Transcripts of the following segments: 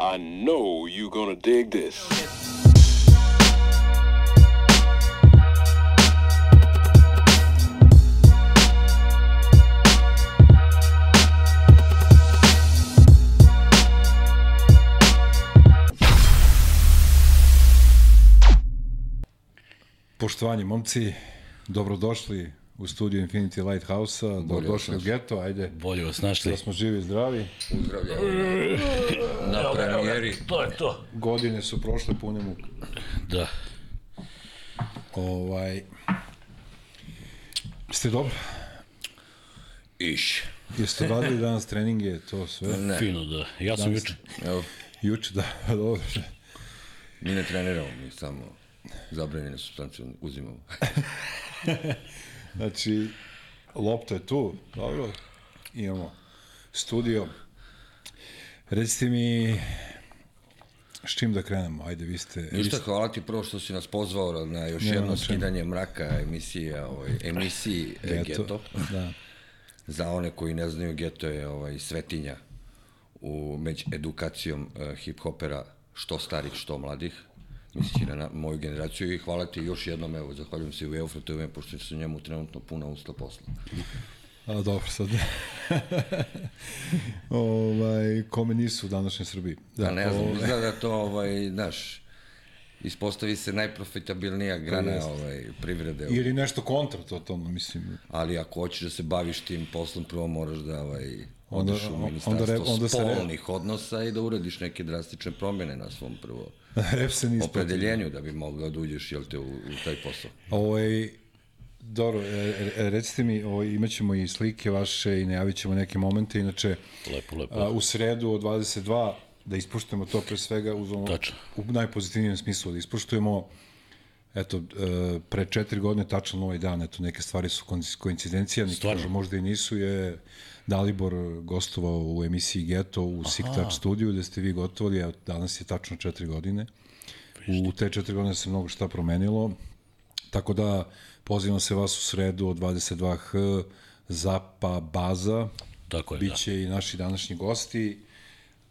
I know you're gonna dig this. Poštovanje momci, dobrodošli u studiju Infinity Lighthouse-a, dobrodošli u geto, ajde, Bolje vas našli. da smo živi i zdravi. Pozdravljamo na premijeri. To je to. Godine su prošle pune muke. Da. Ovaj, ste dobro? Iš. Jeste radili danas treninge, to sve? Ne, Fino, da. Ja sam Danas- juče. evo, Juče, da, dobro. mi ne treniramo, mi samo zabranjene substancije uzimamo. Znači, lopta je tu, dobro. Imamo studio. Recite mi, s čim da krenemo? Ajde, vi ste... vi Ništa, ste- hvala ti prvo što si nas pozvao na još Nema jedno skidanje mraka emisije, ovaj, emisiji Geto. Geto. Da. Za one koji ne znaju, Geto je ovaj, svetinja u među edukacijom uh, hip-hopera, što starih, što mladih, misleći na, na moju generaciju i hvala ti još jednom, evo, zahvaljujem se u Eufratu ime, pošto su njemu trenutno puna usta posla. A, dobro, sad. ovaj, kome nisu u današnjoj Srbiji. Da, ne znam, ovaj, izgleda da to, ovaj, znaš, ispostavi se najprofitabilnija grana jeste. ovaj, privrede. Ili nešto kontra totalno, mislim. Ali ako hoćeš da se baviš tim poslom, prvo moraš da ovaj, Onda- odeš u onda ministarstvo re- onda se re- spolnih odnosa i da uradiš neke drastične promjene na svom prvo opredeljenju da bi mogao da uđeš jel te, u, u taj posao. Ovaj, dobro, e, e, recite mi, ovaj, imat ćemo i slike vaše i najavit ćemo neke momente, inače Lepo, lepo. a, u sredu od 22 da ispuštujemo to pre svega uz ono, Tačno. u najpozitivnijem smislu, da ispuštujemo eto, e, pre četiri godine tačno na ovaj dan, eto, neke stvari su koinc- koincidencija, neki možda i nisu, je Dalibor gostovao u emisiji Geto u Touch studiju, gde ste vi gotovali, a danas je tačno četiri godine. U te četiri godine se mnogo šta promenilo, tako da pozivam se vas u sredu od 22h Zapa Baza, Tako je, biće i naši današnji gosti,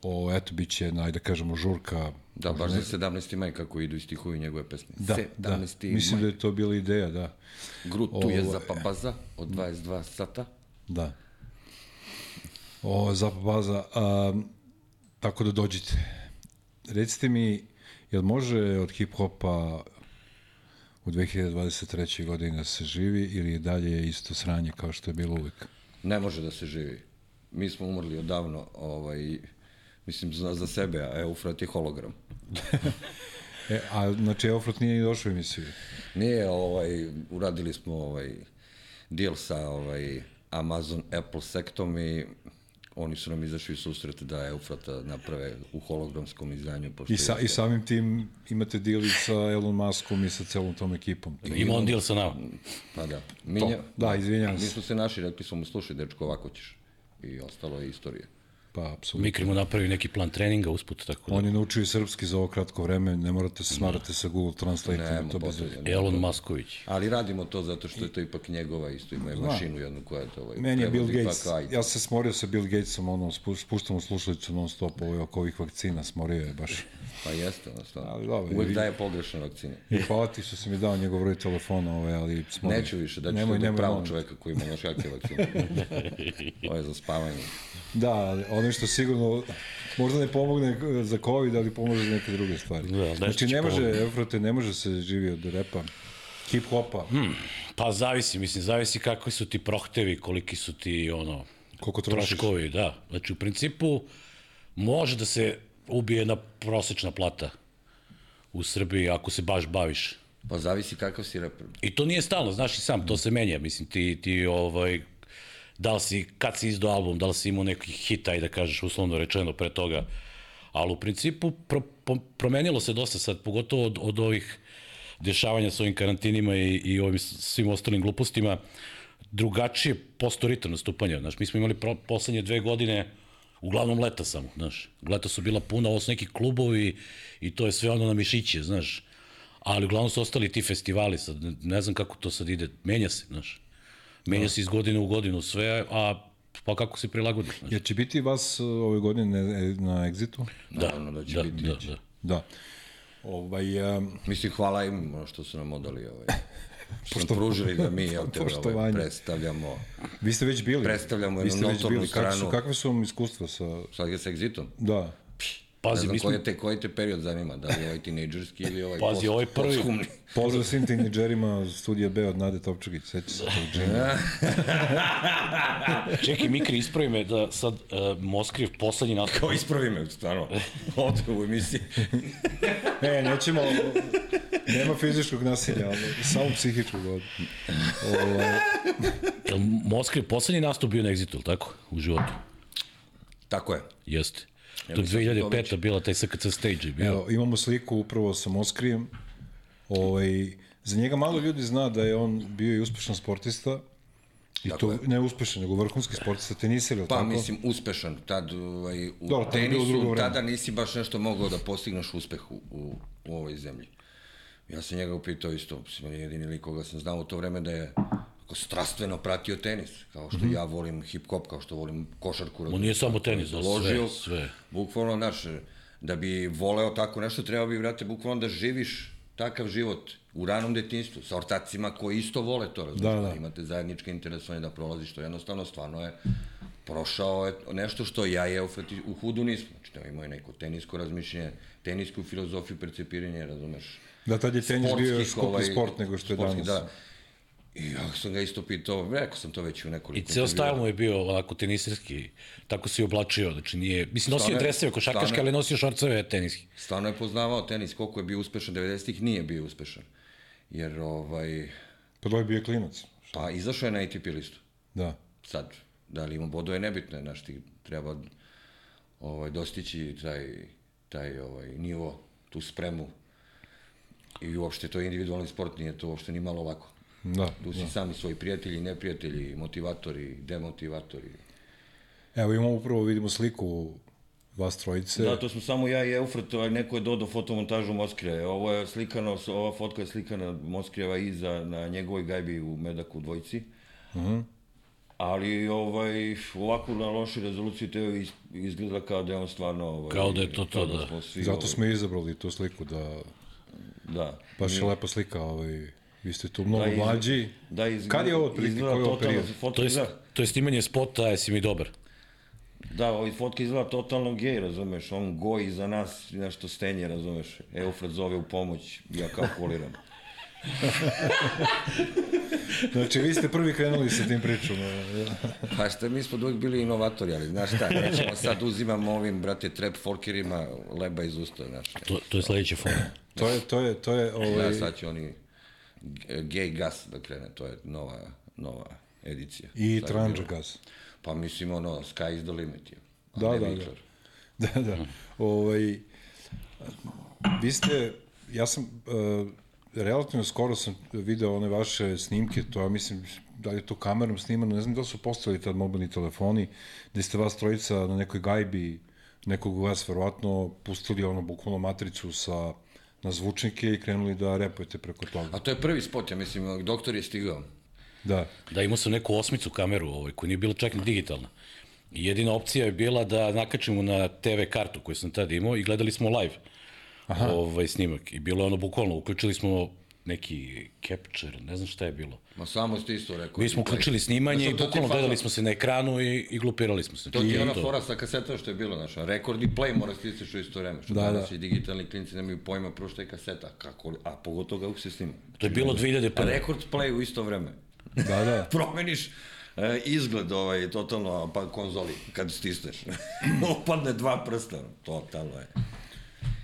o, eto, biće, najde da kažemo, žurka Da, baš za 17. maj kako idu i stihuju njegove pesme. Da, da. 17. Mislim maj. da je to bila ideja, da. Grut tu je Ovo- za papaza od 22 sata. Da. O, Zapa Baza, a, tako da dođite. Recite mi, jel može od hip-hopa u 2023. godini da se živi ili je dalje isto sranje kao što je bilo uvek? Ne može da se živi. Mi smo umrli odavno, ovaj, mislim za, za sebe, a Eufrat je hologram. E, a znači Eufrot nije ni došao emisiju. Nije, ovaj, uradili smo ovaj, deal sa ovaj, Amazon Apple sektom i oni su nam izašli u susret da Eufrata naprave u hologramskom izdanju. Pošto I, sa, je- I samim tim imate deal i sa Elon Muskom i sa celom tom ekipom. Ima on deal sa nama. Pa da. Mi, To, da, izvinjavam Mi se. smo se naši, rekli smo mu, slušaj, dečko, ovako ćeš. I ostalo je istorija. Pa, apsolutno. Mikri mu napravi neki plan treninga usput, tako da. On je naučio i srpski za ovo kratko vreme, ne morate se smarati sa Google Translate, Nema to bez. Elon Musković. Ali radimo to zato što je to ipak njegova, isto ima je mašinu jednu koja je to ovaj, Meni je Bill Gates, ajde. ja sam se smorio sa Bill Gatesom, ono, spu- spuštam u slušalicu non stop ovaj, oko ovih vakcina, smorio je baš. Pa jeste, ono stvarno. Ali dobro, Uvek daje pogrešne vakcine. I hvala ti što si mi dao njegov broj telefona, ovaj, ali smorio. Neću više, da ću nemoj, nemoj, nemoj, pravo molim. čoveka koji ima još jake vakcine. Ovo je za spavanje. Da, ono što sigurno možda ne pomogne za COVID, ali pomože za neke druge stvari. Da, znači, ne može. Efrote, ne može se živi od repa, hip-hopa, hmm. Pa zavisi, mislim, zavisi kakvi su ti prohtevi, koliki su ti, ono, koliko trošiš. troškovi, da. Znači, u principu, može da se ubije jedna prosečna plata u Srbiji ako se baš baviš. Pa zavisi kakav si reper. I to nije stalno, znaš i sam, to se menja, mislim, ti, ti ovaj, da li si, kad si izdao album, da li si imao neki hit, ajde da kažeš, uslovno rečeno pre toga, ali u principu pro, po, promenilo se dosta sad, pogotovo od, od ovih dešavanja sa ovim karantinima i, i ovim svim ostalim glupostima, drugačije posto ritam nastupanja, znaš, mi smo imali pro, poslednje dve godine uglavnom leta samo, znaš, leta su bila puna, ovo su neki klubovi i to je sve ono na mišiće, znaš, ali uglavnom su ostali ti festivali, sad ne- znam kako to sad ide, menja se, znaš, menja se iz godine u godinu sve, a pa kako se prilagodiš. Znaš. Jer će biti vas uh, ove godine na, na Exitu? Da, Naravno da će da, biti. da, da. Da. Ovaj, um, Mislim, hvala im što su nam odali ovaj, što nam pružili da mi jel te, ovaj, Poštovanje. predstavljamo, vi ste već bili. Predstavljamo jednu notornu bili. Kakve su, stranu. kakve su vam iskustva sa... je sa Exitom. Da. Ne Pazi, znam mi smo, koji, te, koji te period zanima, da li je ovaj tinejdžerski ili ovaj Pazi, post, ovaj prvi-. Pozdrav svim tineđerima studija B od Nade Topčagić. Seća se tog džema. čekaj, Mikri, ispravi me da sad uh, Moskriv poslednji nastup. Kao ispravi me, stvarno, ovde u emisiji. E, nećemo... Nema fizičkog nasilja, ali samo psihičkog. Ovaj, Jel Moskriv poslednji nastup bio na Exitu, tako? U životu. Tako je. Jeste. Ja to mislim da to 2005. već- bila taj SKC stage bio. Evo, imamo sliku upravo sa Moskrijem. Ovaj, za njega malo ljudi zna da je on bio i uspešan sportista. I Tako to je. ne uspešan, nego vrhunski sportista, tenisir, ili Pa, tako? mislim, uspešan. Tad, ovaj, u drugo tenisu, tada nisi baš nešto mogao da postigneš uspeh u, u, u ovoj zemlji. Ja sam njega upitao isto, mislim, on je jedini lik koga sam znao u to vreme da je strastveno pratio tenis, kao što ja volim hip-hop, kao što volim košarku. On nije samo tenis, da, sve, sve. bukvalno, znaš, da bi voleo tako nešto, treba bi, vrate, bukvalno da živiš takav život u ranom detinstvu, sa ortacima koji isto vole to, razumiješ, Da, da. imate zajedničke interesovanje da prolaziš, to jednostavno stvarno je prošao je nešto što ja i Eufrat u hudu nismo. Znači, da imao je neko tenisko razmišljenje, tenisku filozofiju percepiranja, razumeš, Da, tad je tenis bio sportskih, ovaj, sport nego što je sportski, danas. Da. I ja sam ga isto pitao, rekao sam to već u nekoliko I ceo stajl mu je bio ovako tenisirski, tako se i oblačio, znači nije, mislim nosio Stvarno je- dreseve košarkaške, stvarno je- ali nosio šorceve teniski. Stvarno je poznavao tenis, koliko je bio uspešan 90-ih, nije bio uspešan. Jer, ovaj, Pa to je bio klinac. pa izašao je na ATP listu. Da. Sad, da li ima bodove, nebitno je, znaš, ti treba ovaj, dostići taj, taj ovaj, nivo, tu spremu. I uopšte to je individualni sport, nije to uopšte ni malo lako. Da. Tu si sami svoji prijatelji, neprijatelji, motivatori, demotivatori. Evo imamo upravo, vidimo sliku vas trojice. Da, to smo samo ja i Eufrat, ovaj, neko je dodao fotomontažu Moskre. Ovo je slikano, ova fotka je slikana Moskreva iza na njegovoj gajbi u Medaku u dvojici. Uh -huh. Ali ovaj, ovako na lošoj rezoluciji to iz- izgleda kao da je on stvarno... Ovaj, Kao da je to to, da. smo svi, Zato ovaj, smo i izabrali tu sliku da Da. baš je lepa slika, ovaj, vi ste tu mnogo Da, iz- mlađi. Da, izgleda, Kad je ovo otprilike, izgleda koji je ovo period? To je, izgleda, to je snimanje spota, jesi mi dobar. da, ovaj fotka izgleda totalno gej, razumeš, on goji za nas nešto stenje, razumeš, Eufrat zove u pomoć, ja kao koliram. Znači, vi ste prvi krenuli sa tim pričom. Pa šta, mi smo uvijek bili inovatori, ali znaš šta, nećemo sad uzimamo ovim, brate, trap folkerima leba iz usta, znaš. To, to je sledeće fona. To je, to je, to je, ovaj, Ovaj... sad će oni gay gas da krene, to je nova, nova edicija. i tranđa gas. Pa mislim, ono, sky is the limit, je. Da, da, da. Viktor. Da, da. Ovaj, vi ste, ja sam, uh, relativno skoro sam video one vaše snimke, to ja mislim, da li je to kamerom snimano, ne znam da li su postavili tad mobilni telefoni, gde ste vas trojica na nekoj gajbi, nekog vas verovatno pustili ono bukvalno matricu sa na zvučnike i krenuli da repujete preko toga. A to je prvi spot, ja mislim, doktor je stigao. Da. Da, imao sam neku osmicu kameru, ovaj, koja nije bila čak ni digitalna. I jedina opcija je bila da nakačimo na TV kartu koju sam tad imao i gledali smo live Aha. ovaj snimak. I bilo je ono bukvalno, uključili smo neki capture, ne znam šta je bilo. Ma samo ste isto rekao. Mi smo uključili snimanje i bukvalno gledali smo se na ekranu i, i glupirali smo se. To ti je ona fora sa kasetom što je bilo, znaš, rekord i play mora stisneš u isto vreme. Što Da, da, danas da. i digitalni klinci nemaju pojma prvo što je kaseta, kako, a pogotovo kako se snima. To je bilo 2001. A rekord play u isto vreme. Da, da. Promeniš e, izgled ovaj, totalno pa konzoli kad stisneš. Opadne dva prsta, totalno je.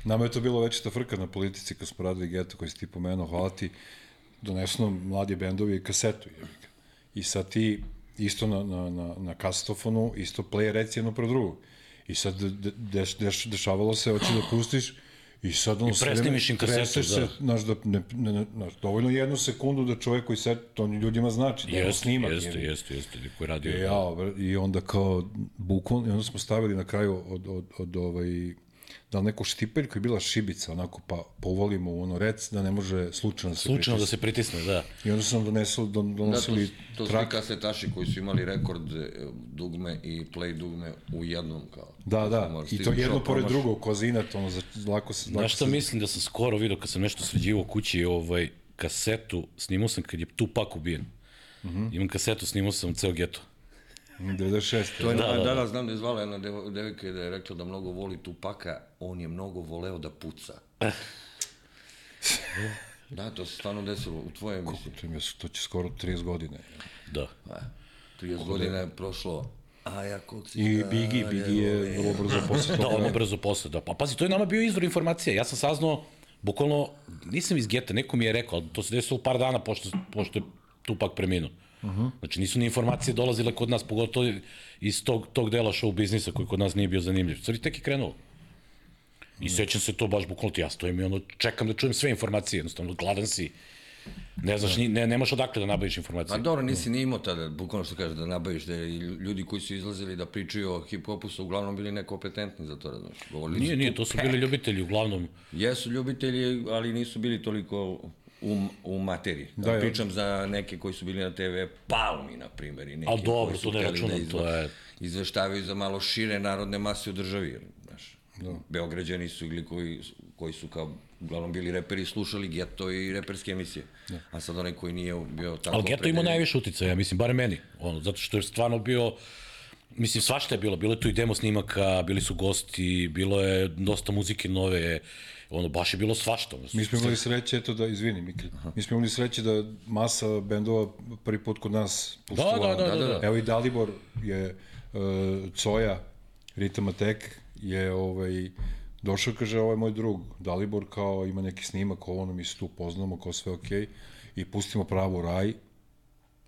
Nama je to bilo večita frka na politici kad smo radili geto koji si ti pomenuo, hvala ti, donesno mladi bendovi i kasetu. I sad ti isto na, na, na, na kasetofonu, isto play reci jedno pro drugo. I sad de, de, deš, deš, dešavalo se, hoće da pustiš, I sad ono sve presnimiš im kasetu, treseš se, da. znaš, da, ne, ne, ne, znaš, dovoljno jednu sekundu da čovjek koji se, to ljudima znači, da je Jeste, snimak. jeste, jeste, jeste, neko je radio. E, ja, i onda kao bukvalno, i onda smo stavili na kraju od, od, od ovaj, da li neku štipeljku je bila šibica, onako pa, pa uvalimo u ono rec da ne može slučajno da se Slučajno da pritisne. se pritisne, da. I onda su nam donesli, don, Da, to, donosili to su trak. ti kasetaši koji su imali rekord e, dugme i play dugme u jednom kao. Da, da, i to jedno pored promaš- drugog, kozinat, ono, za, lako se... lako Znaš šta se- mislim da sam skoro vidio kad sam nešto sređivo kući, ovaj, kasetu, snimao sam kad je Tupak ubijen. Mm Mhm. -hmm. Imam kasetu, snimao sam ceo geto. 96. To je, Da, da, da, da, da. da, znam da je zvala jedna devo- devojka da je rekla da mnogo voli Tupaka, on je mnogo voleo da puca. da, to se stvarno desilo u tvojoj emisiji. To, im je, to će skoro 30 godine. Da. Pa, 30 godina je prošlo, a ja I Bigi, Bigi je vrlo brzo posle Da, toga. ono brzo posle, da. Pa pazi, to je nama bio izvor informacija. Ja sam saznao, bukvalno, nisam iz geta, neko mi je rekao, ali to se desilo par dana pošto, pošto je Tupak preminuo. Uh -huh. Znači nisu ni informacije dolazile kod nas, pogotovo iz tog, tog dela show biznisa koji kod nas nije bio zanimljiv. Stvari tek je krenulo. I sećam se to baš bukvalno ti ja stojim i ono čekam da čujem sve informacije, jednostavno gladan si. Ne znaš, ni, ne, nemaš odakle da nabaviš informacije. Pa dobro, nisi ni imao tada, bukvalno što kažeš, da nabaviš, da ljudi koji su izlazili da pričaju o hip-hopu su uglavnom bili nekompetentni za to, razumiješ. Govorili Nije, nije, to su bili ljubitelji uglavnom. Jesu ljubitelji, ali nisu bili toliko u, u materiji. Da, Da, ja. pričam za neke koji su bili na TV, Palmi, na primjer, i neki A dobro, koji su to ne računam, da to je- izveštavaju za malo šire narodne mase u državi. Jer, znaš, da. Beograđani su ili koji, koji su kao uglavnom bili reperi, slušali geto i reperske emisije. Da. A sad onaj koji nije bio tako... Ali Geto ima najviše uticaja, ja mislim, bare meni. Ono, zato što je stvarno bio, mislim, svašta je bilo. Bilo je tu i demo snimaka, bili su gosti, bilo je dosta muzike nove, ono, baš je bilo svašta. Mi smo imali sreće, eto da, izvini Mikl, mi smo imali sreće da masa bendova prvi put kod nas pustila. da, da, da, da. Evo i Dalibor je, uh, Coja, Rita Matek je ovaj, došao, kaže, ovaj moj drug, Dalibor, kao ima neki snimak, ovo ono mi se tu poznamo, kao sve okej, okay, i pustimo pravo u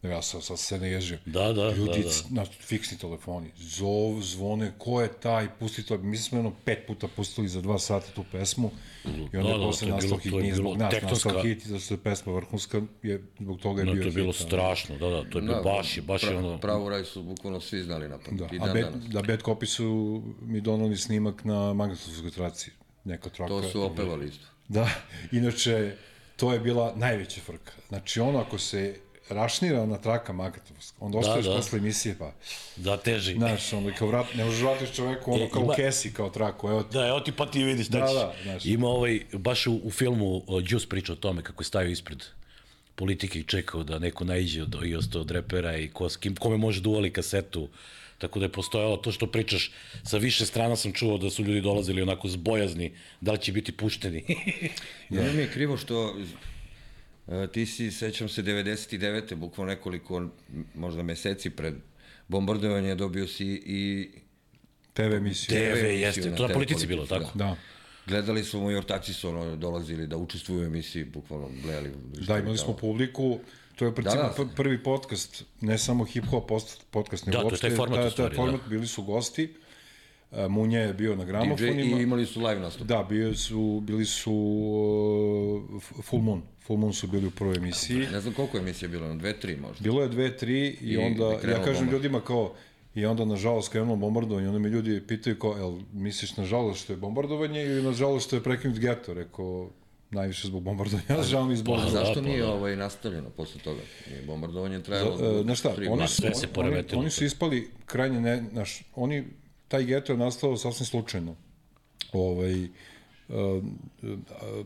raj, Ja sam sad se ne ježio. Da, da, Ljudi, da, da. na fiksni telefoni, zov, zvone, ko je taj, pusti to. Mi smo jedno pet puta pustili za dva sata tu pesmu i onda Da, da, posle to je nastao bilo- hit, to je nije bilo zbog nas, tektonska- nastao hit da su je pesma vrhunska, je, zbog toga je No, bio to je bilo hit. strašno, da, da, to je bilo baš, je, baš je ono... Pravu raj su bukvalno svi znali na pamet. Da, I a dan bad, danas. da Bad Copy su mi donali snimak na magnetofskoj traci, neka traka. To su opevali isto. Da, inače, to je bila najveća frka. Znači, ono, ako se rašnira na traka magnetovska, onda ostaješ da. posle emisije, pa, Da, teži. znaš, ono, kao vrat, ne možeš vratiš čoveku, ono, E, kao u ima- kesi, kao traku, evo ti. Da, evo ti pa ti vidiš, Da, znači, da, znaš. Ima ovaj, baš u, u filmu uh, Juice priča o tome kako je stavio ispred politike i čekao da neko naiđe od, i ostao od repera i ko, s kim, kome može da uvali kasetu. Tako da je postojalo to što pričaš, sa više strana sam čuo da su ljudi dolazili onako zbojazni, da li će biti pušteni. Ja. mi je krivo što ti si, sećam se, 99. bukvalno nekoliko, možda meseci pred bombardovanje dobio si i TV emisiju. TV emisiju jeste, na to na TV politici bilo, tako? Da. gledali smo mu i ortaci su ono, dolazili da učestvuju u emisiji, bukvalno gledali. Da, imali smo publiku, to je principu Da, da. da, prvi podcast, ne samo hip-hop post- podcast, nego Da, to je uopšte, taj format u taj, stvari, taj format, bili su gosti, uh, Munja je bio na DJ gramofonima, i imali su live nastup. da, bio su, bili su uh, Full Moon, Full Moon su bili u prvoj emisiji, Ne znam koliko je emisija bilo, na dve, tri možda. bilo je dve, tri i, I onda, ja kažem bombard. ljudima kao, i onda nažalost krenulo bombardovanje, onda me ljudi pitaju kao, jel misliš nažalost što je bombardovanje ili nažalost što je prekinut geto, rekao, najviše zbog bombardovanja, žao mi zbog Pa, A zašto nije da. ovaj nastavljeno posle toga? Nije bombardovanje trajalo E, Znaš šta, tri oni su, oni, poremetilo. oni su ispali krajnje, ne, znaš, oni, taj geto je nastao sasvim slučajno. Ovaj, uh, uh,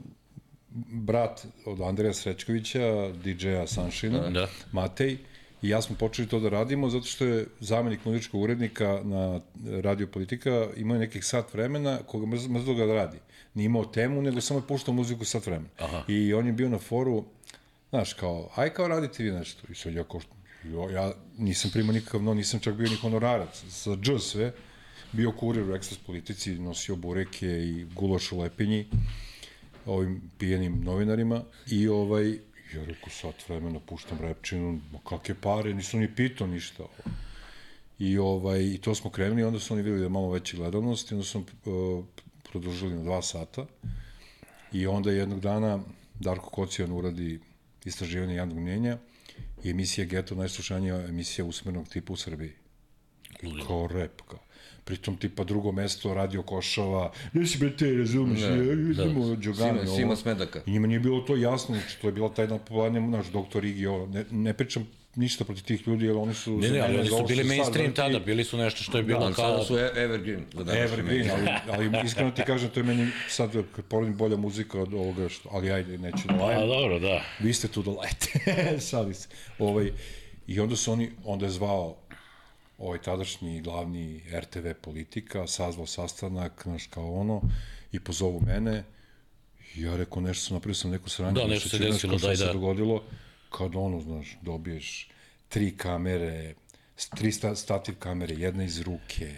brat od Andreja Srećkovića, DJ-a Sunshine, Da. Matej, i ja smo počeli to da radimo zato što je zamenik muzičkog urednika na Radio Politika imao nekih sat vremena koga mrz, mrzlo ga da radi. Nije imao temu, nego samo je puštao muziku sat vremena. Aha. I on je bio na foru, znaš, kao, aj kao radite vi nešto. I sad ja kao, ja nisam primao nikakav, no nisam čak bio ni honorarac. Sa dž sve, bio kurir u Express politici, nosio bureke i gulaš u lepinji ovim pijenim novinarima i ovaj, ja rekao, sat vremena puštam repčinu, ma kakve pare, nisam ni pitao ništa. I, ovaj, I to smo krenuli, onda su oni videli da je malo veća gledanost i onda smo uh, produžili na dva sata. I onda jednog dana Darko Kocijan uradi istraživanje javnog mnjenja i emisija Geto najslušanija emisija usmerenog tipa u Srbiji. Kao rep, kao. Pritom tipa drugo mesto radio Košava, nisi bre te, razumiješ, Ne, da. idemo Đogani, Sima- Sima Smedaka. I njima nije bilo to jasno, znači to je bila taj jedna popularnija, naš doktor Igi, ovo, ne, ne pričam ništa protiv tih ljudi, jer oni su... Ne, ne, ali oni su bili mainstream vrti, tada, bili su nešto što je bilo Ali kao... sada su e- evergreen današnje Evergreen, ali, ali iskreno ti kažem, to je meni sad, kad poredim, bolja muzika od ovoga, što, ali ajde, neću da Pa lajem. dobro, da. Vi ste tu da lajete, šali se. Ovaj, I onda su oni, onda je zvao ovaj tadašnji glavni RTV politika, sazvao sastanak, znaš, kao ono, i pozovu mene, i ja rekao, nešto sam napravio, sam neko sranje, Da, nešto se desilo, daj, se da. dogodilo, kad ono, znaš, dobiješ tri kamere, tri sta, stativ kamere, jedna iz ruke,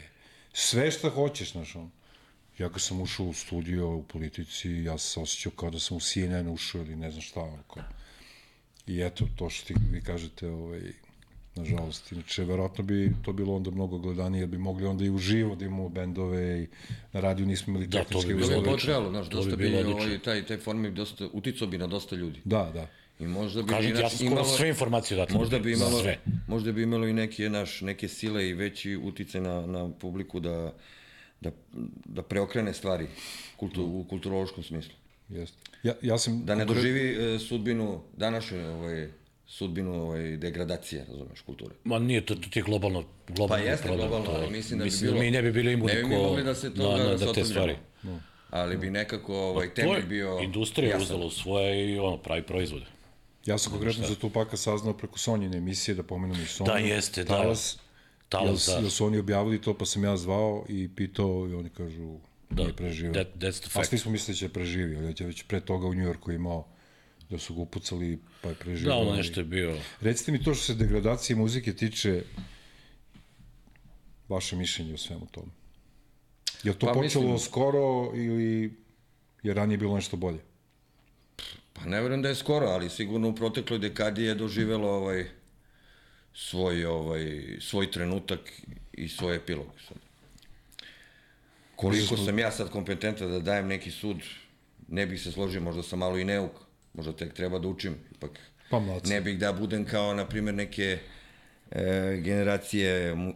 sve šta hoćeš, znaš, ono. Ja kad sam ušao u studio u politici, ja sam se osjećao kao da sam u CNN ušao ili ne znam šta, ono, kao. I eto, to što ti, vi kažete, ovaj, nažalost, inače, verovatno bi to bilo onda mnogo gledanije, bi mogli onda i uživo da imamo bendove i na radiju nismo imali Da, to tehničke bi bilo To bi uslove. potrebalo, znaš, To bi dosta bi, bilo odlično. ovaj, taj, taj form bi dosta, uticao bi na dosta ljudi. Da, da. I možda bi Kažem ja sam skoro sve informacije dati. možda bi imalo, Sve. možda bi imalo i neke, naš, neke sile i veći uticaj na, na publiku da, da, da preokrene stvari kultu, u kulturološkom smislu. Jeste. Ja, ja sam... Da ne doživi e, sudbinu, današnju ovaj, sudbinu ovaj, degradacije, razumeš, kulture. Ma nije, to, to je globalno, globalno Pa jeste problem, globalno, to- ali mislim da bi mislim bilo- mi ne bi bili imuni ne bi mi mogli da se toga na, na, da te stvari. Ali bi nekako ovaj, To temelj je, bio industrija jasan. uzela u svoje i ono, pravi proizvode. Ja sam konkretno za Tupaka saznao preko Sonjine emisije, da pomenem i Sonju. Da, jeste, da. Talas, Talas, jel, da. jel su oni objavili to, pa sam ja zvao i pitao i oni kažu da, nije preživio. that- that's the A fact. svi smo mislili da će preživio, ali je već pre toga u Njujorku imao da su ga upucali, pa je preživio. Da, ono ali- nešto je bio... Recite mi to što se degradacije muzike tiče, vaše mišljenje o svemu tome. Je li to Pa počelo mislim- skoro ili je ranije bilo nešto bolje? Pa ne verujem da je skoro, ali sigurno u protekloj dekadi je doživelo ovaj svoj ovaj svoj trenutak i svoj epilog. Sad. Koliko sam ja sad kompetentan da dajem neki sud, ne bih se složio, možda sam malo i neuk, možda tek treba da učim, ipak Pa ne bih da budem kao, na primjer, neke e, generacije mu, e,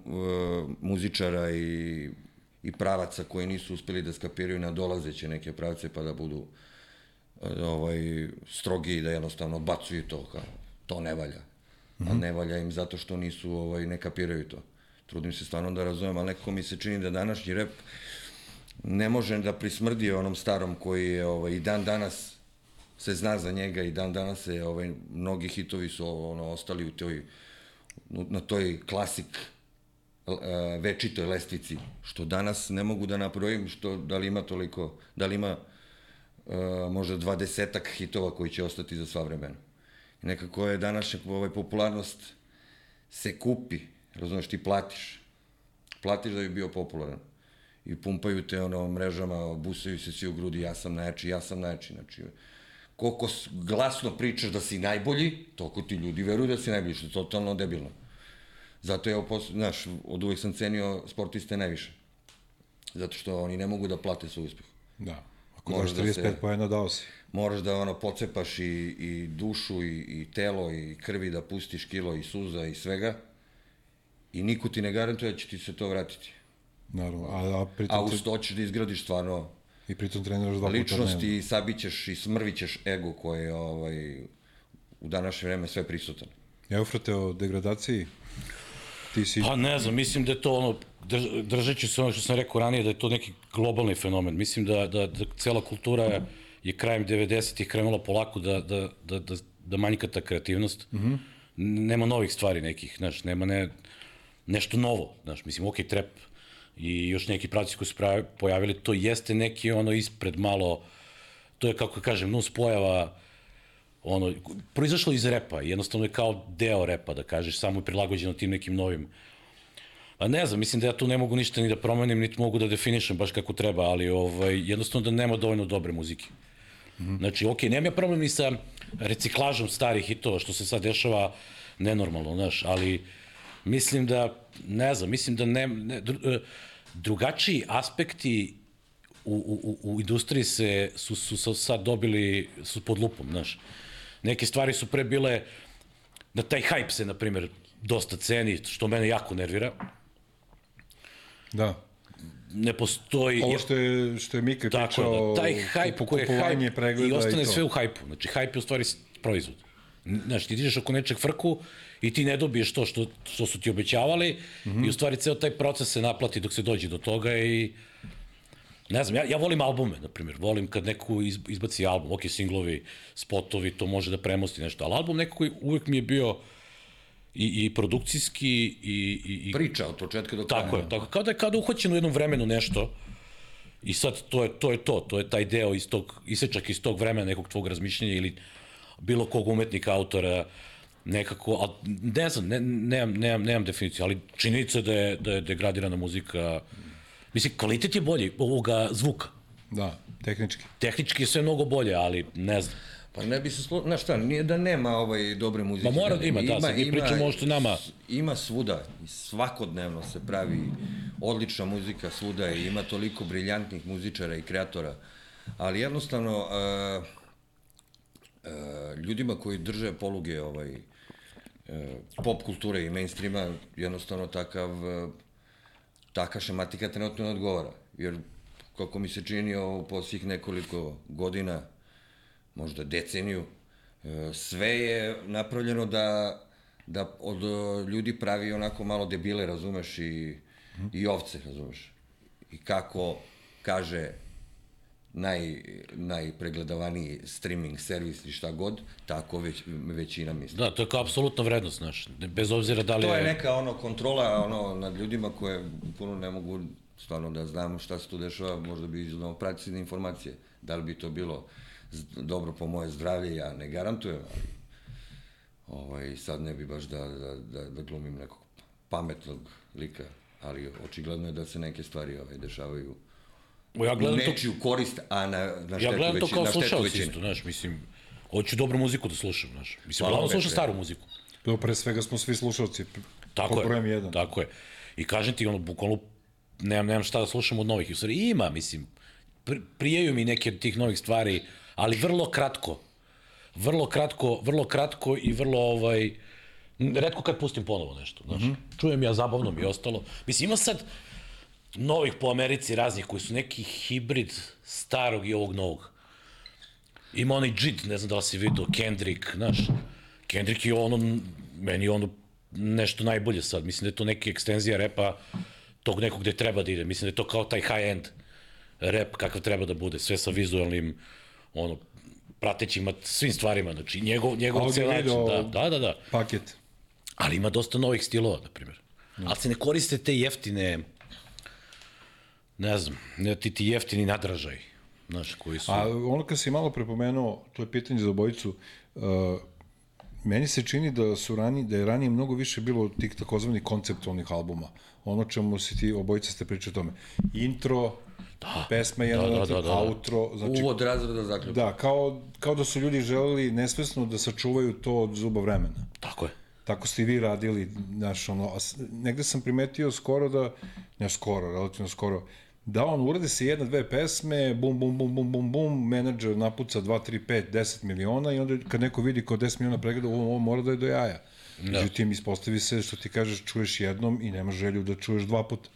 muzičara i, i pravaca koji nisu uspeli da skapiraju na dolazeće neke pravce pa da budu e, ovaj, strogi i da jednostavno odbacuju to kao, to ne valja. A ne valja im zato što nisu, ovaj, ne kapiraju to. Trudim se stvarno da razumem, ali nekako mi se čini da današnji rep ne može da prismrdi onom starom koji je ovaj, i dan danas se zna za njega i dan danas se ovaj, mnogi hitovi su ono, ostali u toj, na toj klasik e, večitoj lestvici, što danas ne mogu da nabrojim što, da li ima toliko, da li ima e, možda dvadesetak hitova koji će ostati za sva vremena. I nekako je današnja ovaj, popularnost se kupi, razumeš, ti platiš. Platiš da bi bio popularan. I pumpaju te ono mrežama, busaju se svi u grudi, ja sam najjači, ja sam najjači. Znači, koliko glasno pričaš da si najbolji, toliko ti ljudi veruju da si najbolji, što je totalno debilno. Zato ja, znaš, od uvek sam cenio sportiste najviše. Zato što oni ne mogu da plate svoj uspeh. Da. Ako Moraš daš da 35 se- pojena, dao si. Moraš da ono pocepaš i, i dušu i, i telo i krvi da pustiš kilo i suza i svega. I niko ti ne garantuje da će ti se to vratiti. Naravno, a, a pritom, A uz to ćeš da izgradiš stvarno i pritom treniraš dva puta ličnost dnevno. i sabićeš i smrvićeš ego koje je ovaj, u današnje vreme sve prisutan. Eufrate o degradaciji, ti si... Pa ne znam, mislim da je to ono, drž- držeći se ono što sam rekao ranije, da je to neki globalni fenomen. Mislim da, da, da cela kultura je, je krajem 90-ih krenula polako da, da, da, da, da manjka ta kreativnost. Mm -hmm. Nema novih stvari nekih, znaš, nema ne, nešto novo, znaš, mislim, ok, trap i još neki pravci koji su pravi, pojavili, to jeste neki ono ispred malo, to je kako kažem, nus pojava, ono, proizašlo iz repa, jednostavno je kao deo repa, da kažeš, samo je prilagođeno tim nekim novim Pa ne znam, mislim da ja tu ne mogu ništa ni da promenim, niti mogu da definišem baš kako treba, ali ovaj, jednostavno da nema dovoljno dobre muzike. Mm -hmm. Znači, okej, nema ja problem ni sa reciklažom starih hitova, što se sad dešava nenormalno, znaš, ali mislim da, ne znam, mislim da ne, ne e, drugačiji aspekti u, u, u industriji se, su, su, sad dobili, su pod lupom, znaš. Neke stvari su pre bile, da taj hype se, na primjer, dosta ceni, što mene jako nervira. Da. Ne postoji... Ovo što je, što je Mika Tako pričao, da, taj hype koji je hype i ostane to. sve u hype-u. Znači, hype je u stvari proizvod. Znaš, ti dižeš oko nečeg frku i ti ne dobiješ to što, što su ti obećavali mm. -hmm. i u stvari ceo taj proces se naplati dok se dođe do toga i ne znam, ja, ja volim albume, na primjer, volim kad neko iz, izbaci album, ok, singlovi, spotovi, to može da premosti nešto, ali album neko koji uvek mi je bio i, i produkcijski i, i, i Priča od početka do kraja. Tako je, tako, kao da je kao da je uhvaćeno u jednom vremenu nešto i sad to je to, je to, to je taj deo iz tog, isečak iz tog vremena nekog tvog razmišljenja ili bilo kog umetnika, autora, nekako, a ne znam, ne, nemam, nemam, nemam definiciju, ali činjenica je da je, da je degradirana muzika, mislim, kvalitet je bolji ovoga zvuka. Da, tehnički. Tehnički je sve mnogo bolje, ali ne znam. Pa ne bi se slo... Znaš šta, nije da nema ovaj dobre muzike. Ma mora da ima, da, sad mi pričamo ovo što nama- Ima svuda, svakodnevno se pravi odlična muzika svuda i ima toliko briljantnih muzičara i kreatora, ali jednostavno uh, uh, ljudima koji drže poluge ovaj, uh, pop kulture i mainstreama, jednostavno takav uh, taka šematika trenutno ne odgovara. Jer, kako mi se čini ovo svih nekoliko godina, možda deceniju, e, sve je napravljeno da, da od e, ljudi pravi onako malo debile, razumeš, i, i ovce, razumeš. I kako kaže naj, najpregledavaniji streaming servis i šta god, tako već, većina misli. Da, to je kao apsolutna vrednost, znaš, bez obzira da li To je neka ono kontrola ono nad ljudima koje puno ne mogu stvarno da znam šta se tu dešava, možda bi izdano pratiti informacije. Da li bi to bilo dobro po moje zdravlje, ja ne garantujem, ali ovaj, sad ne bi baš da, da, da, da glumim nekog pametnog lika, ali očigledno je da se neke stvari ovaj, dešavaju Ja gledam to nečiju korist, a na, na Ja štetu, gledam to kao slušalac većine. isto, znaš, mislim, hoću dobru muziku da slušam, znaš. Mislim, Pa, ove slušam staru muziku. To pre svega smo svi slušalci. Tako je, brojem jedan. tako je. I kažem ti, ono, bukvalno, nemam, nemam šta da slušam od novih. I u stvari ima, mislim, pri, prijaju mi neke od tih novih stvari, ali vrlo kratko. Vrlo kratko, vrlo kratko i vrlo, ovaj, redko kad pustim ponovo nešto, znaš. Mm -hmm. Čujem ja, zabavno mi je ostalo. Mislim, ima sad novih po Americi raznih koji su neki hibrid starog i ovog novog. Ima onaj Jid, ne znam da li si vidio, Kendrick, znaš. Kendrick je ono, meni je ono nešto najbolje sad. Mislim da je to neki ekstenzija repa tog nekog gde treba da ide. Mislim da je to kao taj high-end rap kakav treba da bude. Sve sa vizualnim, ono, pratećima svim stvarima. Znači, njegov, njegov cel način. Da, da, da, da. Paket. Ali ima dosta novih stilova, na primjer. Ali se ne koriste te jeftine, ne znam, ne ti ti jeftini nadražaj, znaš, koji su... A ono kad si malo prepomenuo, to je pitanje za obojicu, uh, meni se čini da su rani, da je ranije mnogo više bilo tih takozvanih konceptualnih albuma. Ono čemu si ti obojica ste pričali o tome. Intro, da, pesma jedna, da, da, da, da, da. outro, znači Uvod razreda zaključka. Da, kao, kao da su ljudi želeli nesvesno da sačuvaju to od zuba vremena. Tako je. Tako ste i vi radili, znaš, ono, a negde sam primetio skoro da, ne skoro, relativno skoro, da on uradi se jedna, dve pesme, bum, bum, bum, bum, bum, bum, menadžer napuca 2, 3, 5, 10 miliona i onda kad neko vidi kao 10 miliona pregleda, ovo, ovo mora da je do jaja. Da. Međutim, ispostavi se što ti kažeš, čuješ jednom i nemaš želju da čuješ dva puta.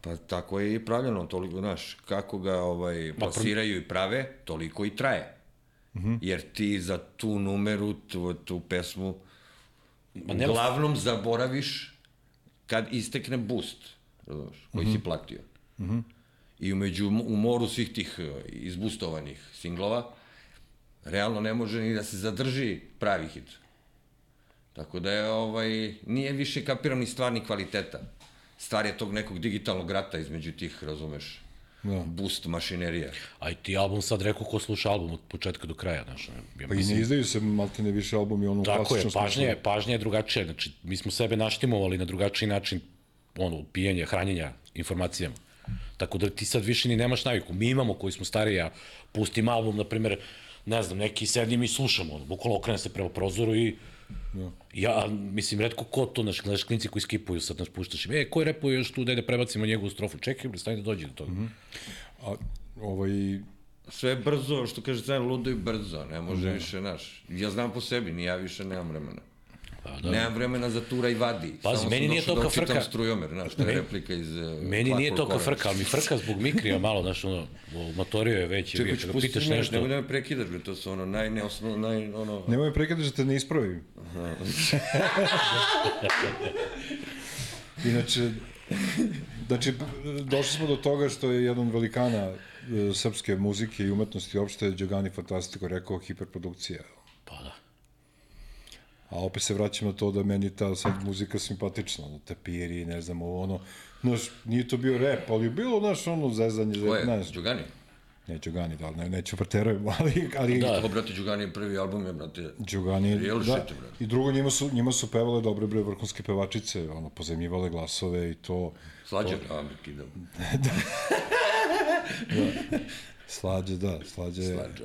Pa tako je i pravljeno, toliko, znaš, kako ga ovaj, plasiraju i prave, toliko i traje. Mm -hmm. Jer ti za tu numeru, tu, tu pesmu, Ma nema- uglavnom zaboraviš kad istekne boost, razumeš, koji mm -hmm. si platio. Mm -hmm. I umeđu, u moru svih tih eh, izbustovanih singlova, realno ne može ni da se zadrži pravi hit. Tako da je, ovaj, nije više kapiram ni stvarni kvaliteta. Stvar je tog nekog digitalnog rata između tih, razumeš, Da. boost mašinerija. A i ti album sad rekao ko sluša album od početka do kraja, znaš. Ja Pa i ne izdaju se maltene više albumi, ono Tako je, pažnja je, pažnja je drugačija. Znači, mi smo sebe naštimovali na drugačiji način ono, pijenja, hranjenja informacijama. Tako da ti sad više ni nemaš naviku. Mi imamo koji smo stariji, ja pustim album, na primjer, ne znam, neki sedim i slušamo, ono, bukvalno okrenem se prema prozoru i Ja. ja, mislim, redko ko to, naš, gledaš klinci koji skipuju, sad nas puštaš im, e, ko je repuje još tu, daj da prebacimo njegovu strofu, čekaj, bre, stani da dođe do toga. Mm -hmm. A, ovaj, Sve brzo, što kaže Car, ludo i brzo, ne može više, znaš. Ja znam po sebi, ni ja više nemam vremena. Pa, da. Nemam vremena za tura i vadi. Pazi, Samo meni nije došao to da frka. strujomer, znaš, to je replika iz... uh, Meni nije to kao Clockwork frka, ali mi frka zbog Mikrija malo, znaš, ono, motorio je već, Čekaj, ću pustiti pitaš nešto. nešto. Nemoj da me prekidaš, bre, to su ono najneosnovno, naj, ono... Nemoj me prekidati da te ne ispravim. Inače, znači, došli smo do toga što je jedan velikana e, srpske muzike i umetnosti uopšte Đogani Fantastiko rekao hiperprodukcija. Da. A opet se vraćam na to da meni ta sad muzika simpatična, ono, tapiri, ne znam, ovo ono, znaš, nije to bio rap, ali je bilo, znaš, ono, zezanje, Ko je? znaš, Đugani? ne Đogani, da, ne, neću preterujem, ali, ali Da. Ovo, brate, Đugani je prvi album, je, brate. Đugani, Real da, shit, bre. i drugo, njima su, njima su pevale dobre bre vrhunske pevačice, ono, pozemljivale glasove i to, Slađe, a, kidam. slađe, da, slađe, Slađa.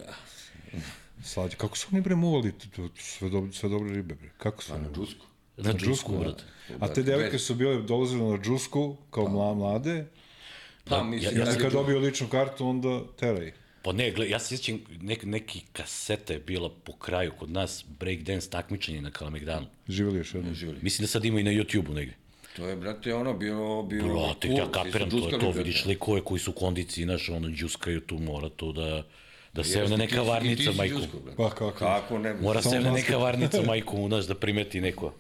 Slađe, kako su oni bre muvali, sve, dobro, sve dobre ribe, bre, kako su Pa na oni? džusku. Na džusku, da. brate. A te devojke su bile, dolazile na džusku, kao mla, mlade, Pa, mislim, Ja da sam je kad dobio ličnu kartu, onda teraj. Pa ne, gle, ja se sjećam, nek, neki kaseta je bila po kraju kod nas, breakdance takmičenje na Kalemegdanu. Živjeli još jednom. Živjeli. Mislim da sad ima i na YouTube-u negde. To je, brate, ono, bilo... bilo Brate, cool, ja kapiram, to je to, vidiš likove koji su u kondiciji, znaš, ono, džuskaju tu, mora to da, da Jeste, sevne ti neka varnica majku. Pa kako? Kako ne? Mora sevne maske. neka varnica majku, znaš, da primeti neko.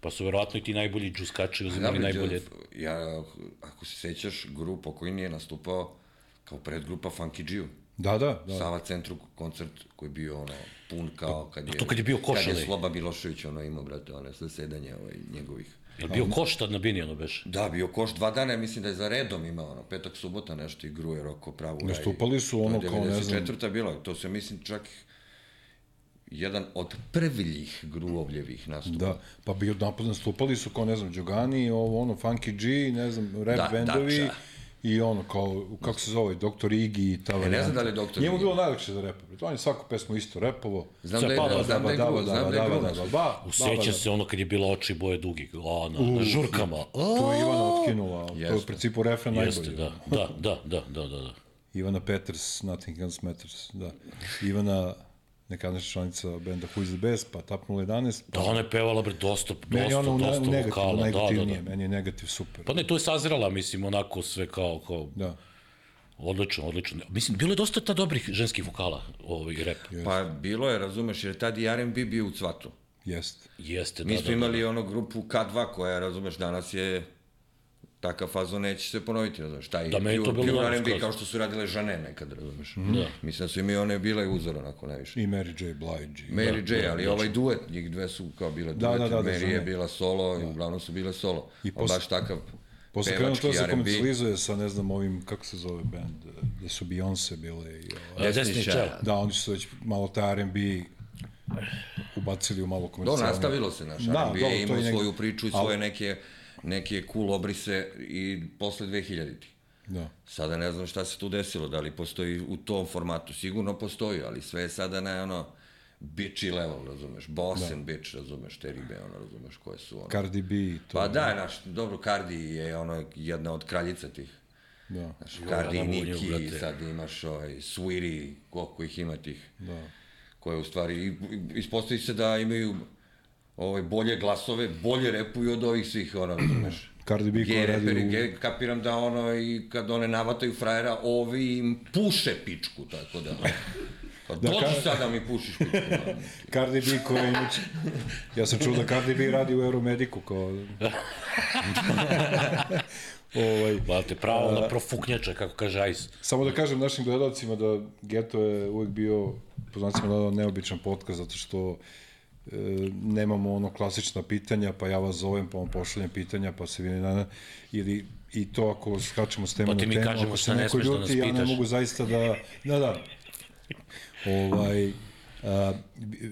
Pa su verovatno i ti najbolji džuskači uzimali najbolje. Ja, ako se sećaš, grupa koji nije nastupao kao predgrupa Funky Gio. Da, da, da. Sava centru koncert koji je bio ono pun kao kad je to kad je bio kad Košalej. je Sloba Milošević ono imao brate one sve sedanje ovaj njegovih Je bio koš tad na bini, ono beš? Da, bio koš dva dana, ja mislim da je za redom imao, ono, petak, subota nešto i gruje roko pravu. Nastupali su ono kao, ne znam- 94. bilo, to se mislim čak jedan od prvljih gruovljevih nastupa. Da, pa bio napad nastupali su kao, ne znam, Đogani, ovo, ono, Funky G, ne znam, rap Da, bendovi, Dača. I ono, kao, kako se zove, Dr. Iggy i ta E, ne znam da li je Dr. Njemu bilo najlakše za repa, on je svaku pesmu isto repovo. Znam da je, da, znam da je gru, znam da je gru. da, ba, Useća se ono kad je bila oči boje dugi, ono, na žurkama. To je Ivana otkinula, to je u Jeste. principu refren Jeste, najbolji. da, da, da, da, da, da. da. Ivana Peters, Nothing Else Matters, da. Ivana, neka članica benda Who is the Best, pa Tap 011, pa Da, ona je pevala, bre, dosta, meni dosta, ne, u dosta negativu, vokala, da, da, najgativnije, da. meni je negativ super. Pa ne, to je sazrela, mislim, onako sve kao, kao, Da. odlično, odlično. Mislim, bilo je dosta ta dobrih ženskih vokala, ovaj rap. Pa bilo je, razumeš, jer tad i R&B bio u cvatu. Jest. Jeste, Mi da, smo da, da. imali ono grupu K2 koja, razumeš, danas je takav fazon neće se ponoviti, razumeš, taj Da, pure, bilo pure R&B kao što su radile žene nekad, razumeš. Da. Mislim da su im i one bile uzor onako najviše. I Mary J. Blige. Mary J, ali ovaj duet, njih dve su kao bile Da, duet, da, da, da, Mary žene. je bila solo i uglavnom su bile solo. I posle- baš takav Posle krenuo to se komercijalizuje sa, ne znam, ovim, kako se zove band, eh, gde su Beyoncé bile i... Desni čel. Da, oni su već malo taj R&B ubacili u malo komercijalno. nastavilo se naš Da, R&B, je imao svoju priču i ali- svoje neke, neke cool obrise i posle 2000-ih. Da. Sada ne znam šta se tu desilo, da li postoji u tom formatu, sigurno postoji, ali sve je sada na ono bitchy level, razumeš, boss Da. and bitch, razumeš, te ribe, ono, razumeš, koje su ono. Cardi B, to... Pa da, naš, dobro, Cardi je ono jedna od kraljica tih. Da. Znaš, Cardi, Nicki, brate. sad imaš ovaj, Sweetie, koliko ih ima tih. Da. Koje u stvari, ispostavi se da imaju ovaj, bolje glasove, bolje repuju od ovih svih, ono, razumeš. Cardi B koja radi reperi, u... gej, kapiram da ono, i kad one navataju frajera, ovi im puše pičku, tako da... Pa da, dođi ka- sad da mi pušiš pičku. Cardi B koja je inače... Ja sam čuo da Cardi B radi u Euromediku, kao... ovaj, Brate, pravo na profuknjača, kako kaže Ice. Samo da kažem našim gledalcima da Geto je uvek bio, po znacima neobičan podcast, zato što nemamo ono klasična pitanja, pa ja vas zovem, pa vam pošaljem pitanja, pa se vi ne na, ili i to ako skačemo s Pa ti na mi temu, kažemo ako se ne neko da ljuti, ja ne mogu zaista da, da, da, ovaj, a,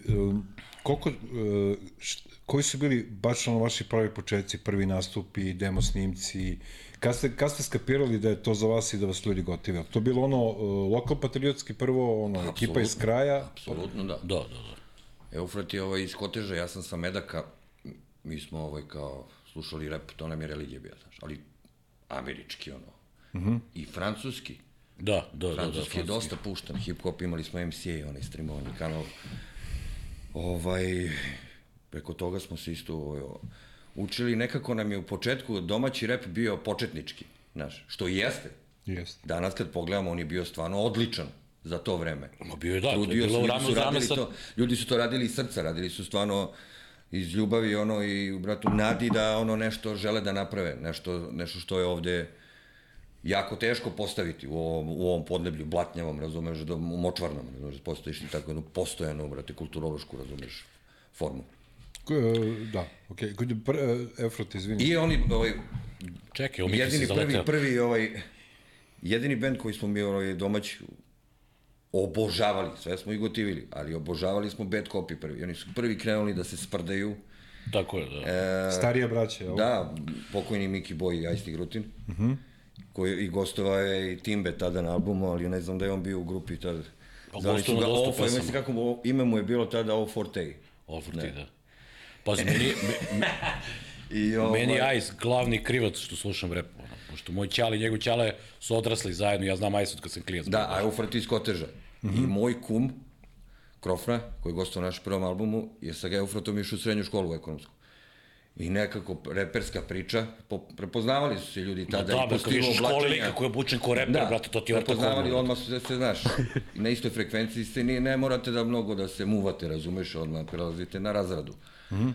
um, koliko, uh, št, koji su bili baš ono vaši pravi početci, prvi nastupi, demo snimci, kad ste, kad ste skapirali da je to za vas i da vas ljudi gotive? To bilo ono uh, lokal patriotski prvo, ono, ekipa iz kraja, Apsolutno da. Da, da, da. Eufrat je ovaj iz Koteža, ja sam sa Medaka, mi smo ovaj kao slušali rap, to nam je religija bila, znaš, ali američki ono. Mm -hmm. I francuski. Da, da, da, da. Francuski je dosta pušten, hip hop, imali smo MCA, onaj streamovani kanal. Ovaj, Preko toga smo se isto ovaj, učili. Nekako nam je u početku domaći rep bio početnički, znaš, što i jeste. Jeste. Danas kad pogledamo, on je bio stvarno odličan za to vreme. Ma bio je da, to je Trudio bilo ljudi rame su rame radili sa... to, ljudi su to radili iz srca, radili su stvarno iz ljubavi ono i u bratu nadi da ono nešto žele da naprave, nešto, nešto što je ovde jako teško postaviti u ovom, u ovom podneblju, blatnjavom, razumeš, da, u močvarnom, razumeš, postojiš ti tako jednu postojanu, brate, kulturološku, razumeš, formu. Da, okej. Okay. Pr, e, Efrot, izvini. I oni, ovaj, Čekaj, jedini prvi, prvi, ovaj, jedini bend koji smo mi ovaj, domaći obožavali, sve smo i gotivili, ali obožavali smo Bad Copy prvi. Oni su prvi krenuli da se sprdaju. Tako je, da. E, Starija braća, jel? Da, pokojni Miki Boy i Ice Grutin. Uh Mhm. -huh. koji i gostovao je i Timbe tada na albumu, ali ne znam da je on bio u grupi tada. Pa Zvali su ga Offa, pesama. mislim kako mu, ime mu je bilo tada O Forte. Ofrti, da. Pazi, meni, me, me, I, ovaj, meni je Ice glavni krivac što slušam rap. Pošto moj ćali i njegov ćale su odrasli zajedno, ja znam od kad sam klijent. Da, a Eufrat iz Koteža. Mm -hmm. I moj kum, Krofna, koji je gostao na našem prvom albumu, je sa Eufratom išao u srednju školu u ekonomsku. I nekako reperska priča, po, prepoznavali su se ljudi tada. Da, i bre, po stilu lika koji je obučen ko reper, Da, brate, to ti je ortak prepoznavali, odmah se, se znaš, na istoj frekvenciji ste, ni, ne morate da mnogo da se muvate, razumeš, odmah prelazite na razradu. Mm -hmm.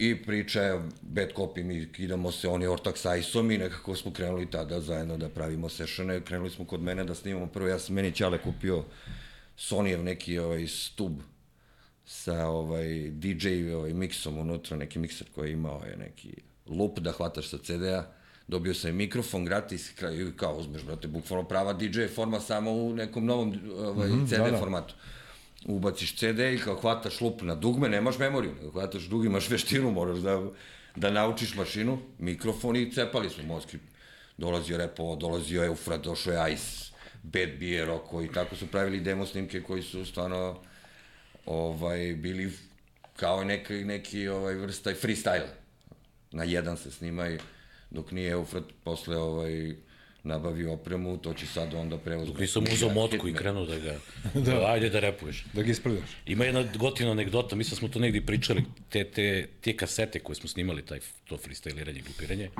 I priča je, bad copy, mi idemo se, on je ortak sa Isom i nekako smo krenuli tada zajedno da pravimo sešane, krenuli smo kod mene da snimamo prvo, ja sam meni Ćale kupio Sonyjev neki ovaj stub sa ovaj DJ ovaj miksom unutra, neki mikser koji je imao je neki lup da hvataš sa CD-a, dobio sam i mikrofon gratis, i kao uzmeš, brate, bukvalno prava DJ forma samo u nekom novom ovaj, mm -hmm, CD da, da. formatu. Ubaciš CD i kao hvataš lup na dugme, nemaš memoriju, nego hvataš dug, imaš veštinu, moraš da, da naučiš mašinu, mikrofon i cepali smo mozgi. Dolazio Repo, dolazio Eufrat, došao je Ice, Bad Beer, Roko i tako su pravili demo snimke koji su stvarno ovaj, bili kao neki, neki ovaj, vrsta freestyle. Na jedan se snimaju, dok nije Eufrat posle ovaj, nabavio opremu, to će sad onda prevoz. Nisam uzao motku i krenuo da ga... da. Ajde da repuješ. Da ga ispravljaš. Ima jedna gotivna anegdota, mislim da smo to negdje pričali, te, te, te kasete koje smo snimali, taj, to freestyliranje i glupiranje,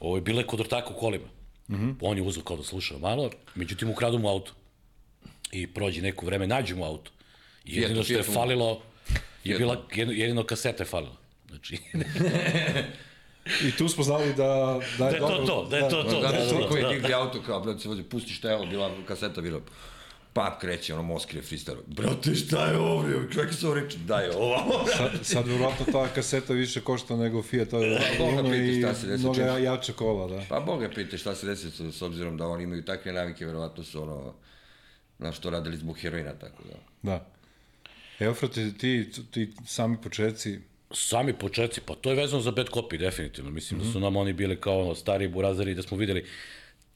ovo je bile kod ortaka u kolima. Mm -hmm. On je uzao kao da sluša malo, međutim ukradu mu auto. I prođe neko vreme, nađu mu auto. I jedino što je Fiat- falilo, je bila, jedino, jedino kaseta je falila. Znači, I tu smo znali da, da je da je to dobro. to, da je to to. Da, Da, da, da, da, koji da, je digli auto kao, brate, se vozi, pusti šta je ovo, bila kaseta, bila pa kreće, ono, Moskre freestyle. Brate, šta je ovo, bre? Čovjek se ovo reče, daj ovo. Sad, sad verovatno ta kaseta više košta nego Fiat Boga Uno piti i šta se desi, mnogo često. jače kola, da. Pa Boga pite šta se desi s, obzirom da oni imaju takve navike, verovatno su ono, na što radili zbog heroina, tako da. Da. Evo, frate, ti, ti sami početci, Sami početci, pa to je vezano za bad copy, definitivno. Mislim mm -hmm. da su nam oni bili kao ono, stari burazari, da smo videli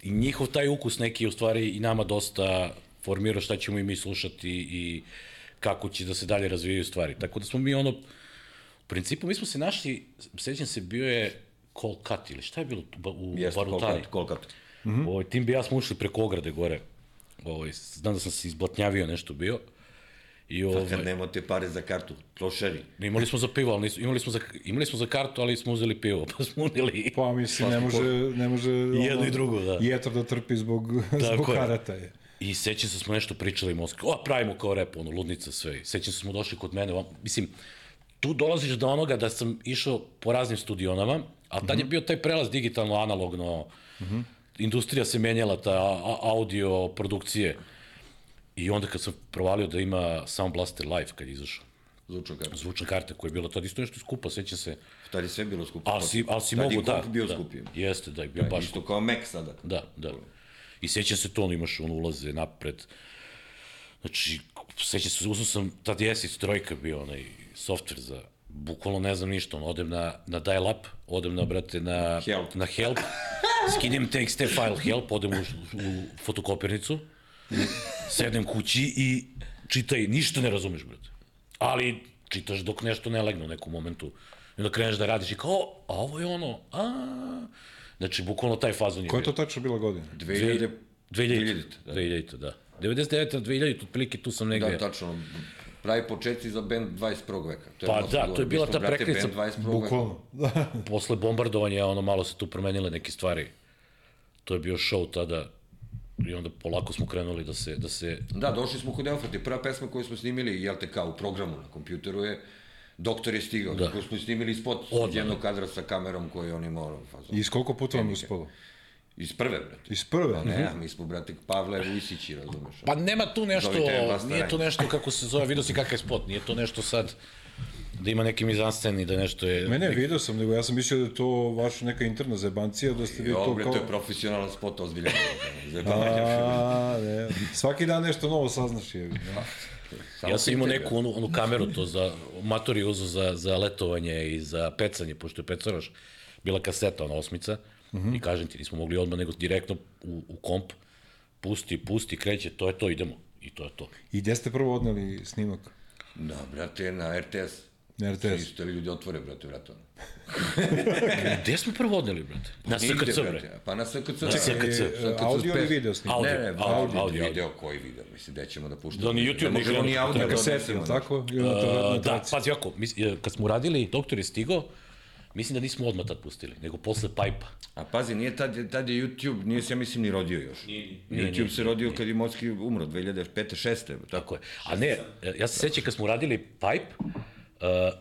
i njihov taj ukus neki u stvari i nama dosta formirao šta ćemo i mi slušati i kako će da se dalje razvijaju stvari. Tako da smo mi ono, u principu mi smo se našli, sećam se, bio je Cut ili šta je bilo u, Jeste, Barutani? kolkat, kolkat. Mm -hmm. ovaj, tim bi ja smo ušli preko ograde gore. Ovaj, znam da sam se izblatnjavio nešto bio. I ovaj, Kad nemate pare za kartu, klošeri. Imali smo za pivo, ali nisu, imali, smo za, imali smo za kartu, ali smo uzeli pivo, pa smo unili. pa mislim, ne može, ne može jedno i drugo, da. Jetar da trpi zbog, zbog je. karata je. I sećam se da smo nešto pričali u Moskvi, o, pravimo kao rep, ono, ludnica sve. I Sećam se da smo došli kod mene, on, mislim, tu dolaziš do onoga da sam išao po raznim studionama, a tad mm -hmm. je bio taj prelaz digitalno, analogno, mm -hmm. industrija se menjala, ta a- audio produkcije. I onda kad sam provalio da ima Sound Blaster Live kad je izašao, Zvučno kartu. zvučna karta koja je bila tad isto nešto skupa, sećam se, Tad je sve bilo skupo. Ali si, ali si Tad mogu, je da. bio da, skupio. Jeste, da, je bio baš Isto kao Mac sada. Da, da. I sećam se to, ono, imaš ono ulaze napred. Znači, sećam se, uzao sam, tad je SX trojka bio onaj softver za, bukvalno ne znam ništa, ono, odem na, na dial-up, odem na, brate, na Help. na help skinem TXT file help, odem u, u fotokopirnicu, sedem kući i čitaj, ništa ne razumeš, brate. Ali čitaš dok nešto ne legne u nekom momentu. I onda kreneš da radiš i kao, a ovo je ono, a Znači, bukvalno taj fazon je Koja je to tačno bila godina? 2000, 2000, 2000, da. 2000, da. 99 na 2000, otprilike tu sam negde. Da, tačno. pravi početci za band 21. veka. To Pa dosta da, to je bila ta brate, prekretnica, band 21. veka. Bukvalno. Da. Posle bombardovanja, ono, malo se tu promenile neke stvari. To je bio show tada i onda polako smo krenuli da se, da se Da, došli smo kod Elfati. Prva pesma koju smo snimili, jel te kao u programu na kompjuteru je Doktor je stigao, Da. da. koju smo snimili spot od jednog kadra sa kamerom koji on imao fazon. I iz koliko puta vam je uspelo? Iz prve, brate. Iz prve? Pa ne, a mi smo, brate, Pavle Vujsići, razumeš? Pa nema tu nešto, nije to Rajna. nešto kako se zove, vidio si kakav je spot, nije to nešto sad da ima neki mizansceni, da nešto je... Mene, video sam, nego ja sam mislio da je to vaša neka interna zebancija, da ste vi Jo, to bre, kao... to je profesionalan spot, ozbiljan. A, ne. Svaki dan nešto novo saznaš je. Da. Ja sam imao neku onu, onu kameru to za, matori uzu za, za letovanje i za pecanje, pošto je pecaroš, bila kaseta, ona osmica, mm -hmm. i kažem ti, nismo mogli odmah nego direktno u, u komp, pusti, pusti, kreće, to je to, idemo. I to je to. I gde ste prvo odneli snimak? Da, brate, na RTS. Na RTS. Isto li ljudi otvore, brate, vrata. Gde smo prvo odneli, brate? Na SKC, brate. Pa na SKC. Na SKC. E, audio ili video snimak? Audio, Ne, ne, audio, audio, video, koji video, mislim, gde ćemo da puštamo. Da ni YouTube nije možemo ni audio da kaseti, odnesemo. ili tako? Ili na, to, na Uh, da, pazi ovako, e, kad smo radili, doktor je stigao, mislim da nismo odmah tad pustili, nego posle Pajpa. A pazi, nije tad, tad je YouTube, nije se, ja mislim, ni rodio još. Nije, YouTube nije, se rodio kad je Mocki umro, 2005. 6. Tako. Tako je. A ne, e, ja se sećam kad smo radili Pipe, uh,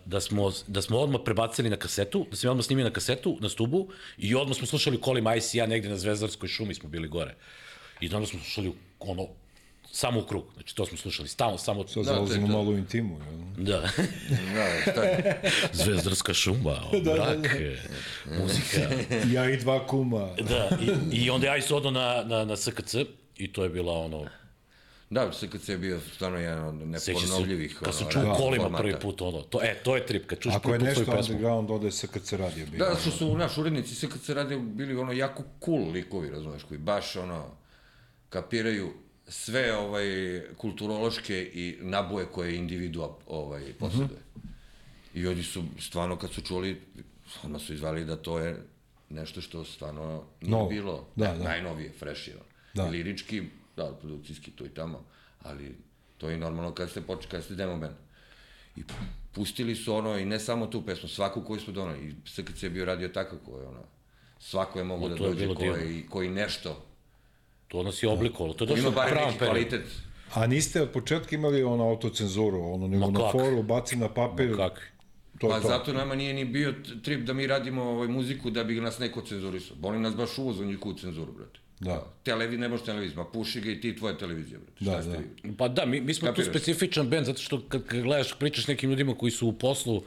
da smo, da smo odmah prebacili na kasetu, da ja odmah snimio na kasetu, na stubu, i odmah smo slušali Koli Majs i ja negde na Zvezdarskoj šumi smo bili gore. I onda smo slušali ono, samo u krug. Znači, to smo slušali stalno, samo... Sad Da, zalazimo to. malo u intimu. Jel? Da. Da, šta je? Zvezdarska šuma, brak, e, muzika. Ja i dva kuma. Da, i, i onda ja isto odo na, na, na SKC i to je bila ono, Da, SKC je bio stvarno jedan od se, neponovljivih kad sam čuo kolima formata. prvi put ono, to, e, to je trip, kad čuš Ako je prvi put nešto svoju pesmu. underground, onda je SKC radio bio. Da, što su naš urednici SKC radio bili ono jako cool likovi, razumeš, koji baš ono kapiraju sve ovaj kulturološke i naboje koje individua ovaj posjeduje. Mm -hmm. I oni su stvarno kad su čuli odmah su izvali da to je nešto što stvarno nije Novo. bilo Da, da. najnovije, fresh je. Da. Da. Lirički, da, produkcijski to i tamo, ali to je normalno kad ste počeli, kad ste demo band. I pustili su ono, i ne samo tu pesmu, svaku koju smo donali. I SKC je bio radio tako koji ono, svako je mogo O, da dođe koji, koji nešto, To nas je oblikovalo, to je ima došlo u pravom periodu. kvalitet. A niste od početka imali ono autocenzuru, ono, nego Ma na kak? foru, baci na papir, Kakvi? to Pa to. zato nama nije ni bio trip da mi radimo ovaj muziku da bi nas neko cenzurisao. Boli nas baš uvoz u njihovu cenzuru, brate. Da. Televi, ne možeš televizija, ma puši ga i ti tvoje televizije, brate. Da, Šta ste da. vi? Pa da, mi, mi smo Kapiraš? tu specifičan band, zato što kad, kad gledaš, pričaš nekim ljudima koji su u poslu,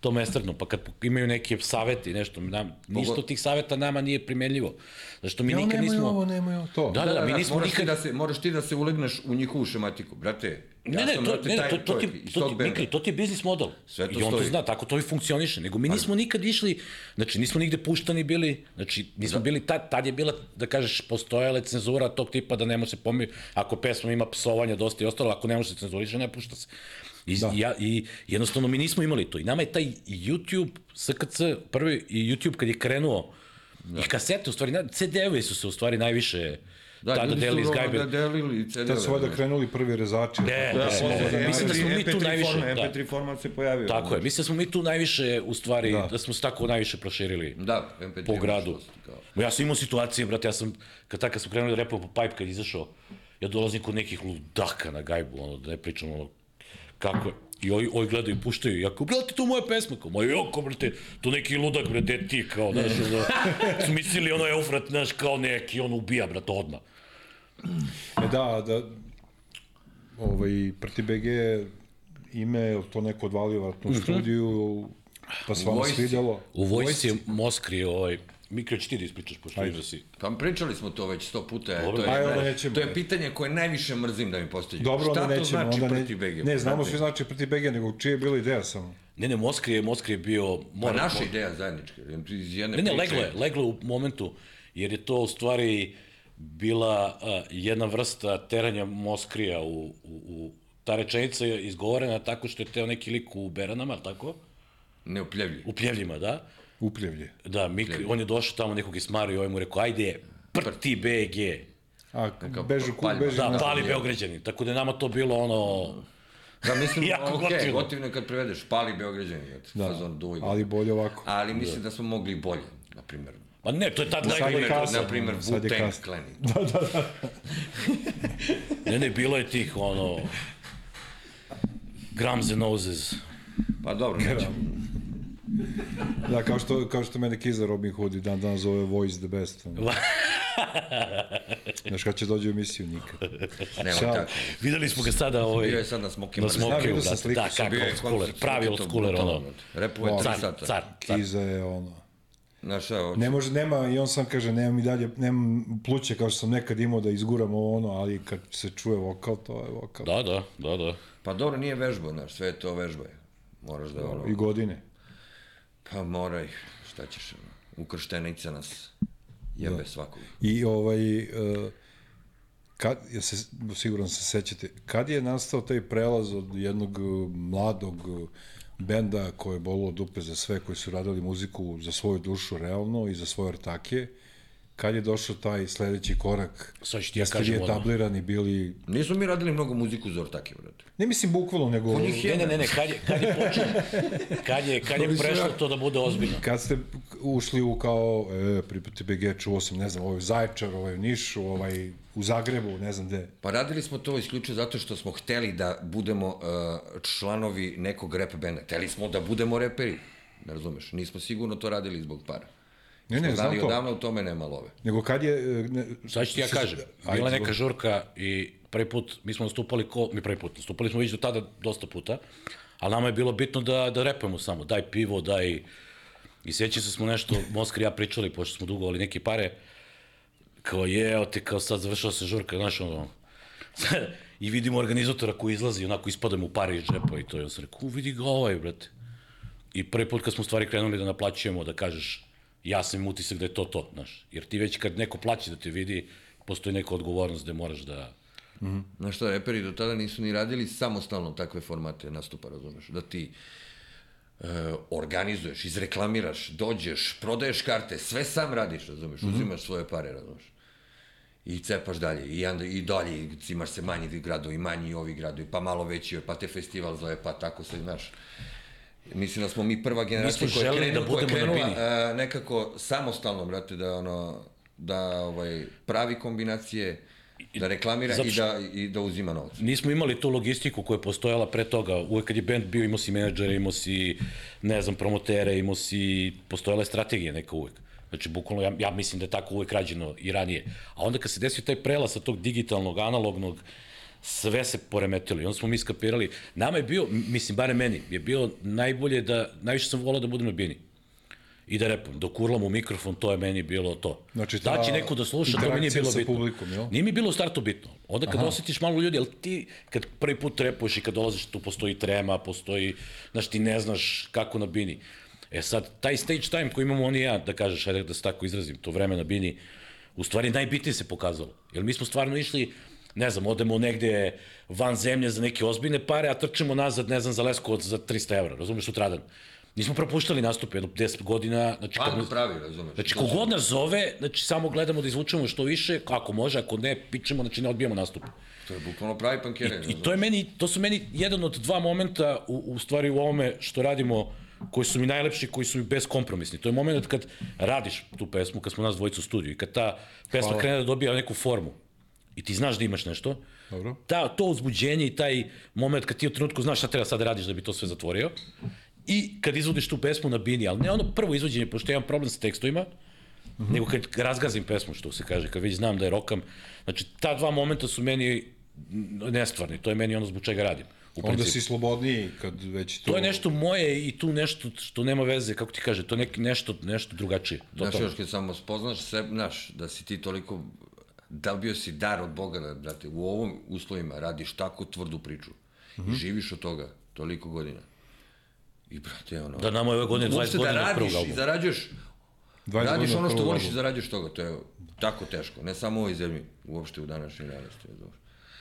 to mestredno, pa kad imaju neke savete i nešto, nam, ništa od tih saveta nama nije primenljivo. Zašto mi Ja, nikad nemoj nismo... ovo, nemoj ovo, to. Da, da, da, mi nismo moraš nikad... Ti da se, moraš ti da se ulegneš u njihovu šematiku, brate. Ne, ne, to, ne, to, to, ti, to, ti, benda. Mikli, to ti je biznis model. Sve to I on to stoji. zna, tako to i funkcioniše. Nego mi nismo nikad išli, znači nismo nigde puštani bili, znači nismo Da. bili, tad, tad je bila, da kažeš, postojala cenzura tog tipa da ne može se pomi, ako pesma ima psovanja dosta i ostalo, ako ne može se cenzuriše, ne pušta se. I, da. ja, I jednostavno mi nismo imali to. I nama je taj YouTube, SKC, prvi YouTube kad je krenuo, da. i kasete, u stvari, CD-evi su se u stvari najviše Da, tada delili iz gajbe. da delili CD-ove. Tad su valjda krenuli prvi rezači. Smo ne, mogli ne, da mislim da smo mi tu MP3 najviše, Format, da. MP3 format se pojavio. Tako je, mislim da smo mi tu najviše, u stvari, da, Da. da smo se tako najviše proširili Da, MP3 po gradu. kao. Ja sam imao situacije, brate, ja sam, kad tako smo krenuli da repamo po Pipe, kad izašao, ja dolazim kod nekih ludaka na gajbu, ono, da ne pričam, ono, kako je. I ovi, ovi gledaju i puštaju, i ja kao, brate, to je moja pesma, kao, ma joko, brate, to neki ludak, brate, ti, kao, znaš, ono, su mislili, ono, Eufrat, znaš, kao neki, on ubija, brate, odmah. E da, da, ovaj, Prti BG ime, je to neko odvalio vratno u studiju, pa se vam vojsci. svidjelo. U vojsci je Moskri, ovaj, Mikro, će ti da ispričaš, pošto vidim da si... Pa pričali smo to već sto puta. Dobro. to, je, Ajde, nećemo. to je pitanje koje najviše mrzim da mi postoji. Dobro, Šta onda to nećemo, znači onda ne, protiv BG? ne, znamo svi znači Prti BG, nego čija je bila ideja samo. Ne, ne, Moskri je, Moskri je bio... Pa Mora, naša ideja zajednička. Iz jedne Ne, ne, priče. leglo je, leglo je u momentu, jer je to u stvari bila uh, jedna vrsta teranja Moskrija u, u, u ta rečenica je izgovorena tako što je teo neki lik u Beranama, ali tako? Neopljevljiv. U Pljevljima, da? Upljevlje. Da, Mikri, on je došao tamo nekog je smario i ovaj mu rekao, ajde, prti BG. A, bežu, ku, paljba. beži Da, pali Beograđani. Tako da je nama to bilo ono, Da, mislim, Jako ok, gotivno. gotivno je kad prevedeš, pali Beograđani, da, fazon duj. ali bolje ovako. Ali mislim da smo mogli i bolje, na primjer. Ma ne, to je tad je najbolje. Na primjer, Sad je Wu-Tang kasno. Clan. Ne, ne, bilo je tih, ono, Grams and Noses. Pa dobro, nećemo. Da, kao što, kao što mene Kiza Robin Hood i dan danas zove Voice the Best. ono. Znaš kad će dođe u emisiju nikad. Nema Ćao. tako. Videli smo ga sada ovaj, Bio je sad na Smoky na sam da, da, sam kako je old schooler, pravi old schooler, ono. brate. Repuje tri Car, sata. car, car. Kiza je ono... Znaš šta, hoće- Ne može, nema, i on sam kaže, nemam i dalje, nemam pluće kao što sam nekad imao da izguram ovo ono, ali kad se čuje vokal, to je vokal. Da, da, da, da. Pa dobro, nije vežba, znaš, sve je to vežba. je. Moraš da, ono, I godine. Pa moraj, šta ćeš, ukrštenica nas jebe da. svakog. I ovaj, uh, kad, ja se, siguran se sećate, kad je nastao taj prelaz od jednog uh, mladog uh, benda koje je bolo dupe za sve, koji su radili muziku za svoju dušu realno i za svoje ortake, kad je došao taj sledeći korak, Sad ću ti ja kažem ono. etablirani bili, Nismo mi radili mnogo muziku za ortake, brate. ne mislim bukvalno, nego njih Ne, ne, ne, ne, kad je, kad je počelo, kad je, kad je prešlo to da bude ozbiljno. kad ste ušli u kao, e, pripati BG, čuo sam, ne znam, ovaj u Zaječar, ovaj u Nišu, ovaj u Zagrebu, ne znam gde. Pa radili smo to isključivo zato što smo hteli da budemo uh, članovi nekog rap benda. Hteli smo da budemo reperi. Ne razumeš? Nismo sigurno to radili zbog para. Ne, ne, znam to. odavno u tome nema love. Nego kad je... e, Ne, Sad ću ti ja se- kažem, Ajde, bila neka žurka i prvi put mi smo nastupali ko, mi prvi put, nastupali smo već do tada dosta puta, ali nama je bilo bitno da, da repujemo samo, daj pivo, daj... I sjećam se smo nešto, Moskar i ja pričali, pošto smo dugovali neke pare, kao je, evo te, kao sad završila se žurka, znaš, ono, i vidimo organizatora koji izlazi, onako ispadamo u pare iz džepa i to je, on se rekao, "U, vidi ga ovaj, brate. I prvi put kad smo stvari krenuli da naplaćujemo, da kažeš, ja sam im utisak da je to to, znaš. Jer ti već kad neko plaće da te vidi, postoji neka odgovornost da moraš da... Znaš šta, reperi do tada nisu ni radili samostalno takve formate nastupa, razumeš? Da ti e, organizuješ, izreklamiraš, dođeš, prodaješ karte, sve sam radiš, razumeš? Uzimaš svoje pare, razumeš? I cepaš dalje, i, onda, i dalje, imaš se manji gradovi, manji ovi gradovi, pa malo veći, pa te festival zove, pa tako se, znaš. Mislim da smo mi prva generacija koja je, želeli krenu, da koja budemo na krenula bini. e, nekako samostalno, brate, da ono, da ovaj, pravi kombinacije, da reklamira Zato i da, i da uzima novac. Nismo imali tu logistiku koja je postojala pre toga. Uvek kad je band bio, imao si menadžere, imao si, ne znam, promotere, imao si, postojala je strategija neka uvek. Znači, bukvalno, ja, ja mislim da je tako uvek rađeno i ranije. A onda kad se desio taj prelaz sa tog digitalnog, analognog, sve se poremetilo i onda smo mi skapirali. Nama je bio, mislim, bare meni, je bilo najbolje da, najviše sam volao da budem na bini. I da repam, dok urlam u mikrofon, to je meni bilo to. Znači, ta da će neko da sluša, to mi nije bilo bitno. publikom, jel? Nije mi bilo u startu bitno. Onda kad Aha. osjetiš malo ljudi, ali ti kad prvi put repuješ i kad dolaziš tu postoji trema, postoji, znaš, ti ne znaš kako na bini. E sad, taj stage time koji imamo oni i ja, da kažeš, ajde da se tako izrazim, to vreme na bini, u stvari najbitnije se pokazalo. Jer mi smo stvarno išli, ne znam, odemo negde van zemlje za neke ozbiljne pare, a trčimo nazad, ne znam, za Leskovac za 300 evra, razumeš, sutradan. Nismo propuštali nastupe jedno 10 godina, znači, Bando nas- pravi, razumeš? Znači, kogod nas zove, znači, samo gledamo da izvučemo što više, ako može, ako ne, pičemo, znači, ne odbijamo nastup. To je bukvalno pravi pankere. I to je meni, to su meni jedan od dva momenta, u, u stvari u ovome što radimo, koji su mi najlepši, koji su mi beskompromisni. To je moment kad radiš tu pesmu, kad smo nas dvojica u studiju i kad ta pesma Hvala. krene da dobija neku formu i ti znaš da imaš nešto, Dobro. ta, to uzbuđenje i taj moment kad ti u trenutku znaš šta treba sad da radiš da bi to sve zatvorio i kad izvodiš tu pesmu na bini, ali ne ono prvo izvođenje, pošto ja imam problem sa tekstovima, mm -hmm. nego kad razgazim pesmu, što se kaže, kad već znam da je rokam. Znači, ta dva momenta su meni nestvarni, to je meni ono zbog čega radim. U Onda principu. si slobodniji kad već to... To je nešto moje i tu nešto što nema veze, kako ti kaže, to je neki, nešto, nešto drugačije. To, Znaš, još kad samo spoznaš sebe, znaš, da si ti toliko, dobio si dar od Boga da, da te u ovom uslovima radiš tako tvrdu priču mm -hmm. i živiš od toga toliko godina. I, brate, ono... Da nama je ove godine 20 uopšte godina da radiš i zarađuješ, 20 radiš ono što voliš i zarađuješ toga, to je tako teško, ne samo u ovoj zemlji, uopšte u današnjoj realnosti.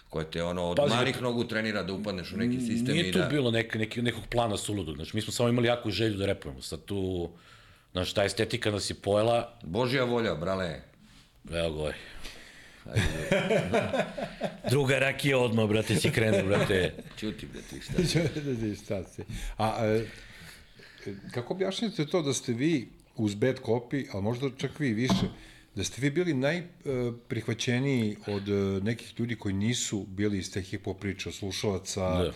Koje te ono od Pazi, malih nogu trenira da upadneš u neki sistem Nije i tu da... bilo nek, nek, nekog plana suludog, znači mi smo samo imali jaku želju da repujemo. Sad tu, znaš, ta estetika nas je pojela, Božja volja, brale. evo goj. Druga rakija odmah, brate, si krenu, brate. Čuti, bre, ti šta. šta si. A, e, kako objašnjate to da ste vi uz bad copy, a možda čak vi više, da ste vi bili najprihvaćeniji od e, nekih ljudi koji nisu bili iz te hip-hop priče, od slušalaca, da.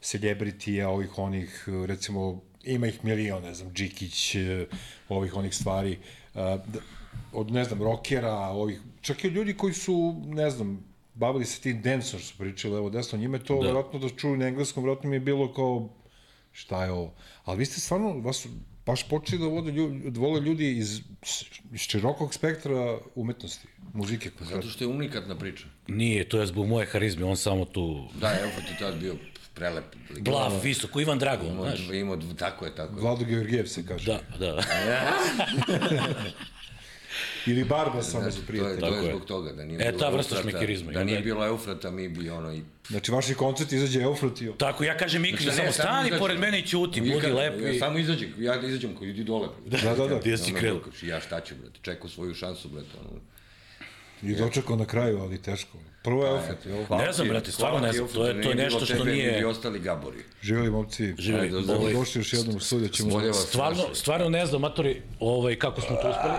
celebritija, ovih onih, recimo, ima ih milion, ne znam, Džikić, e, ovih onih stvari, da, od, ne znam, rokera, ovih, čak i ljudi koji su, ne znam, bavili se tim dancer, su pričali, evo desno, njime to, da. verovatno da čuju na engleskom, verovatno mi je bilo kao, šta je ovo? Ali vi ste stvarno, vas su baš počeli da vode ljudi, da vole ljudi iz, iz širokog spektra umetnosti, muzike. Zato što je unikatna priča. Nije, to je zbog moje harizme, on samo tu... Da, evo pa ti tad bio prelep. Blav, visoko, Ivan Drago, imao, znaš. Imao, tako je, tako je. Vlado Georgijev se kaže. Da, da. Ili Barba samo za prijatelj. To je, to je zbog toga, da nije e, ta vrsta šmekerizma. Da nije bilo Eufrata, mi bi ono i... Znači, vaši koncerti izađe Eufrat i... Tako, ja kažem Mikli, znači, samo stani izađem. pored mene i ćuti, budi lep. Ja, samo izađem, ja da izađem, koji idi dole. Da, da, da. Gdje si krenu? Ja šta ću, brate, čekao svoju šansu, brate, ono. I dočekao na kraju, ali teško. Prvo je Eufrat, jel? Ne znam, brate, stvarno ne znam, to je, to je nešto što nije... I ostali gabori. Živjeli, momci. Živjeli. Ovaj, došli još jednom u studiju, ćemo... Stvarno, stvarno ne znam, matori, ovaj, kako smo to uspeli.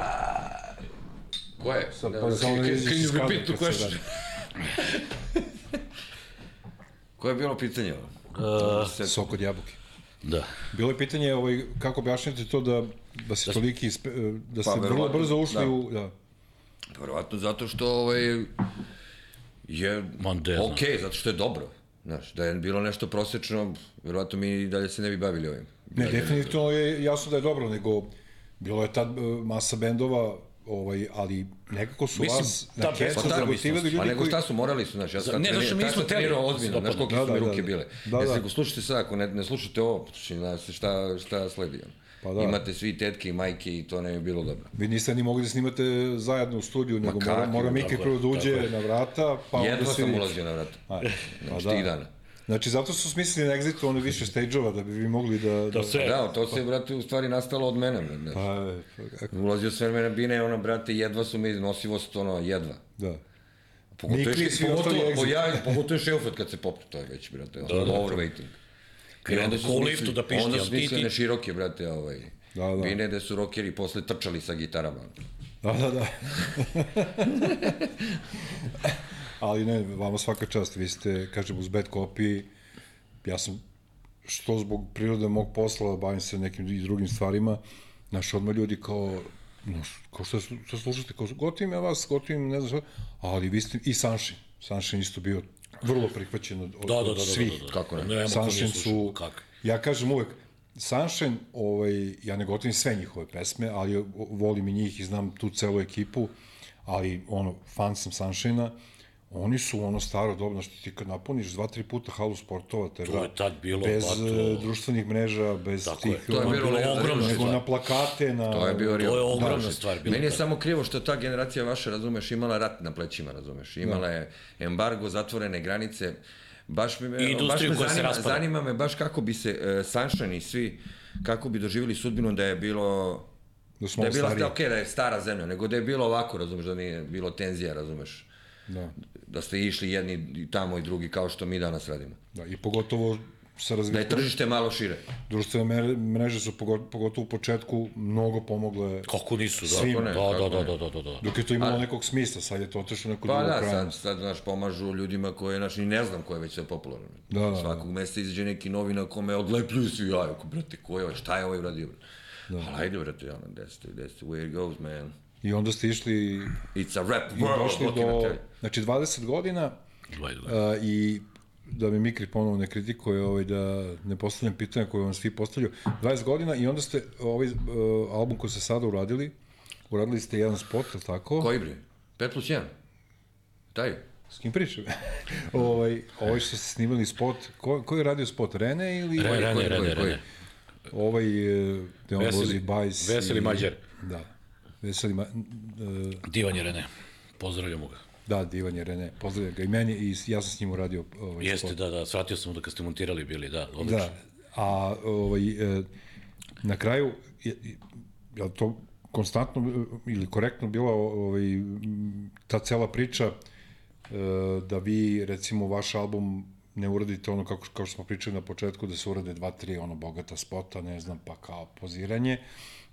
Ko je? Sad, pa samo ne iziš iz kadra kad se radi. Koje je bilo pitanje? Uh, sok od jabuke. Da. Bilo je pitanje ovaj, kako objašnjate to da, da se toliki, ispe- da ste Pa, vrlo brzo ušli da. u... Da. Verovatno zato što ovaj, je Ma, ne znam. okej, zato što je dobro. Znaš, da je bilo nešto prosečno, verovatno mi i dalje se ne bi bavili ovim. Ne, definitivno je jasno da je dobro, nego bilo je tad uh, masa bendova, ovaj, ali nekako su Mislim, vas na kesu beskompromisnost. zagotivali ljudi Pa nego koji... šta su, morali su, znaš, ja sam Ne, zato što mi hteli. trenirao ozbiljno, znaš koliko Da, su mi da, ruke da. bile. Da, Da, da. da. slušajte sad, ako ne, ne slušate ovo, zna se šta, šta sledi. ono. Pa da. Imate svi tetke i majke i to ne bi bilo dobro. Vi niste ni mogli da snimate zajedno u studiju, nego mora, mora Miki prvo da uđe na vrata, pa onda Jedno sam ulazio na vrat. A, pa Znači, tih dana. Znači, zato su smislili na Exitu ono više stage-ova, da bi vi mogli da... da... Da sve. Da, to se, brate, u stvari nastalo od mene. Znaš. Pa, pa, kako- Ulazio sve vremena bine, ono, brate, jedva su mi nosivost, ono, jedva. da. Pogotovo, Mikli i je, pogotovo, po, ja, pogotovo je šelfet kad se popne, to je već, brate, da, da, overweighting. I onda su liftu da pišti, Onda su smislene široke, brate, ovaj. Da, da. Bine da su rokeri posle trčali sa gitarama. Da, da, da. Ali ne, vama svaka čast, vi ste, kažem, uz bad copy, ja sam, što zbog prirode mog posla, bavim se nekim i drugim stvarima, naš odmah ljudi kao, no, kao što, što slušate, kao, gotivim ja vas, gotivim, ne znam šta, ali vi ste, i Sunshine, Sunshine isto bio vrlo prihvaćen od, od, Da, da, da, od da, svih. da, da. Kako ne? Nije slušao, su, kako? ja kažem uvek, Sunshine, ovaj, ja ne gotovim sve njihove pesme, ali volim i njih i znam tu celu ekipu, ali ono, fan sam Sunshine-a, oni su ono staro dobro, što ti kad napuniš dva, tri puta halu sportova, te To je tad bilo, bez pa to- eh, društvenih mreža, bez Tako tih, je. To je bilo ogromno nego stvar. na plakate, na... To je bio To je ogromna stvar bila. Meni je samo krivo što ta generacija vaša, razumeš, imala rat na plećima, razumeš. Imala je embargo, zatvorene granice. Baš me, I baš industriju me koja se zanima, raspada. zanima me baš kako bi se uh, Sunshine i svi, kako bi doživjeli sudbinu da je bilo Da smo da je bila, stariji. ok, da je stara zemlja, nego da je bilo ovako, razumeš, da nije bilo tenzija, razumeš. Da, Da ste išli jedni tamo i drugi kao što mi danas radimo. da, i pogotovo sa Da je tržište malo šire. društvene mreže su pogo- pogotovo u početku mnogo pomogle Kako nisu, da. Svima. Da, da, da, da, da, da. Dok je to imalo nekog smisla, sad je to otišlo u neku Pa drugu da, krajnost. sad, sad, znaš, pomažu ljudima koje, znaš, ni ne znam ko je već sve popularno. Da, da, da. Svakog meseca izađe neki novina kome odlepljuju svi ko, brate, ko je ovaj, šta je ovaj uradio, brate? Da. Ali ajde, brate, ono, that's the, that's the way it goes, man. I onda ste išli It's a rap i world, došli do, znači 20 godina Dvaj, dvaj. a, i da me Mikri ponovo ne kritikuje, ovaj, da ne postavljam pitanja koje vam svi postavljaju. 20 godina i onda ste ovaj uh, album koji ste sada uradili, uradili ste jedan spot, je li tako? Koji bre? 5 plus 1? Taj? S kim pričam? ovaj, ovaj što ste snimali spot, ko, ko je radio spot? Rene ili Re, Rene, koji, Rene, koji, koji? Rene. ovaj gde on Veseli- vozi bajs? Veseli i- Mađar. Da. Veseli Ma, uh, Divan je Rene. Pozdravljamo ga. da, divan je Rene. Pozdravljam ga i meni i ja sam s njim uradio ovaj Jeste, spot. da, da, shvatio sam da kad ste montirali bili, da, odlično. Da, a ovaj, e, na kraju, je, je to konstantno e, ili korektno bila ovaj, ta cela priča da vi, recimo, vaš album ne uradite ono kako, kao što smo pričali na početku, da se urade dva, tri ono bogata spota, ne znam, pa kao poziranje,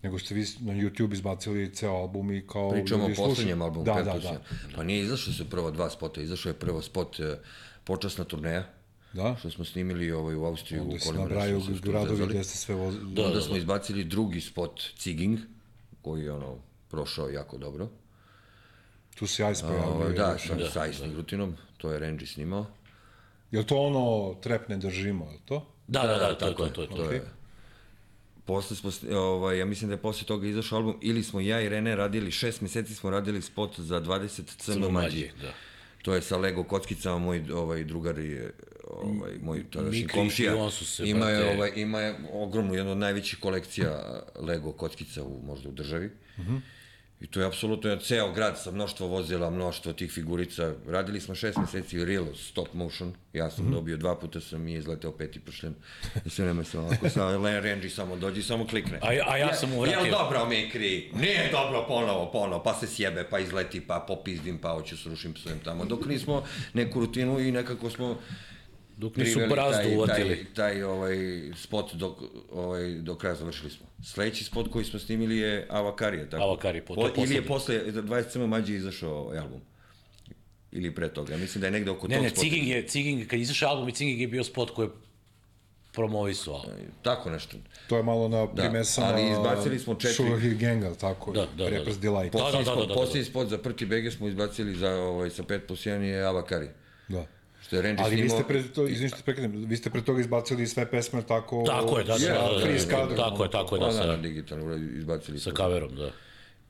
nego ste vi na YouTube izbacili ceo album i kao... Pričamo o poslednjem albumu, da, da, da. Pa nije izašlo su prvo dva spota, izašao je prvo spot e, počasna turneja, Da? što smo snimili ovaj, u Austriju. Onda u se nabraju tu gradovi gde ste sve vozili. Da, Onda smo izbacili drugi spot Ciging, koji je ono prošao jako dobro. Tu se Ice pojavio. Da, sa, sa isnim rutinom, to je Renji snimao. Je li to ono trep ne držimo, je li to? Da, da, da, to, tako to, je, to, to, to Okej. je. Posle smo, ovaj, ja mislim da je posle toga izašao album, ili smo ja i Rene radili, šest meseci smo radili spot za 20 crno mađi. da. To je sa Lego kockicama, moj ovaj, drugar je, ovaj, moj tadašnji Mikri komšija. i on su se, ima, je, brate- ovaj, ima je ogromnu, jednu od najvećih kolekcija Lego kockica u, možda u državi. I to je apsolutno ceo grad sa mnoštvo vozila, mnoštvo tih figurica. Radili smo šest meseci real stop motion. Ja sam dobio dva puta sam mi izleteo peti pršljen. I sve nema sam ovako sa Len Renji samo dođi, samo klikne. A, a ja sam mu vratio. Jel dobro Mikri? Nije dobro ponovo, ponovo, pa se sjebe, pa izleti, pa popizdim, pa hoću srušim psujem tamo. Dok nismo neku rutinu i nekako smo Dok nisu brazdu taj, uvatili. taj, taj ovaj, spot do, ovaj, do kraja završili smo. Sledeći spot koji smo snimili je Avakarija. Tako? Avakari, po- to je Ili je posle 27. mađe izašao ovaj album. Ili pre toga. Mislim da je negde oko Ne, tog ne, spota. Ciging je, Ciging, kad izašao album i Ciging je bio spot koji je promovisao. Tako nešto. To je malo na primesama ali izbacili smo četiri- Sugar Hill Gang, tako? Da, da, da, Repres da. Delight. Da, da, Poslednji da, spot, da, da. poslednji spot za Prti Bege smo izbacili za, ovaj, sa 5 plus 1 je Avakari. Da. Što je Renji Ali vi snimao. ste pre to, izvinite, što prekidam, vi ste pre toga izbacili sve pesme tako... Tako je, da, da, Je, da, da, da, skadrom, tako je, tako je, da, Pa da, sa, digitalno izbacili sa kaverom, da.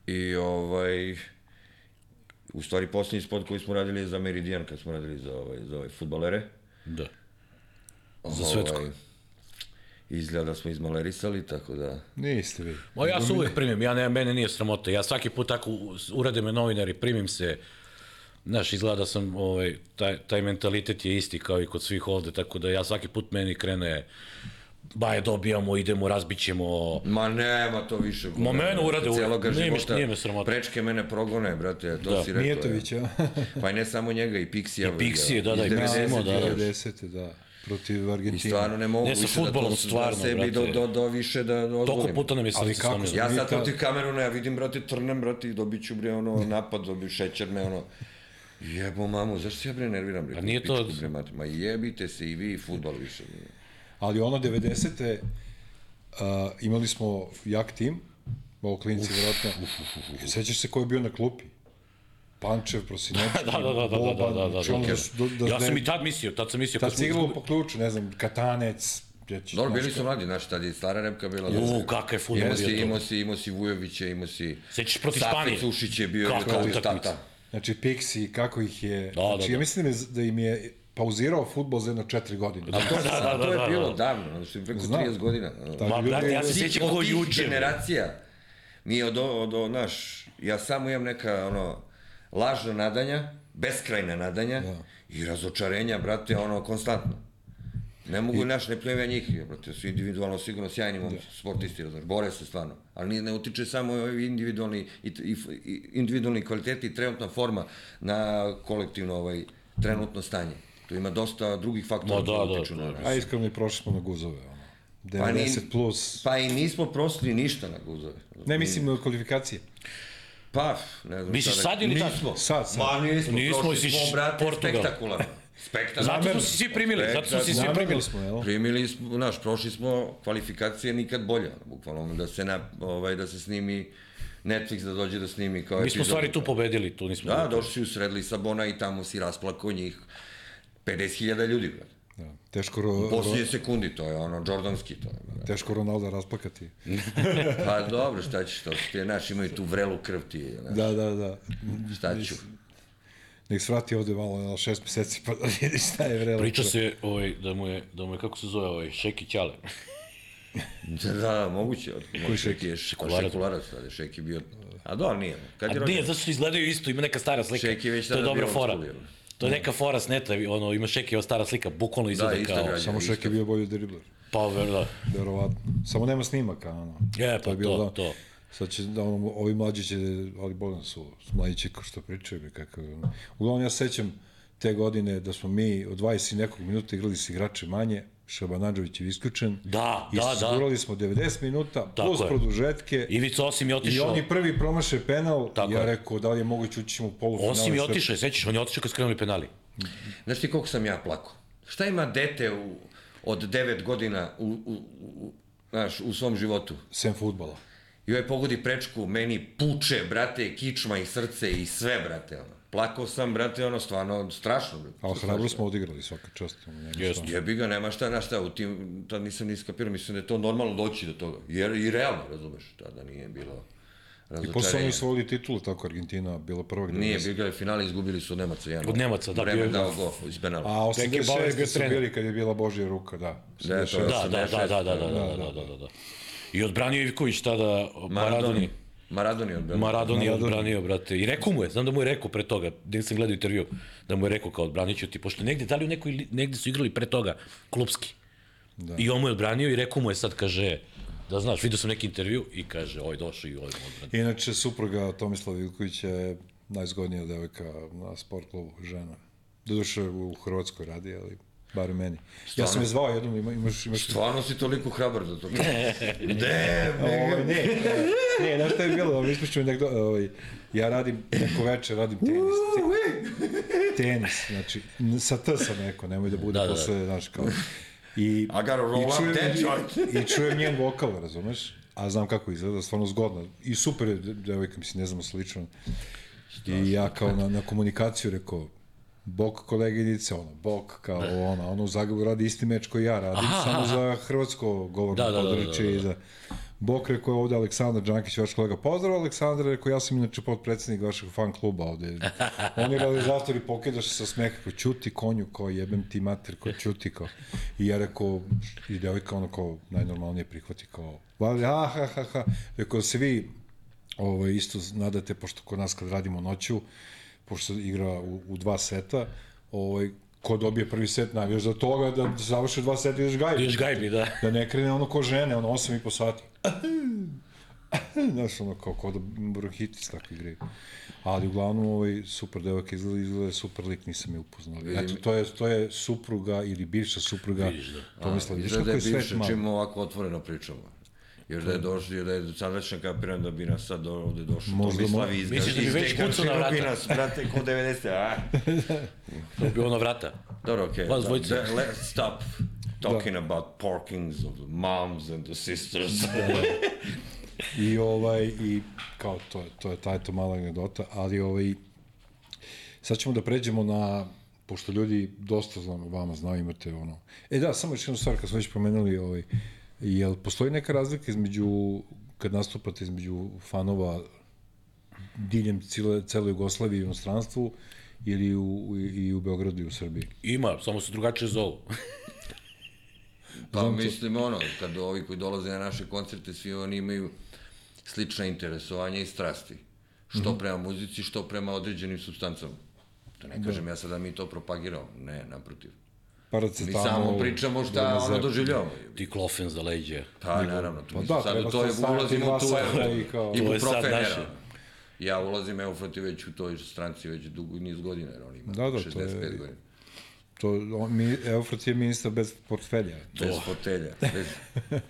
I ovaj, u stvari posljednji spot koji smo radili je za Meridian, kad smo radili za, ovaj, za ove futbalere. Da. Za svetsko. Ovaj, izgleda da smo izmalerisali, tako da... Niste vi. Ma ja se uvek primim, ja ne, mene nije sramota. Ja svaki put tako urade me novinari, primim se, Znaš, izgleda da sam, ovaj, taj, taj mentalitet je isti kao i kod svih ovde, tako da ja svaki put meni krene, baje dobijamo, idemo, razbićemo, Ma nema to više. Ma mene urade, celoga nije mi- života nije me sramota. Prečke mene progone, brate, to Da. si rekao. Mijetović, ja. Pa i ne samo njega, i Pixija. I Pixije, da, da, i 90-ih da, da. još. 90. da. Protiv I Argentine. stvarno ne mogu Ne, više da fudbalom, to stvarno, da sebi do, brate. do, do više da toliko ozvolim. puta nam je Ali srce kako Ja Mi sad protiv kameru ne, ja vidim, brate, trnem, brate, i dobit ću, bre, ono, napad, dobi šećer me, ono, jebo mamu, zašto se ja, bre, nerviram, bre, Pa nije to- bre, mate, ma jebite se i vi, i futbol više. Ali ono 90. Uh, imali smo jak tim, ovo klinci vjerojatno. Sećaš se ko je bio na klupi? Pančev, Prosinečki, Da, da, da, da, da, da, da, da, znači ono da. da, da, Ja sam i tad mislio, tad sam mislio Tad igralo izgubili- po ključu, ne znam, Katanec, Đečić, Dobro, bili su mladi, znaš, tad je stara repka bila. U, kakav je si, bio to. imao si, imao si Vujovića, imao si... Sećaš protiv Španije? Sušić je bio, utakmica. tata. Znači, Pixi, kako ih je... Da, znači, da, ja da. mislim da im je- da im je pauzirao futbol za jedno četiri godine. A to, Da, da, da, to je da, bilo da. davno, znači preko Znam. 30 godina. Tako, Ma, ljudi- brate, ja se sjećam ko juče. generacija, mi od, od, od, naš, ja samo imam neka, ono, lažna nadanja, beskrajna nadanja Da. i razočarenja, brate, ono, konstantno. Ne mogu, naš, ne pljujem ja njih, brate, su individualno sigurno sjajni momci, sportisti, razumiješ, bore se stvarno. Ali ne utiče samo individualni, i, i, i, individualni kvaliteti i trenutna forma na kolektivno ovaj, trenutno stanje. Tu ima dosta drugih faktora Ma da, koji da, utiču na da. nas. A iskreno i prošli smo na guzove. Ono. 90 Pa ni- plus. Pa i nismo prosili ništa na guzove. Ne mislim na kvalifikacije. Pa, ne znam Misliš da- sad ili? Nismo. Sad, sad. Ma nismo, Nismo, prošli smo, brate, Portugal. spektakularno. Spektakularno. Zato su se svi primili, zato su se svi primili. smo, jel? Primili smo, znaš, prošli smo kvalifikacije nikad bolje, bukvalno, ono, da se, na, ovaj, da se snimi Netflix da dođe da snimi kao Mi smo stvari tu pobedili, tu nismo. Da, došli si u sred Lisabona i tamo si rasplako njih 50.000 ljudi, brate. Da. Teško, ro, posljednje sekundi, to je ono, Jordanski, to je, brate. teško Ronalda rasplakati. Pa dobro, šta ćeš to, ti je, znaš, imaju tu vrelu krv ti, znaš, Da, da, da. šta ću. Nek svrati ovde malo na šest meseci pa da vidi šta je vrelo. Priča se ovaj, da, mu je, da mu je, kako se zove, ovaj, Šeki Ćale. Da, da, moguće. Koji Šeki? je Šekularac. šekularac, da je Šeki bio... A do, nije. Kad je A nije, zato što izgledaju isto, ima neka stara slika. Šeki je već to je tada dobra bio fora. jel? To je neka fora s neta, ono, ima Šeki stara slika, bukvalno izgleda isto kao... građe. Samo isto. Šek je bio bolji dribler. Pa, ver, da. Verovatno. Samo nema snimaka, ono. E, pa je bilo to, da- to. Sad će, da, ono, ovi mlađi će, ali bolno su, mlađi će što pričaju mi kakav. Uglavnom ja se sećam, te godine da smo mi od 20 i nekog minuta igrali s igrače manje, Šabanadžović je isključen. Da, I da, da. sigurali smo 90 minuta, plus je. produžetke. Ivica Osim je I otišao. oni prvi promaše penal, Tako ja je. rekao da li je moguće ući ćemo u polufinale. Osim je otišao, sećaš, on je otišao kad skrenuli penali. Znaš ti koliko sam ja plako? Šta ima dete u, od 9 godina u, u, u, znaš, u svom životu? Sem futbala. I ovaj pogodi prečku, meni puče, brate, kičma i srce i sve, brate, ono. Plakao sam, brate, ono, stvarno, strašno, brate. Ali hrabro smo odigrali svaka čast. Jeste. Jebi ga, nema šta, na šta, u tim, tad nisam ni skapirao, mislim da je to normalno doći do toga. Jer i realno, razumeš, tada nije bilo I posle oni osvojili titulu, tako Argentina bila prva gde Nije, bilo je finale, izgubili su od Nemaca jedan. Od Nemaca, da, Vreme dao gol iz penala. A Beckenbauer je bio 86. su bili kad je bila Božja ruka, da. Da, to je Da, da, da, 86, da, da, da, da, da, da, da, da. I odbranio Ivković tada Maradoni. Maradoni odbranio. Maradoni je odbranio, brate. I rekao mu je, znam da mu je rekao pre toga, gde sam gledao intervju, da mu je rekao kao odbranit ću ti, pošto negde, da li u nekoj, negde su igrali pre toga, klubski. Da. I on mu je odbranio i rekao mu je sad, kaže, da znaš, vidio sam neki intervju i kaže, oj, došao i ovaj mu odbranio. Inače, supruga Tomislava Vilkovića je najzgodnija devojka na sport klubu, žena. Doduše u Hrvatskoj radi, ali bar meni. Ja sam je zvao jednom, ima, imaš, imaš... Stvarno si toliko hrabar za to. ne, Ovaj, ne, ne, znaš šta je bilo, ovaj, ispričam nekdo, ovaj, ja radim, neko večer radim tenis. Te- Tenis, znači, sa T sam rekao, nemoj da bude Da, da, da, da. posle, znaš, kao... I, I čujem, joint. I čujem njen vokal, razumeš? A znam kako izgleda, stvarno zgodno. I super je de- devojka, mislim, ne znamo slično. I ja kao na, na komunikaciju rekao, bok koleginice, ono, bok kao ona, ono u Zagrebu radi isti meč koji ja radim, Aha, samo aha. za hrvatsko govorno Da, da, da, da, područje da, da. i za... Bok rekao je ovde Aleksandar Đankić, vaš kolega. Pozdrav Aleksandar, rekao ja sam inače potpredsednik vašeg fan kluba ovde. On je realizator i pokidaš sa smeha, kao čuti konju, kao jebem ti mater, kao čuti, kao. I ja rekao, i devojka ono kao najnormalnije prihvati, kao, vali, ha, ha, ha, ha. Rekao da se vi ovo, isto nadate, pošto kod nas kad radimo noću, pošto se igra u, u dva seta, ovaj, ko dobije prvi set, navijaš za toga da završe dva seta i ideš gajbi. Ideš gajbi, da. Da ne krene ono ko žene, ono 8 i po sati. Znaš, ono kao kod bronhitis tako igraju. Ali uglavnom ovaj, super devojka izgleda, izgleda super lik, nisam je upoznao. Eto, to je, to je supruga ili bivša supruga Vidiš, da. Tomislav. Vidiš kako da je je svet bivše malo. čim ovako otvoreno pričamo. Jer da je došli, da je sad već ne kapiram da bi nas sad ovde došao Možda Tomislav Misliš da bi već kucao na vrata? bi nas, brate, ko 90, a? To bi ono vrata. Dobro, okej. Vas da, dvojica. da, let's stop talking about porkings of the moms and the sisters. I ovaj, i kao to, je- to je ta eto mala anegdota, ali ovaj, sad ćemo da pređemo na, pošto ljudi dosta znam, vama znaju, imate ono, e da, samo još jednu stvar, kad smo već pomenuli, ovaj, jel postoji neka razlika između, kad nastupate između fanova diljem cele, cele Jugoslavije i u inostranstvu, ili u, i u Beogradu i u Srbiji? Ima, samo se drugačije zovu. Pa mislim ono, kad ovi koji dolaze na naše koncerte, svi oni imaju slična interesovanja i strasti. Što Mhm. prema muzici, što prema određenim substancama. To ne kažem ja sad da mi to propagiramo, ne, naprotiv. Mi Paracetamol, samo pričamo šta ono Bremazep. doživljavamo. Ti klofen za leđe. Pa, naravno, to, Pa da, sad u to je, ulazimo tu evo, i kao- To je sad naše. Ja ulazim, evo, protiv već u toj stranci već dugo niz godina, jer on ima Da, da, to 65 je- godina. To, on, mi, Eufrat je ministar bez portfelja. Bez fotelja. Bez...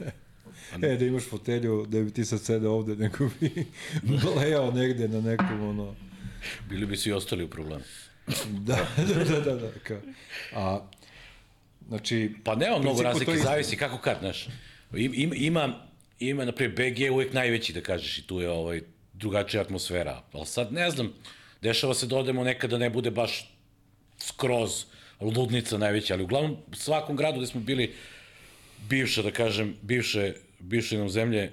E, da imaš fotelju, da bi ti sad sede ovde, nego bi lejao negde na nekom, ono... Bili bi svi ostali u problemu. Da, da, da, da, da, kao. A, znači... Pa nema mnogo razlike, zavisi kako kad, znaš. Im, im, ima, ima, na primjer, BG je uvijek najveći, da kažeš, i tu je ovaj, drugačija atmosfera. Ali sad, ne znam, dešava se da odemo nekada ne bude baš skroz ludnica najveća, ali uglavnom u svakom gradu gde smo bili bivše, da kažem, bivše, bivše nam zemlje,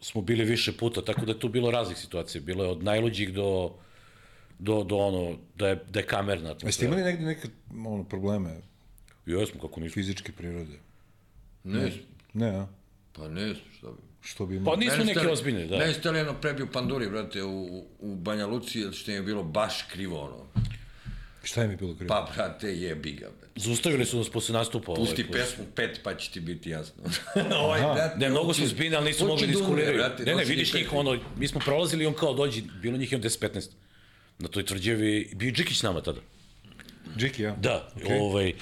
smo bili više puta, tako da tu bilo raznih situacija. Bilo je od najluđih do, do, do ono, da je, da je kamerna Jeste imali negde neke ono, probleme Jesmo, kako nismo. fizičke prirode? Ne, Ne, a? pa ne, šta bi. Što bi Pa nisu neke ozbiljne, da. Mene ste jedno prebio panduri, brate, u, u Banja Luci, jer što im je bilo baš krivo, ono. Šta je bilo krivo? Pa, brate, jebi ga, brate. Zaustavili su nas posle nastupa. Pusti ovaj, pesmu pet, pa će ti biti jasno. ovaj, brate, Ne, mnogo su zbini, ali nisu mogli da iskuliraju. brate, Ne, ne, vidiš njih, ono, mi smo prolazili, on kao dođi, bilo njih je 10-15. Na toj tvrđevi, bio je Džikić nama tada. Džiki, ja? Da, okay. ovaj,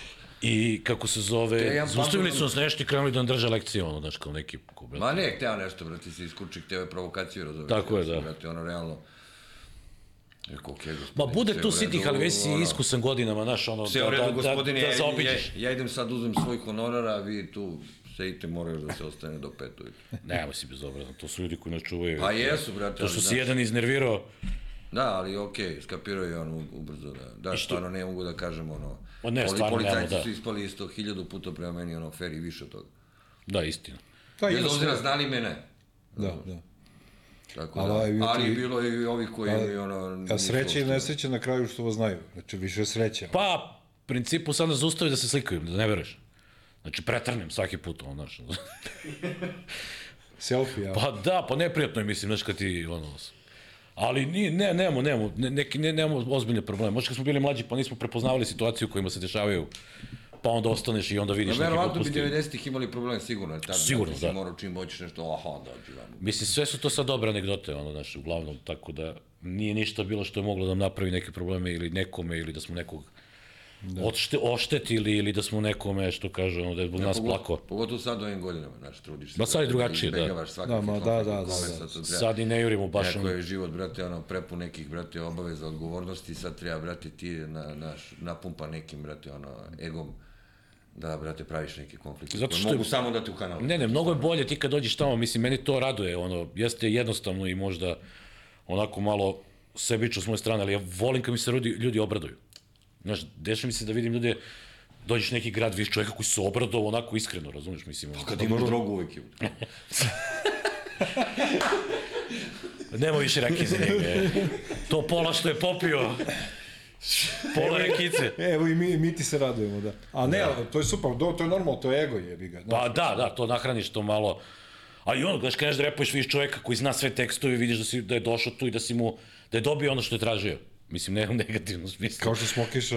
i kako se zove, zaustavili su nas nešto i krenuli da nam drže lekcije, ono, znaš, kao neki kubel. Ma ne, hteo nešto, brate, se iskuči, hteo je provokaciju, razumiješ. Tako je, da. Brate, ono, realno, Rekao, okej, Ma bude tu sitnih, redu, ali već si iskusan godinama, znaš, ono, Sve da, u redu, da, da, gospodine, da ja, zaobiđeš. ja, ja idem sad uzem svoj honorar, a vi tu sedite, moraju da se ostane do pet ujutru. Nema si bezobrazan, to su ljudi koji nas čuvaju. Pa jesu, brate, To što si jedan iznervirao, Da, ali okej, skapirao je on u- ubrzo da, da, stvarno ne mogu da kažem ono, Ma ne, poli- stvarno policajci da. su ispali isto hiljadu puta prema meni, ono, fair i više od toga. da, istina. Da, Bez obzira sve. znali mene. Da, da. Tako Ali, da, ali ti- bilo je i ovih koji Ali- ono... A sreće i nesreće na kraju što vas znaju. Znači, više sreća. Pa, principu sad nas zaustavi da se slikaju, da ne veruješ. Znači, pretrnem svaki put, ono, znaš. Selfie, ja. Pa da, pa neprijatno je, mislim, znaš, kad ti, ono, ali ni, ne, nemamo, nemamo, ne, neki, ne, nemamo ozbiljne probleme. Možda kad smo bili mlađi, pa nismo prepoznavali situaciju u kojima se dešavaju, pa onda ostaneš i onda vidiš Ja, neke verovatno bi gluposti. 90-ih imali problem, sigurno. Tad, Sigurno, da. Morao čim hoćeš nešto, aha, dođi vam. Mislim, sve su to sad dobre anegdote, ono, znaš, uglavnom, tako da nije ništa bilo što je moglo da nam napravi neke probleme ili nekome, ili da smo nekog da. Odšte, oštetili ili da smo nekome, što kaže, ono, da je zbog nas Pogotovo- plako. Pogotovo sad u ovim godinama, znaš, trudiš se. Ma sad je drugačije, da. izbegavaš svaki Da, ma, da, da, u kome da, sad treba- Sad i ne jurimo baš Neko je život, brate, ono, prepun nekih, brate, obaveza, odgovornosti, sad treba, brate, ti na, naš, napumpa nekim, brate, ono, egom, da, brate, praviš neki konflikt. Zato što je- Mogu samo da te ukanalu. Ne, ne, mnogo je bolje ti kad dođeš tamo, mislim, meni to raduje, ono, jeste jednostavno i možda onako malo sebično s moje strane, ali ja volim kad mi se ljudi, ljudi obraduju. Znaš, deša mi se da vidim ljude, dođeš neki grad, vidiš čovjeka koji se obradao onako iskreno, razumiješ, mislim, ono, Kad imaš drogu uvijek je. nema više rakije za njega, e. to pola što je popio, pola rakice. Evo i mi, mi ti se radujemo, da. A ne, ali to je super, do, to je normalno, to je ego jebi ga. Pa da, da, to nahraniš to malo. A i ono, znaš, kreneš da repuješ, vidiš čovjeka koji zna sve tekstove, vidiš da, si, da je došao tu i da si mu, da je dobio ono što je tražio. Mislim, ne u negativnom smislu. Kao što Smokiša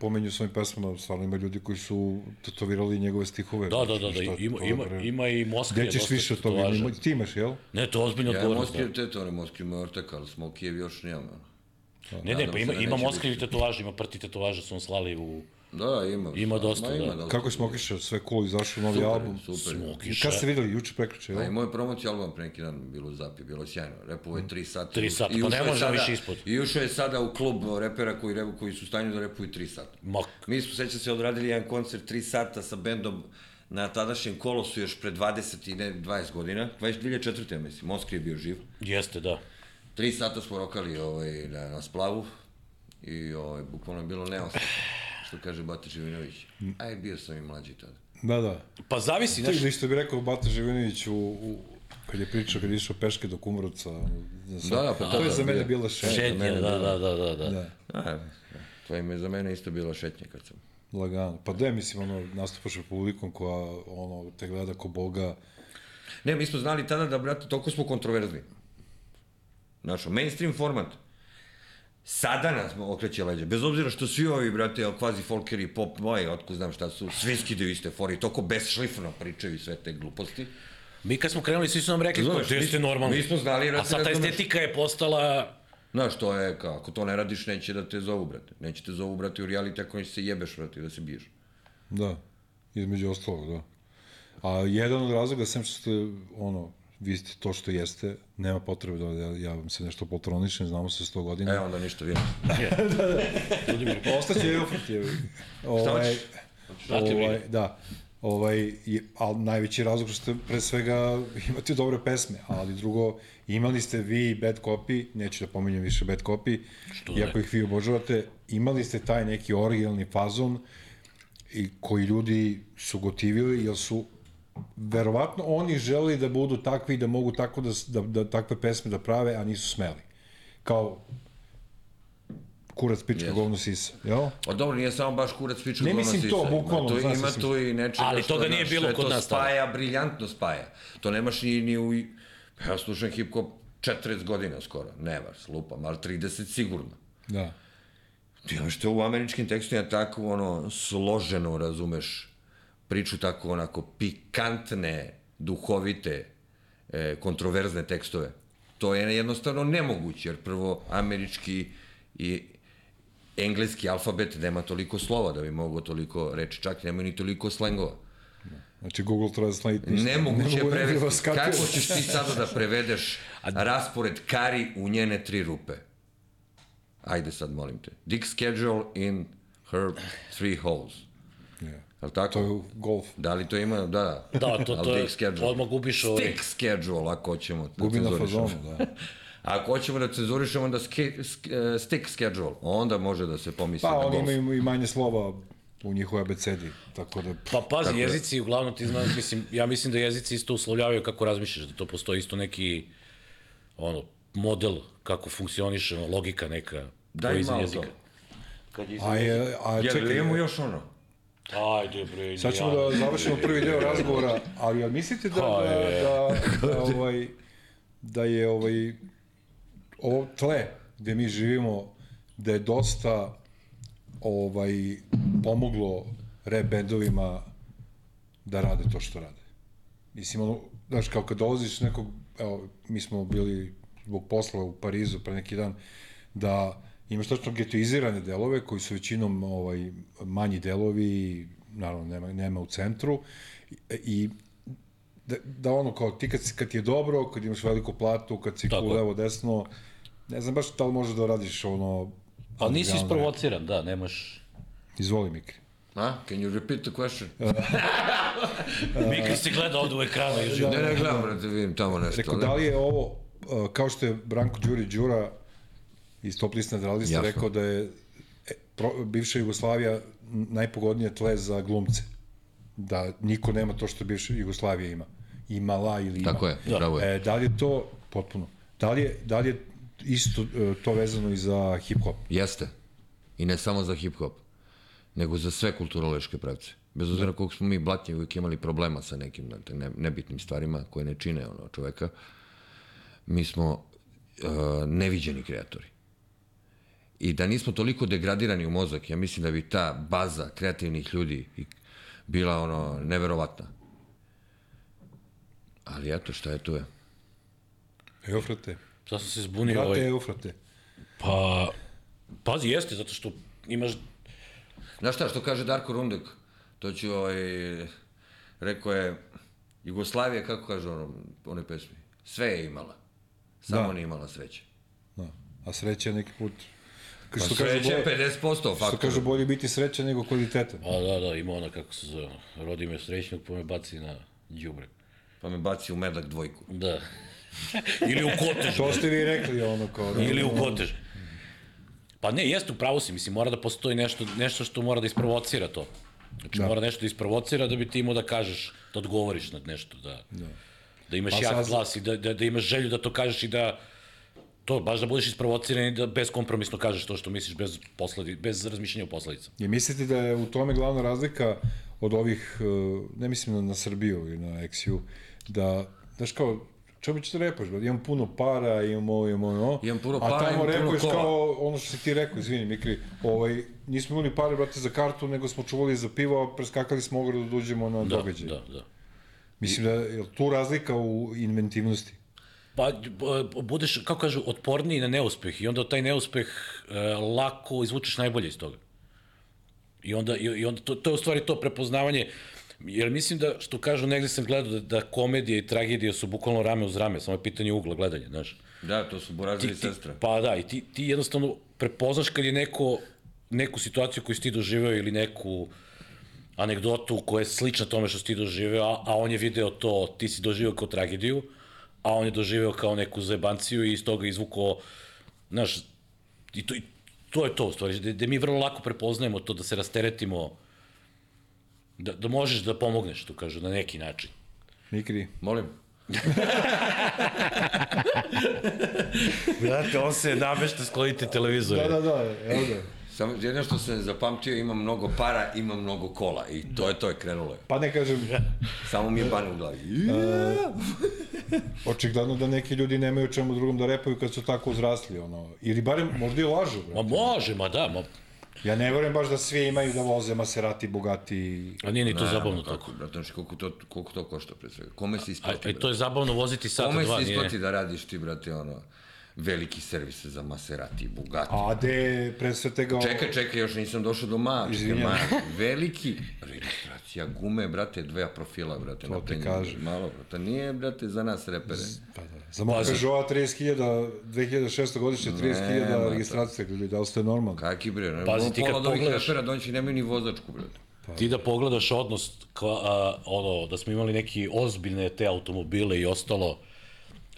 pomenju svojim pesmama, stvarno ima ljudi koji su tetovirali njegove stihove. Da, da, da, da, Šta- ima, ima, bre. ima i Moskva. Gde ćeš više od toga? Ima- Ti imaš, jel? Ne, to je ozbiljno Ja odgovornost. Moskriv, Da. te to ne Moskriv me orteka, ali Smokijev još nemam. ono. Ne, ne, pa ima, da ima Moskva i tetovaže, ima prti tetovaže, su on slali u Da, da, ima. Ima dosta, Ma, ima, da. Kako je Smokiša, sve cool, izašao novi Super, album. super. Smokiša. Kad ste videli, juče prekriče, i jel? moj promocija album pre neki dan bilo Zapi, bilo je sjajno. Repovo je 3 sata. Tri sata, I pa ne je može sada- više ispod. I ušao je sada u klub repera koji, repu, koji su stanju da repuju 3 sata. Ma, Mi smo, sećam se, odradili jedan koncert 3 sata sa bendom na tadašnjem kolosu još pre 20 i ne 20 godina, 20, 2004. ja mislim, Moskri je bio živ. jeste, da. 3 sata smo rokali ovaj, na, na splavu i ovaj, bukvalno je bilo neostavno. Što kaže Bata Živinović. Aj, bio sam i mlađi tada. Da, da. Pa zavisi, Ti znaš, li što bi rekao Bata Živinović u, u kad je pričao, kad je išao peške do Kumrovca. Za Da, da, pa to to je da, za mene bila šetnja. šetnja, mene da, bilo. da, da, da, da. Da, A, to je za mene isto bila šetnja kad sam. lagano. Pa da, mislim, ono, nastupaš u publikom koja, ono, te gleda ko boga. Ne, mi smo znali tada da, brate, toliko smo kontroverzni. Znaš, mainstream format. Sada nas okreće leđe. Bez obzira što svi ovi, brate, kvazi folkeri, pop, moji, otko znam šta su, svi skidaju iste fori, toliko besšlifno pričaju i sve te gluposti. Mi kad smo krenuli, svi su nam rekli, Razumeš, to mi- jeste normalno. mi smo znali, A brate, sad ta estetika je postala Znaš, to je, kao, ako to ne radiš, neće da te zovu, brate. Neće te zovu, brate, u reality ako neće se jebeš, brate, da se biješ. Da, između ostalog, da. A jedan od razloga, sem što ste, ono, vi ste to što jeste, nema potrebe da ja, ja vam se nešto poltronišem, znamo se 100 godina. E, onda ništa, vidim. Ostaće Eufrat je. Ovaj, Šta ti ovaj, vidi? da. Ovaj, je, ali najveći razlog što ste pre svega imate dobre pesme, ali drugo, imali ste vi Bad Copy, neću da pominjem više Bad Copy, Što iako ne? ih vi obožavate, imali ste taj neki originalni fazon i koji ljudi su gotivili, jer su verovatno oni želeli da budu takvi da mogu tako da, da, da takve pesme da prave, a nisu smeli. Kao kurac pička Jesu. govno sisa, jel? Pa dobro, nije samo baš kurac piču Ne govno mislim sisa. to, Ima bukvalno, tu, znaš ima tu i nečega Ali što, toga nije znaš, bilo kod to nas tada. spaja, briljantno spaja. To nemaš ni, ni u... Ja slušam hip-hop 40 godina skoro, ne baš, lupam, ali 30 sigurno. Da. Ti imaš to u američkim tekstima tako ono složeno, razumeš, priču tako onako pikantne, duhovite, e, kontroverzne tekstove. To je jednostavno nemoguće, jer prvo američki i engleski alfabet nema toliko slova da bi mogao toliko reći, čak nema ni toliko slengova. Znači Google Translate ništa. Nemoguće je mogu da prevesti. Kako ćeš ti sada da prevedeš raspored kari u njene tri rupe? Ajde sad, molim te. Dick schedule in her three holes. Jel tako? To je golf. Da li to ima? Da, da. Da, to- to je- schedule. odmah gubiš ovaj- Stick schedule, ako hoćemo da Gubi na fazonu, da. Ako hoćemo da cenzurišemo, onda ski, sk, eh, stick schedule. Onda može da se pomisli Pa na oni golf. imaju i manje slova u njihovoj abecedi, tako da... Pa pazi, Tako je. jezici uglavnom ti znaš, mislim, ja mislim da jezici isto uslovljavaju kako razmišljaš, da to postoji isto neki ono, model kako funkcioniše, logika neka iza malo jezika. to. Kad je iza A, je, a čekaj, imamo još ono? Ajde bre, sad ćemo da završimo prvi deo razgovora, ali jel mislite da, da, da, da, ovaj, da je ovaj, ovo tle gde mi živimo, da je dosta ovaj, pomoglo rap bendovima da rade to što rade. Mislim, ono, znaš, kao kad dolaziš nekog, evo, mi smo bili zbog posla u Parizu pre neki dan, da imaš tačno getoizirane delove koji su većinom ovaj, manji delovi, naravno nema, nema u centru, i, da, da ono kao ti kad, si- kad ti je dobro, kad imaš veliku platu, kad si Tako levo desno, ne znam baš da li možeš da radiš ono... Ali nisi underground rap. isprovociran, da, nemaš... Izvoli, Mikri. A? Can you repeat the question? Mikri se gleda ovde u ekranu, još Ne, ne, gledam, brate, vidim tamo nešto. Rekao, da li je ovo, uh, kao što je Branko Đuri Đura iz Top List Nadrealista Jasno. rekao da je e, pro, bivša Jugoslavija najpogodnije tle za glumce. Da niko nema to što bivša Jugoslavija ima. Imala ili ima. Tako je, bravo je. E, da li je to, potpuno, da li je, da li je isto e, to vezano i za hip-hop? Jeste. I ne samo za hip-hop, nego za sve kulturološke pravce. Bez obzira koliko smo mi blatnji uvijek imali problema sa nekim ne, nebitnim stvarima koje ne čine ono čoveka, mi smo uh, neviđeni kreatori. I da nismo toliko degradirani u mozak, ja mislim da bi ta baza kreativnih ljudi bila ono neverovatna. Ali eto, šta je tu je. Eufrate. Sad sam se zbunio. Brate, Ovaj, Eufrate. pa, pazi, jeste, zato što imaš Znaš šta, što kaže Darko Rundek, to ću, ovaj, rekao je, Jugoslavija, kako kaže ono, one pesmi, sve je imala, samo Da. nije imala sreće. Da. A sreća neki put... Pa Što sreće je bolje- 50% Što faktor. kaže, bolje biti srećan nego kvalitetan. Pa da, da, ima ona kako se zove, rodi me srećnog pa me baci na đubre. Pa me baci u medlak dvojku. Da. Ili u kotež. To ste vi rekli, ono kao... Da, Ili u kotež. Pa ne, jeste, upravo si, mislim, mora da postoji nešto, nešto što mora da isprovocira to. Znači, da. mora nešto da isprovocira da bi ti imao da kažeš, da odgovoriš na nešto, da, da. da imaš Pa jak glas i da, da, da imaš želju da to kažeš i da to, baš da budeš isprovociran i da beskompromisno kažeš to što misliš bez, posledi, bez razmišljanja o posledicama. I mislite da je u tome glavna razlika od ovih, uh, ne mislim na, na Srbiju ili na XU, da, znaš kao, čemu ćete repaš, brate? imam puno para, imam ovo, imam ono, Imam puno a para, tamo imam puno repuješ kola. kao ono što si ti rekao, izvini Mikri, ovaj, nismo imali pare, brate, za kartu, nego smo čuvali za pivo, a preskakali smo ogradu da uđemo na Da, događaj. da, da. Mislim da je tu razlika u inventivnosti. Pa, b- budeš, kako kažu, otporniji na neuspeh i onda taj neuspeh e, lako izvučeš najbolje iz toga. I onda, i, i onda to, to je u stvari to prepoznavanje, jer mislim da, što kažu, negde sam gledao da, da komedija i tragedija su bukvalno rame uz rame, samo je pitanje ugla gledanja, znaš. Da, to su Burazer i Ti, ti, sestra. pa da, i ti, ti jednostavno prepoznaš kad je neko, neku situaciju koju si ti doživeo ili neku anegdotu koja je slična tome što si ti doživeo, a, a on je video to, ti si doživeo kao tragediju, a on je doživeo kao neku zajebanciju i iz toga izvukao, znaš, i to, i to je to, u stvari, da, da mi vrlo lako prepoznajemo to, da se rasteretimo, da, da možeš da pomogneš, to kažu, na neki način. Mikri, Molim. Znate, on se namešta, sklonite televizor. da, da, da, evo da. Samo jedno što sam zapamtio, imam mnogo para, imam mnogo kola. I to je to je krenulo. Pa ne kažem, Samo mi je ban u glavi. očigledno da neki ljudi nemaju čemu drugom da repaju kad su tako uzrasli, ono, ili barem možda i lažu, Ma brate. može, ma da, ma, Ja ne verujem baš da svi imaju da voze Maserati, Bugatti. a nije ni to Ne, zabavno ma tako. Brate, znaš koliko to, koliko to košta pre svega? Kome se A, isplati, a to je zabavno voziti sat Kome dva, se nije... isplati da radiš ti, brate, ono, veliki servis za Maserati, Bugatti. A de, pre sve tega... Čekaj, čekaj, još nisam došao do ma. Čekaj, Izvinjam. ma. Veliki registracija gume, brate, dve profila, brate. To ti kažem. Malo, brate, nije, brate, za nas repere. Pa da. Za moj Peugeot 30.000, 2006. godišnje 30.000 Nema, registracija, ljudi, da li ste normalni? Kaki bre, ne, Pazi, ti kad pola od ovih pogledaš- repera doći nemaju ni vozačku, brate. Ti da pogledaš odnos, kva, a, ono, da smo imali neki ozbiljne te automobile i ostalo,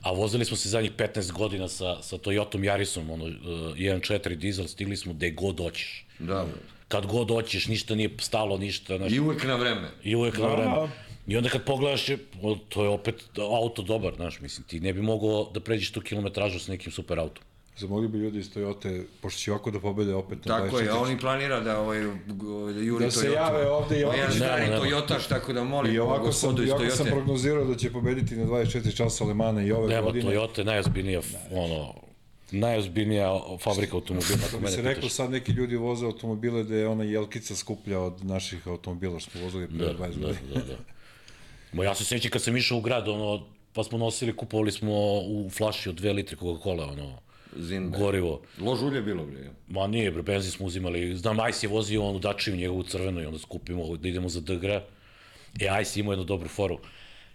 a vozili smo se zadnjih 15 godina sa, sa Toyotom Yarisom, ono, uh, 1.4 dizel, stigli smo gde god doćeš. Da. Kad god doćeš, ništa nije stalo, ništa, znaš, I uvek na vreme. i uvek na Da, vreme. da. I onda kad pogledaš, to je opet auto dobar, znaš, mislim, ti ne bi mogao da pređeš tu kilometražu sa nekim super autom. Zamolio bi ljudi iz Toyota, pošto će ovako da pobede opet na Tako je, 24. a oni planira da, ovaj, da juri Da se Toyota. jave ovde i je ovako- stari Nema, nema. Toyotaš, tako da molim I ovako sam, iz ovako sam prognozirao da će pobediti na 24 časa Alemana i ove Nema, godine. Toyota je najozbiljnija, ono, najozbiljnija fabrika automobila, Što bi se reklo, sad neki ljudi voze automobile da je ona jelkica skuplja od naših automobila što smo vozili pre Da, 20 da, godina. da, da. Ma ja se sjećam kad sam išao u grad, ono, pa smo nosili, kupovali smo u flaši od 2 litre Coca-Cola, ono, Zinbe. gorivo. Lož ulje bilo, bre. Ma nije, bre, benzin smo uzimali. Znam, Ajs je vozio onu dačiju njegovu crvenu i onda skupimo da idemo za Dgra. E, Ajs imao jednu dobru foru.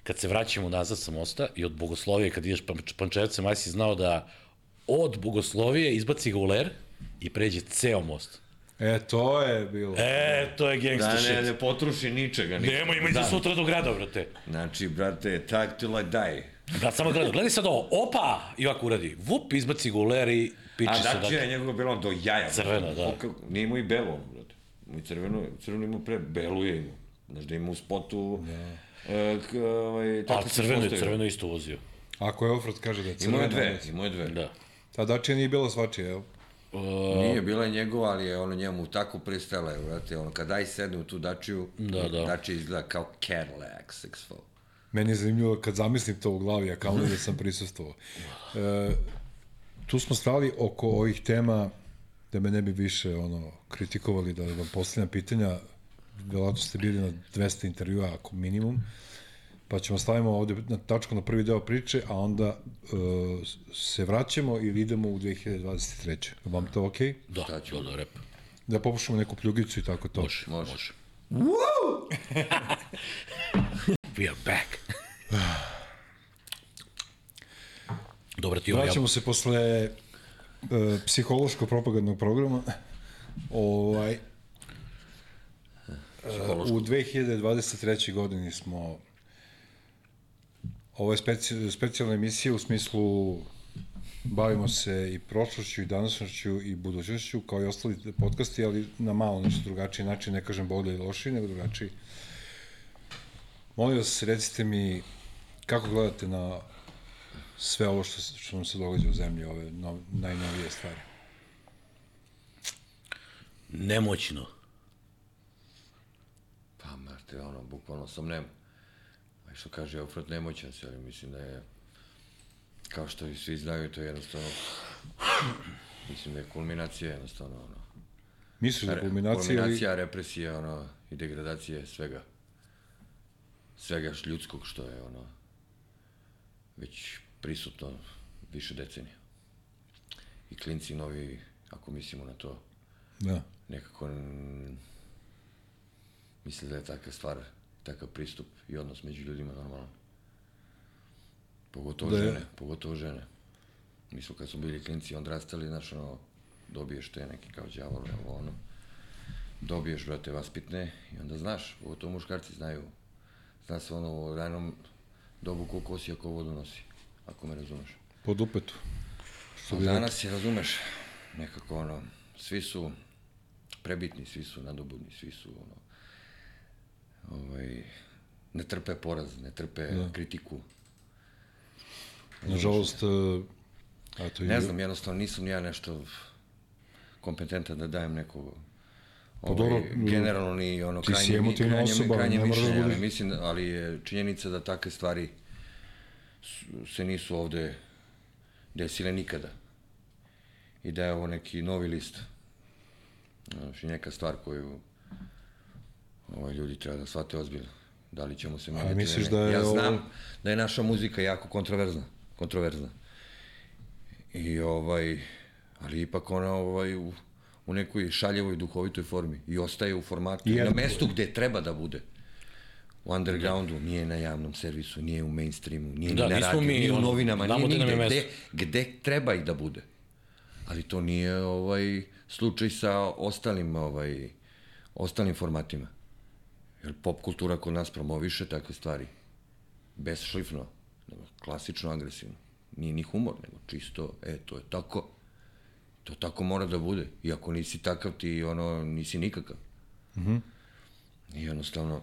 Kad se vraćamo nazad sa mosta i od Bogoslovije, kad ideš pan- pančevcem, Ajs je znao da od Bogoslovije izbaci ga u ler i pređe ceo most. E, to je bilo. E, to je Da gangsta ne, shit. ne potruši ničega. ničega. Nemo, ima i za sutra do grada, brate. Znači, brate, tag till I die. Brat, samo gleda, gledaj sad ovo, opa, i ovako uradi. Vup, izbaci ga u ler i piče A se. dačija dakle. je njegov bilo do jaja. Crvena, da. O, kako- Nije imao i belo, brate. Imao i crveno, crveno imao pre, belu je imao. Znaš da ima u spotu... E, k, ovaj, A tako se crveno, je- crveno isto vozio. Ako je Alfred kaže da je Imao crvena, je dve, imao je dve. Da. Ta dačija nije bila svačija, evo. Nije bila je njegova, ali je ono njemu tako pristala, je, brate, ono, kad aj sedne u tu dačiju, Da, da. dačija izgleda kao Cadillac 6 Meni je zanimljivo kad zamislim to u glavi, a kao da sam prisustvovao. E, tu smo stali oko ovih tema da me ne bi više ono kritikovali, da vam postavljam pitanja. Verovatno ste bili na 200 intervjua, ako minimum. Pa ćemo stavimo ovde na tačku na prvi deo priče, a onda e, se vraćamo ili idemo u 2023. Vam to okej? Okay? Da, da, da, rep. Da popušamo neku pljugicu i tako to. Može, Može. može. We are back. Dobro, ti ovo ja... Vraćamo se posle e, psihološko-propagandnog programa. Ovaj, e, u 2023. godini smo ovo je speci, specijalna emisija u smislu bavimo se i prošlošću i današnjošću i budućnošću kao i ostali podcasti, ali na malo nešto drugačiji način, ne kažem bolje ili lošiji, nego drugačiji. Molim vas, recite mi kako gledate na sve ovo što, se- što nam se događa u zemlji, ove no, najnovije stvari. Nemoćno. Pa, mrte, ono, bukvalno sam nem. A što kaže Alfred, nemoćan se, ali mislim da je, kao što i svi znaju, to je jednostavno, mislim da je kulminacija jednostavno, ono, Misliš da je kulminacija ili... Kulminacija, represija, ono, i degradacije svega. Svega ljudskog što je, ono, već prisutno više decenija. I klinci novi, ako mislimo na to, Da. nekako misle da je takva stvar, takav pristup i odnos među ljudima normalan. Pogotovo Da je- žene, pogotovo žene. Mi smo kad smo bili klinci odrastali, znaš, ono, dobiješ te neki kao đavol, evo ono, dobiješ, brate, vaspitne i onda znaš, pogotovo muškarci znaju, zna se ono u ranom dobu ko kosi, ako vodu nosi, ako me razumeš. Po dupetu. Što bi danas je, razumeš, nekako ono, svi su prebitni, svi su nadobudni, svi su ono, ovaj, ne trpe poraz, ne trpe da. kritiku. Nažalost, a to i Ne znam, jednostavno nisam ja nešto kompetentan da dajem neko ovaj, dobro, generalno ni ono ti si krajnje, emotivna krajnje, osoba, krajnje ne moraš da mišljenje, ali mislim, ali je činjenica da takve stvari se nisu ovde desile nikada. I da je ovo neki novi list. Znaš, i neka stvar koju ovaj, ljudi treba da shvate ozbiljno. Da li ćemo se menjati da je Ja ovo- znam da je naša muzika jako kontroverzna. Kontroverzna. I ovaj, ali ipak ona ovaj, u, u nekoj šaljevoj duhovitoj formi i ostaje u formatu, I na mestu gde treba da bude. U undergroundu, nije na javnom servisu, nije u mainstreamu, nije Da, ni na radiju, nije u novinama, nije da nigde, gde, gde treba i da bude. Ali to nije ovaj slučaj sa ostalim ovaj ostalim formatima. Jer pop kultura kod nas promoviše takve stvari. Besšlifno, nego klasično agresivno. Nije ni humor, nego čisto, e, to je tako. To tako mora da bude. I ako nisi takav, ti ono, nisi nikakav. Mm -hmm. I jednostavno,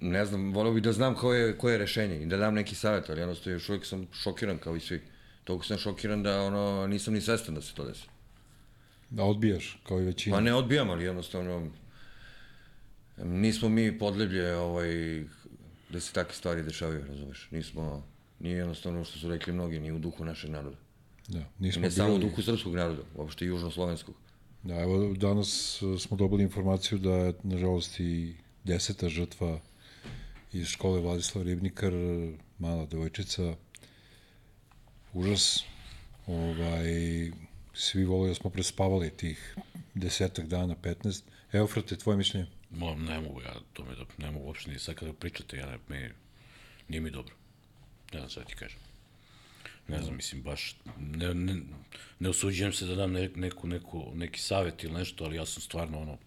ne znam, volio bih da znam koje je, koje je rešenje i da dam neki savjet, ali jednostavno još uvijek sam šokiran kao i svi. Toliko sam šokiran da ono, nisam ni svestan da se to desi. Da odbijaš, kao i većina. Pa ne odbijam, ali jednostavno nismo mi podleblje ovaj, da se takve stvari dešavaju, razumeš? Nismo, nije jednostavno što su rekli mnogi, ni u duhu našeg naroda. Da, nismo ne samo u bili- duhu srpskog naroda, uopšte i južnoslovenskog. Da, evo danas uh, smo dobili informaciju da je, nažalost, i deseta žrtva iz škole Vladislav Ribnikar, mala devojčica, užas. Ovaj, svi vole da smo prespavali tih desetak dana, 15. Evo, frate, tvoje mišljenje? Mo, ne mogu ja to me da, ne mogu uopšte ni sad kada pričate, ja ne, me, nije mi dobro. Ne znam šta ti kažem. Ne znam, mislim, baš, ne, ne, ne osuđujem se da dam ne, neku, neku, neki savjet ili nešto, ali ja sam stvarno, ono,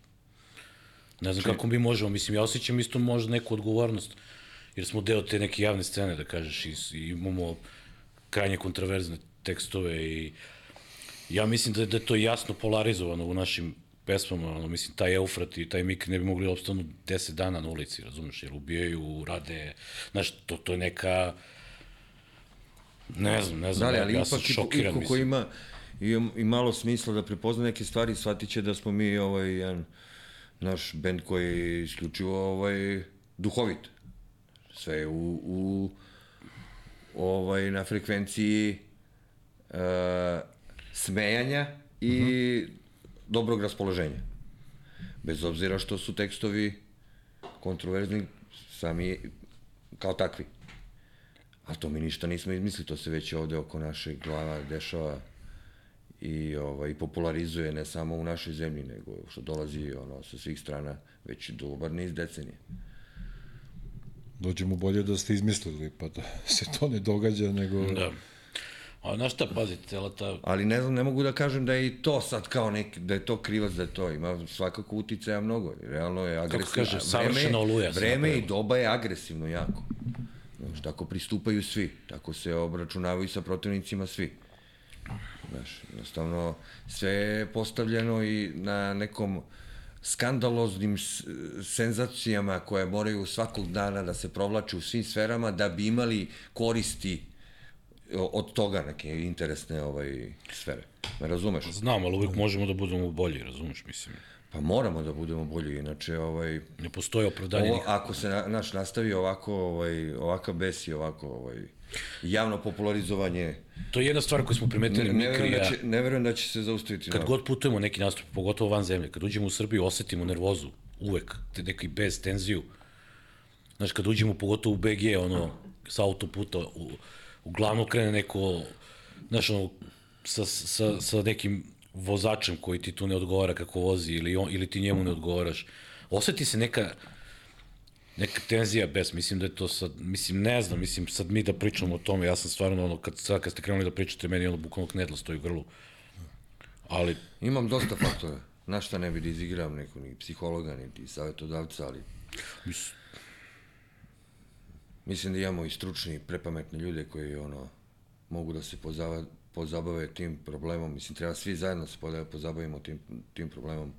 ne znam kako mi možemo, mislim, ja osjećam isto možda neku odgovornost, jer smo deo te neke javne scene, da kažeš, i, i imamo krajnje kontraverzne tekstove i ja mislim da, da je to jasno polarizovano u našim pesmama, ono, mislim, taj Eufrat i taj Mik ne bi mogli da opstanu 10 dana na ulici, razumeš, jer ubijaju, rade, znaš, to, to je neka, ne znam, ne Da, znam, ali, ja, ali ja sam ipak i, šokiran, i ko mislim. ima i, i malo smisla da prepozna neke stvari, shvatit će da smo mi ovaj, jedan naš bend koji je isključivo ovaj, duhovit. Sve je u, u ovaj, na frekvenciji uh, smejanja i uh -huh. dobrog raspoloženja. Bez obzira što su tekstovi kontroverzni sami kao takvi. A to mi ništa nismo izmislili, to se već ovde oko naše glava dešava i ovaj, popularizuje ne samo u našoj zemlji, nego što dolazi ono, sa svih strana već dobar niz decenije. Dođemo bolje da ste izmislili, pa da se to ne događa, nego... Da. A znaš šta, pazi, cela ta... Ali ne znam, ne mogu da kažem da je i to sad kao neki, da je to krivac da je to. Ima svakako uticaja mnogo. Realno je agresivno. kaže, savršena oluja Vreme i doba je agresivno jako. Znaš, tako pristupaju svi. Tako se obračunavaju sa protivnicima svi. Znaš, jednostavno, sve je postavljeno i na nekom skandaloznim senzacijama koje moraju svakog dana da se provlače u svim sferama da bi imali koristi od toga neke interesne ovaj sfere. Me razumeš? Znam, ali uvijek možemo da budemo bolji, razumeš, mislim. Pa moramo da budemo bolji, inače ovaj Ne postoji opravdanje ovo, ako se na- naš nastavi ovako ovaj ovakav bes i ovako ovaj javno popularizovanje To je jedna stvar koju smo ne, primetili ne, Mikri verujem da će, ne verujem da će se zaustaviti. Kad na- god putujemo neki nastup, pogotovo van zemlje, kad uđemo u Srbiju, osetimo nervozu, uvek, te neki bez tenziju. Znaš, kad uđemo pogotovo u BG, ono, sa autoputa, u, uglavnom krene neko, znaš, ono, sa, sa, sa nekim vozačem koji ti tu ne odgovara kako vozi ili, on, ili ti njemu ne odgovaraš. Oseti se neka, neka tenzija bez, mislim da je to sad, mislim, ne znam, mislim, sad mi da pričamo o tome, ja sam stvarno, ono, kad, sad kad ste krenuli da pričate, meni ono, bukvalno knedla stoji u grlu. Ali, Imam dosta faktora. Na šta ne bi da izigram nekog ni psihologa, niti savjetodavca, ali mis, mislim da imamo i stručni, i prepametne ljude koji ono mogu da se pozava, pozabave tim problemom. Mislim, treba svi zajedno se pozabavimo tim, tim problemom.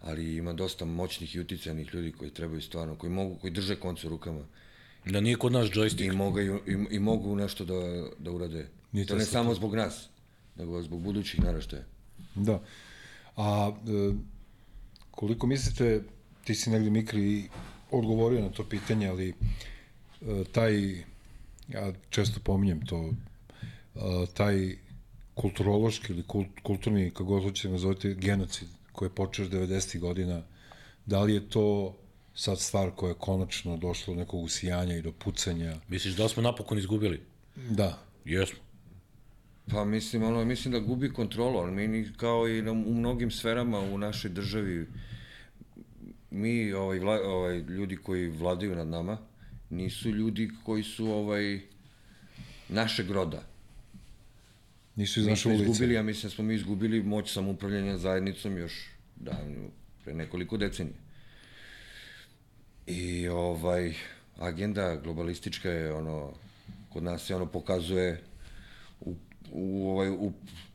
Ali ima dosta moćnih i uticanih ljudi koji trebaju stvarno, koji mogu, koji drže konce u rukama da nije kod nas joystick. i, mogu, i, i mogu nešto da, da urade. Nije to ne to samo zbog nas, nego zbog budućih naraštaja. Da. A e, koliko mislite, ti si negde Mikri odgovorio na to pitanje, ali e, taj, ja često pominjem to, taj kulturološki ili kult, kulturni, kako god hoćete nazovete, genocid koji je počeo još 90. godina, da li je to sad stvar koja je konačno došla do nekog usijanja i do pucanja? Misliš da smo napokon izgubili? Da. Jesmo. Pa mislim, ono, mislim da gubi kontrolu, ali mi kao i na, u mnogim sferama u našoj državi, mi, ovaj, vla, ovaj, ljudi koji vladaju nad nama, nisu ljudi koji su ovaj, našeg roda. Nisu iz naše ulice. izgubili, ja mislim da smo mi izgubili moć samoupravljanja zajednicom još davno, pre nekoliko decenija. I ovaj, agenda globalistička je ono, kod nas se ono pokazuje u, u, ovaj, u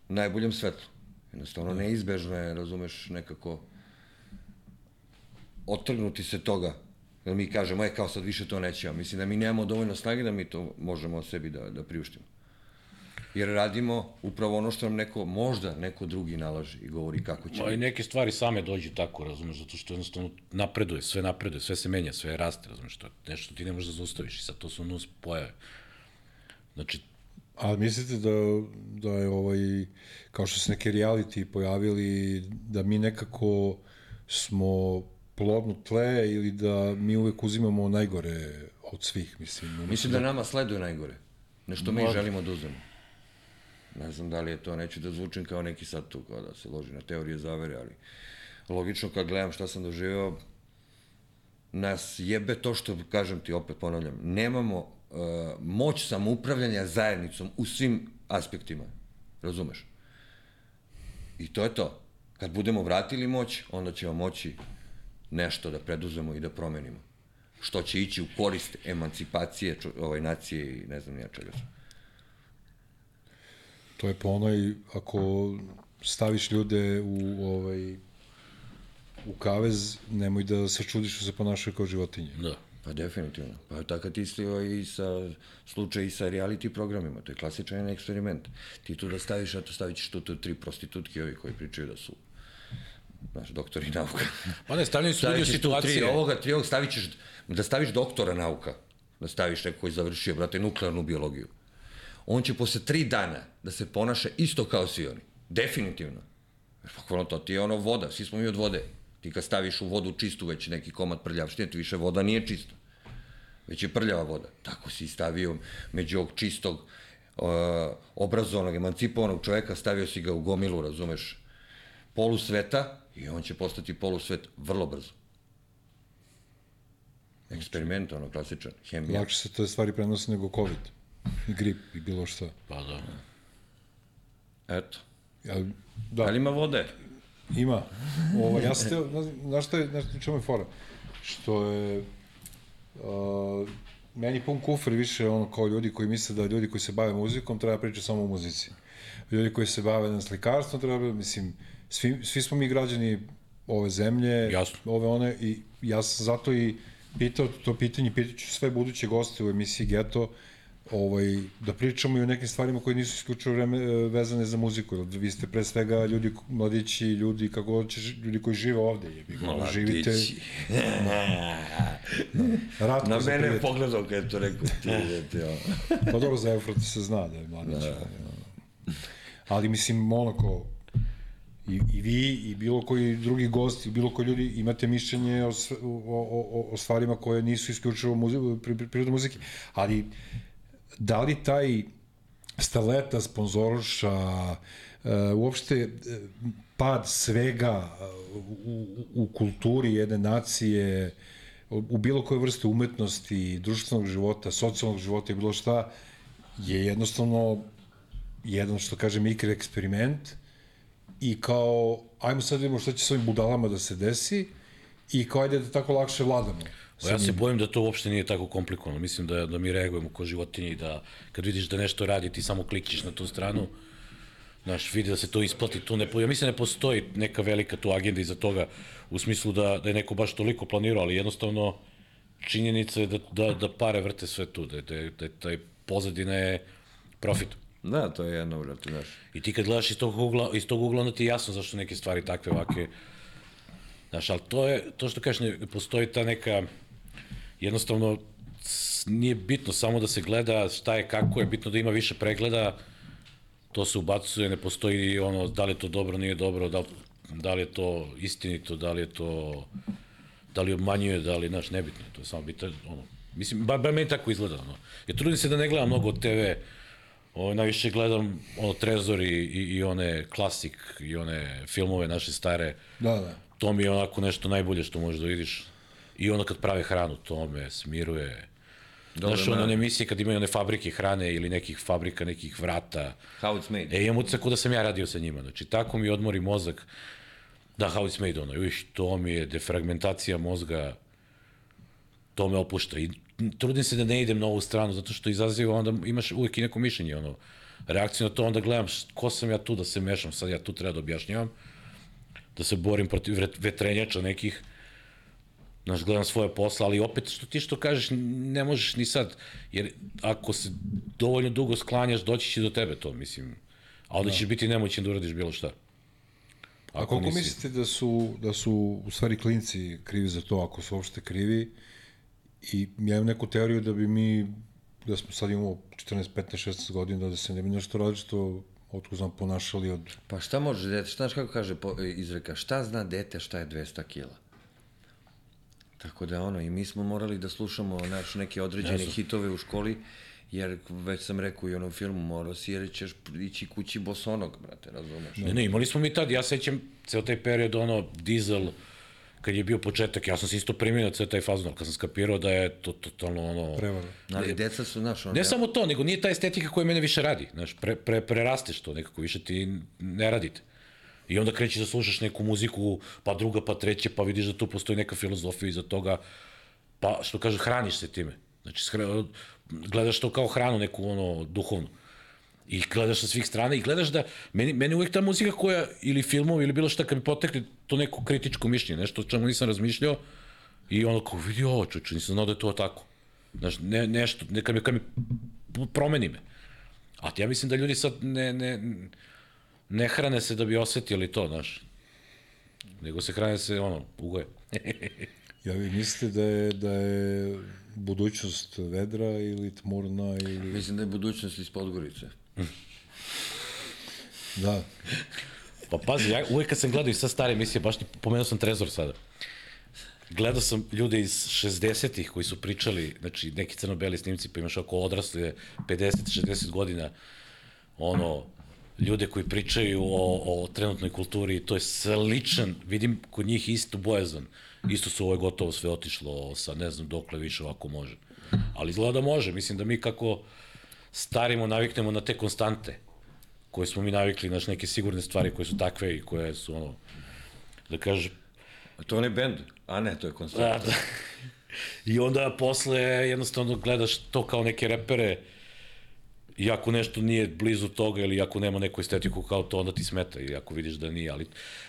najboljem svetlu. Jednostavno, neizbežno je, razumeš, nekako otrgnuti se toga. Jer mi kažemo, e, kao sad više to nećemo. Mislim da mi nemamo dovoljno snage da mi to možemo sebi da, da priuštimo. Jer radimo upravo ono što nam neko, možda neko drugi nalaže i govori kako će. Ma i neke stvari same dođu tako, razumeš, zato što jednostavno napreduje, sve napreduje, sve se menja, sve raste, razumeš, to je nešto ti ne možeš da zaustaviš i sad to su nus pojave. Znači, A mislite da, da je ovaj, kao što se neke reality pojavili, da mi nekako smo plodno tle ili da mi uvek uzimamo najgore od svih, mislim. Mislim da nama sleduje najgore. Nešto mi želimo da uzmemo. Ne znam da li je to, neću da zvučim kao neki sad tu, kao da se loži na teorije zavere, ali logično kad gledam šta sam doživeo, nas jebe to što, kažem ti, opet ponavljam, nemamo uh, moć samoupravljanja zajednicom u svim aspektima. Razumeš? I to je to. Kad budemo vratili moć, onda ćemo moći nešto da preduzemo i da promenimo. Što će ići u korist emancipacije ovaj, nacije i ne znam nija čega. To je po onoj, ako staviš ljude u, ovaj, u kavez, nemoj da se čudiš što se ponašaju kao životinje. da. Pa definitivno. Pa tako ti isti ovaj, i sa slučaj i sa reality programima. To je klasičan jedan eksperiment. Ti tu da staviš, a to stavit ćeš tu, tu tri prostitutke ovi koji pričaju da su znaš, doktori nauka. Pa ne, stavljaju su ljudi tu tri situacije. ovoga, tri ovog, stavit ćeš, da staviš doktora nauka, da staviš neko koji završio, brate, nuklearnu biologiju. On će posle tri dana da se ponaša isto kao svi oni. Definitivno. Jer to ti je ono voda, svi smo mi od vode. Ti kad staviš u vodu čistu već neki komad prljavštine, ti više voda nije čista. Već je prljava voda. Tako si stavio među ovog čistog, uh, obrazovanog, emancipovanog čoveka, stavio si ga u gomilu, razumeš, polusveta i on će postati polusvet vrlo brzo. Eksperiment, ono, klasičan, hemija. Lakše se te stvari prenose nego COVID i grip i bilo šta. Pa da. Eto. Ja, da, Ali ima vode. Ima. Ovo, ja sam teo, znaš- šta je, znaš čemu je fora? Što je, uh, meni pun kufer više ono kao ljudi koji misle da ljudi koji se bave muzikom treba pričati samo o muzici. Ljudi koji se bave na slikarstvom treba, mislim, svi, svi smo mi građani ove zemlje, Jasno. ove one, i ja sam zato i pitao to pitanje, pitaću sve buduće goste u emisiji Geto, ovaj, da pričamo i o nekim stvarima koje nisu isključivo vreme, e, vezane za muziku. Vi ste pre svega ljudi, mladići, ljudi, kako hoćeš, ljudi koji žive ovde. Jebi, ga, živite, ratko Na mene je pogledao kad je to rekao. Ti, ti. Pa dobro, za Efrata se zna da je mladić. Da. Ali mislim, onako, i, i vi, i bilo koji drugi gost, i bilo koji ljudi imate mišljenje o, o, o, o, stvarima koje nisu isključivo muzi, pri, pri, priroda muzike, ali da li taj staleta, sponzoroša, uh, uopšte e, pad svega e, u, u, kulturi jedne nacije, u bilo koje vrste umetnosti, društvenog života, socijalnog života i bilo šta, je jednostavno jedan, što kaže, mikro eksperiment i kao, ajmo sad vidimo šta će s ovim budalama da se desi i kao, ajde da tako lakše vladamo. Pa ja se bojim da to uopšte nije tako komplikovano. Mislim da, da mi reagujemo ko životinje i da kad vidiš da nešto radi ti samo klikćeš na tu stranu, znaš, vidi da se to isplati, tu ne, ja mislim da ne postoji neka velika tu agenda iza toga u smislu da, da je neko baš toliko planirao, ali jednostavno činjenica je da, da, da pare vrte sve tu, da, da, da taj pozadina je profit. Da, to je jedno, brate, znaš. I ti kad gledaš iz tog ugla, iz tog ugla, onda ti je jasno zašto neke stvari takve ovake, znaš, ali to je, to što kažeš, ne, postoji ta neka, jednostavno, nije bitno samo da se gleda šta je, kako je, bitno da ima više pregleda, to se ubacuje, ne postoji ono, da li je to dobro, nije dobro, da, da li je to istinito, da li je to, da li obmanjuje, da li, znaš, nebitno, to je samo bitno, ono, mislim, ba, ba meni tako izgleda, ono. Ja trudim se da ne gledam mnogo TV, Ovo, najviše gledam ono, Trezor i, i, i one klasik i one filmove naše stare. Da, da. To mi je onako nešto najbolje što možeš da vidiš. I onda kad prave hranu, to me smiruje. Dobro, Znaš, one emisije kad imaju one fabrike hrane ili nekih fabrika, nekih vrata. How it's made. E, imam utisak kao da sam ja radio sa njima. Znači, tako mi odmori mozak. Da, how it's made, ono, viš, to mi je defragmentacija mozga, to me opušta. I trudim se da ne idem na ovu stranu, zato što izaziva, onda imaš uvijek i neko mišljenje, ono, reakciju na to, onda gledam ko sam ja tu da se mešam, sad ja tu treba da objašnjavam, da se borim protiv vetrenjača nekih, Znaš, gledam svoje posla, ali opet što ti što kažeš, ne možeš ni sad, jer ako se dovoljno dugo sklanjaš, doći će do tebe to, mislim. A onda ćeš biti nemoćan da uradiš bilo šta. A koliko mislite da su, da su u stvari klinci krivi za to, ako su uopšte krivi? I ja imam neku teoriju da bi mi, da smo sad imamo 14, 15, 16 godina, da se ne bi nešto različito otko znam ponašali od... Pa šta može dete, znaš kako kaže po, izreka, šta zna dete šta je 200 kila? Tako da ono, i mi smo morali da slušamo naš, neke određene hitove u školi, jer već sam rekao i onom filmu, morao si jer ćeš ići kući bosonog, brate, razumeš? Ne, ne, imali smo mi tad, ja sećam ceo taj period, ono, dizel, kad je bio početak, ja sam se isto primio na ceo taj fazon, kad sam skapirao da je to totalno ono... Prevara. Ali deca su, znaš, ono, Ne samo to, nego nije ta estetika koja mene više radi. Znaš, pre, pre, prerasteš to nekako, više ti ne radite. I onda krećeš da slušaš neku muziku, pa druga, pa treća, pa vidiš da tu postoji neka filozofija iza toga, pa što kaže, hraniš se time. Znači, gledaš to kao hranu neku, ono, duhovnu. I gledaš sa svih strana i gledaš da, meni, meni uvek ta muzika koja, ili filmovi, ili bilo šta, kad mi potekne to neko kritičko mišljenje, nešto o čemu nisam razmišljao, i ono kao, vidi ovo, čoče, nisam znao da je to tako. Znaš, ne, nešto, neka mi, kad mi promeni me. A ja mislim da ljudi sad ne, ne, ne hrane se da bi osetili to, znaš. Nego se hrane se, ono, ugoje. Ja vi mislite da je, da je budućnost vedra ili tmurna ili... Mislim da je budućnost iz Podgorice. Da, Pa pazi, ja uvek kad sam gledao i sad stare emisije, baš ti pomenuo sam Trezor sada. Gledao sam ljude iz 60-ih koji su pričali, znači neki crno-beli snimci, pa imaš oko odrasle 50-60 godina, ono, ljude koji pričaju o, o trenutnoj kulturi, to je sličan, vidim kod njih isto bojazan. Isto su ovo je gotovo sve otišlo sa ne znam dokle više ovako može. Ali izgleda da može, mislim da mi kako starimo, naviknemo na te konstante koje smo mi navikli, znaš, neke sigurne stvari koje su takve i koje su, ono, da kaže, A to on je bend? A ne, to je koncert. da, da. I onda posle jednostavno gledaš to kao neke repere i ako nešto nije blizu toga ili ako nema neku estetiku kao to, onda ti smeta i ako vidiš da nije, ali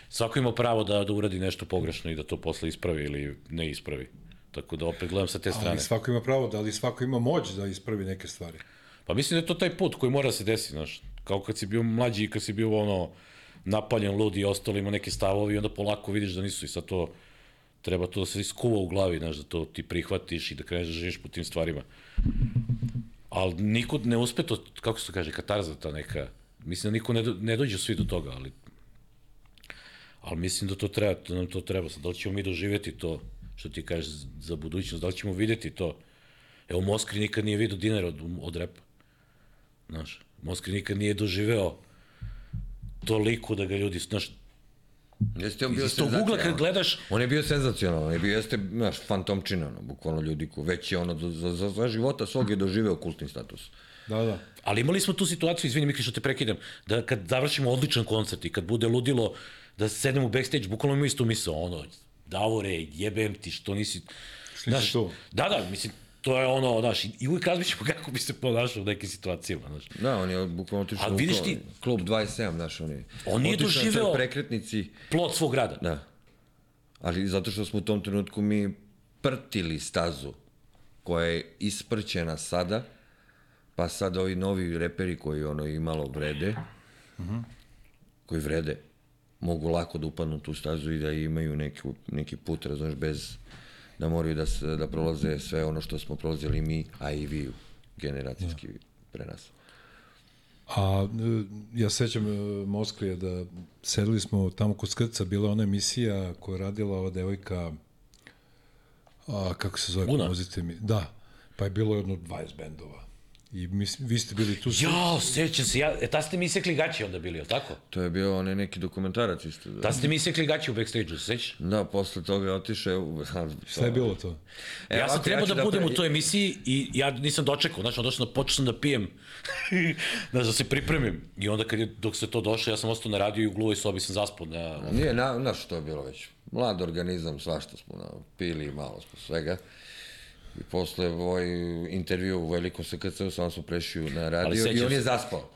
svako ima pravo da, da uradi nešto pogrešno i da to posle ispravi ili ne ispravi. Tako da opet gledam sa te strane. ali svako ima pravo, da li svako ima moć da ispravi neke stvari. Pa mislim da je to taj put koji mora da se desi, znaš. Kao kad si bio mlađi i kad si bio ono napaljen, lud i ostalo ima neke stavovi i onda polako vidiš da nisu i sad to treba to da se iskuva u glavi, znaš, da to ti prihvatiš i da kreneš da živiš po tim stvarima. Ali niko ne uspe to, kako se to kaže, katarza ta neka, mislim da niko ne, do, ne dođe svi do toga, ali ali mislim da to treba, da nam to treba. Sad, da li ćemo mi doživeti to, što ti kažeš za budućnost, da li ćemo videti to? Evo, Moskri nikad nije vidio dinar od, od repa. Znaš, Moskri nikad nije doživeo toliko da ga ljudi, znaš, Jeste on bio iz tog ugla kad gledaš, On je bio senzacionalan, on je bio, jeste, znaš, fantomčina, ono, bukvalno ljudi ko već je ono, za, za, za života svog je doživeo kultni status. Da, da. ali imali smo tu situaciju, izvini Mikli što te prekidam, da kad završimo odličan koncert i kad bude ludilo, da sednemo u backstage, bukvalno imamo istu misao, ono, Davore, jebem ti, što nisi... Što nisi tu? Da, da, mislim, to je ono, znaš, i, uvijek razmišljamo kako bi se ponašao u nekim situacijama, znaš. Da, on je bukvalno otišao u vidiš to, ti- klub 27, znaš, on je. On nije doživeo- prekretnici, Plot svog rada. da. Ali zato što smo u tom trenutku mi prtili stazu koja je isprćena sada, pa sad ovi novi reperi koji ono i malo vrede, koji vrede, mogu lako da upadnu tu stazu i da imaju neki, neki put, razumeš, bez da moraju da, se, da prolaze sve ono što smo prolazili mi, a i vi generacijski pre nas. A e, ja sećam e, Mosklije da sedeli smo tamo kod Skrca, bila ona emisija koju je radila ova devojka, a, kako se zove, Una? pomozite mi, da, pa je bilo jedno 20 bendova. I mis, vi ste bili tu. Jao, sećam se, ja, e, ta ste mi isekli gaće onda bili, jel tako? To je bio onaj neki dokumentarac isto. Da, Ta ste mi isekli gaće u backstage-u, se sećaš? da posle toga je otišao... u- Šta je bilo to? E, ja sam trebao ću da budem pre- u toj emisiji i ja nisam dočekao, znači došao sam da počeo sam da pijem, znači da se pripremim. I onda kad je, dok se to došlo, ja sam ostao na radiju i u gluvoj sobi sam zaspao na... Nije, na, znaš što je bilo već. Mlad organizam, svašta smo na, pili, malo smo svega. I posle ovaj intervju u velikom SKC-u, samo smo prešli na radio i on je zaspao.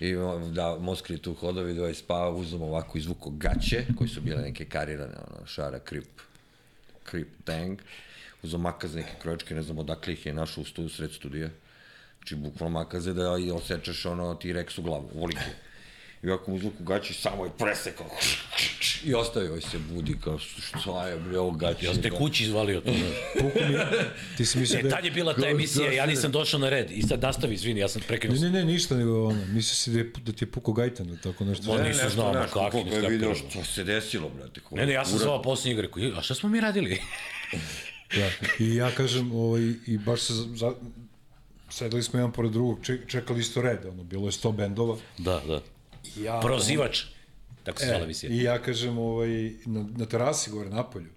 I da, Moskri tu hodovi, da je spao, uzom ovako izvuko gaće, koji su bile neke karirane, ono, šara, krip, krip, tang. Uzom makaze, neke kročke, ne znam odakle ih je našao u studiju, sred studija. Znači, bukvalno makaze da osečeš ono T-Rex u glavu, volike. I ovako mu uzvuku gaće i samo je presekao. I ostavio se budi, kao šta je bre ovo gaće. Ja sam te kući izvalio to. Puku mi, ti si mislio E, da tad je... bila ta emisija, ja nisam došao na red. I sad nastavi, izvini, ja sam prekinuo. Ne, ne, ne, ništa, nego ono, mislio si da, je, da ti je puko gajtan ili tako nešto. Ne, nisam nešto, znao, ma kako je kakvi, video kakvi. što se desilo, brate. Ne, ne, ja sam zvao posljednji igre, a šta smo mi radili? Da. I ja kažem, ovaj, i baš se, za, sedeli smo jedan pored drugog, ček, čekali isto red, ono, bilo je 100 bendova. da, da. Ja, Prozivač. Tako se zvala E, emisija. I ja kažem, ovaj, na, na terasi gore, napolju.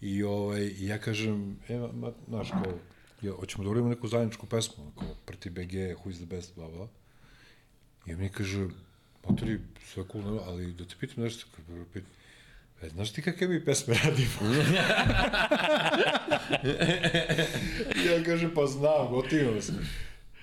I, ovaj, i ja kažem, evo, ma, znaš, kao, ja, hoćemo da uradimo neku zajedničku pesmu, kao, proti BG, who is the best, bla, bla. I on mi kaže, matori, sve cool, ali da te pitam nešto, kao, prvo pit, e, znaš ti kakve mi pesme radimo? Ja kažem, pa znam, gotivno sam.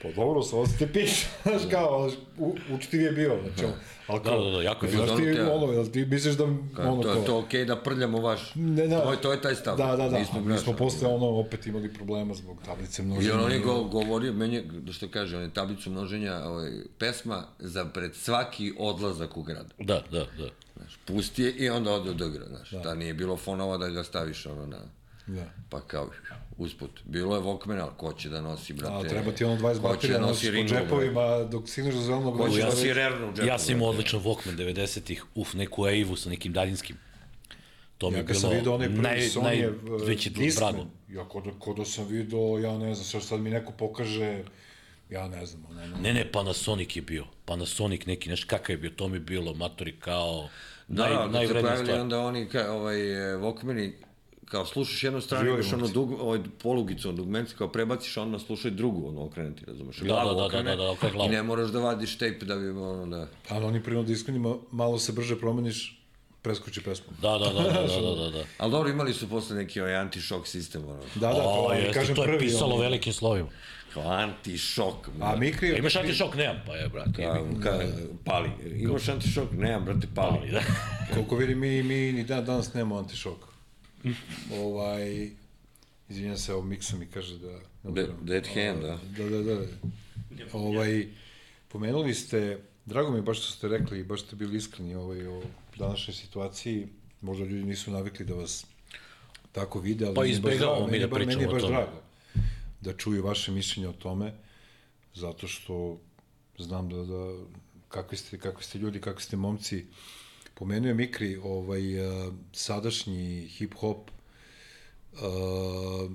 Pa dobro, samo se te piše, znaš kao, u, učtiv je bio, znači, ono, ali Da, da, da, jako je Znaš ti, ono, jel ti misliš da, ono, To, kao, to okej da prljamo vaš. Ne, da. To, je- to je taj stav. Da, da, da. Nismo, Mi smo posle ono opet imali problema zbog tablice I množenja. on, on je go, govorio, meni, da što kaže, on je tablicu množenja, ovaj, pesma za pred svaki odlazak u grad. Da, da, da. Znaš, pusti je i onda ode do igra, znaš. Da. nije bilo fonova da ga staviš ono na... Da. Pa kao, usput. Bilo je Walkman, ali ko će da nosi, brate? A treba ti ono 20 ko će baterija, da nosiš po brate? džepovima dok stigneš do zelenog već- da nosi rernu u džepu? Ja sam imao odličan Walkman 90-ih, uf, neku Eivu sa nekim daljinskim. To mi je Ja kad bilo sam vidio onaj prvi naj, Sony naj, je veći Discman, drago. ja kod, kod da sam vidio, ja ne znam, sad, sad mi neko pokaže, ja ne znam, ono, ono, Ne, ne, Panasonic je bio. Panasonic neki, znaš kakav je bio, to mi je bilo, matori, kao Da, naj, da, da se najvrednija pojavili stvar. onda oni, ka, ovaj, e, Walkmani, kao slušaš jednu stranu, imaš ono dug, ovaj, polugicu, ono dugmenci, kao prebaciš, onda slušaj drugu, ono, okrenuti, razumeš? Da, Glavu da, da, okrene da, da, okrene glavu. I ne moraš da vadiš tape da bi, ono, da... ali oni prima diskmanima, malo se brže promeniš, preskoči pesmu. Da, da, da, da, da, da, da. Ali dobro, imali su posle neki ovaj anti-shock sistem, ono, Da, da, to, O, jeste, kažem to je prvi. pisalo ono. velikim slovima. kao anti-shock. A Mikri, Imaš antišok? Nemam, pa je, brate. Ka, ka, pali. Imaš anti-shock? Nemam, brate, pali. Ali, da. Koliko vidim, mi, mi ni dan danas nemamo antišok. ovaj, izvinjam se, ovo Miksa mi kaže da... De, dead hand, da. Da, da, da. Ovaj, pomenuli ste, drago mi je baš što ste rekli, i baš ste bili iskreni ovaj, o današnjoj situaciji, možda ljudi nisu navikli da vas tako vide, ali Pa baš izbegavamo mi da ba- Meni je pričamo o baš tome. drago da čuju vaše mišljenje o tome, zato što znam da, da kakvi ste, kakvi ste ljudi, kakvi ste momci. Pomenuo je Mikri ovaj, uh, sadašnji hip-hop, uh,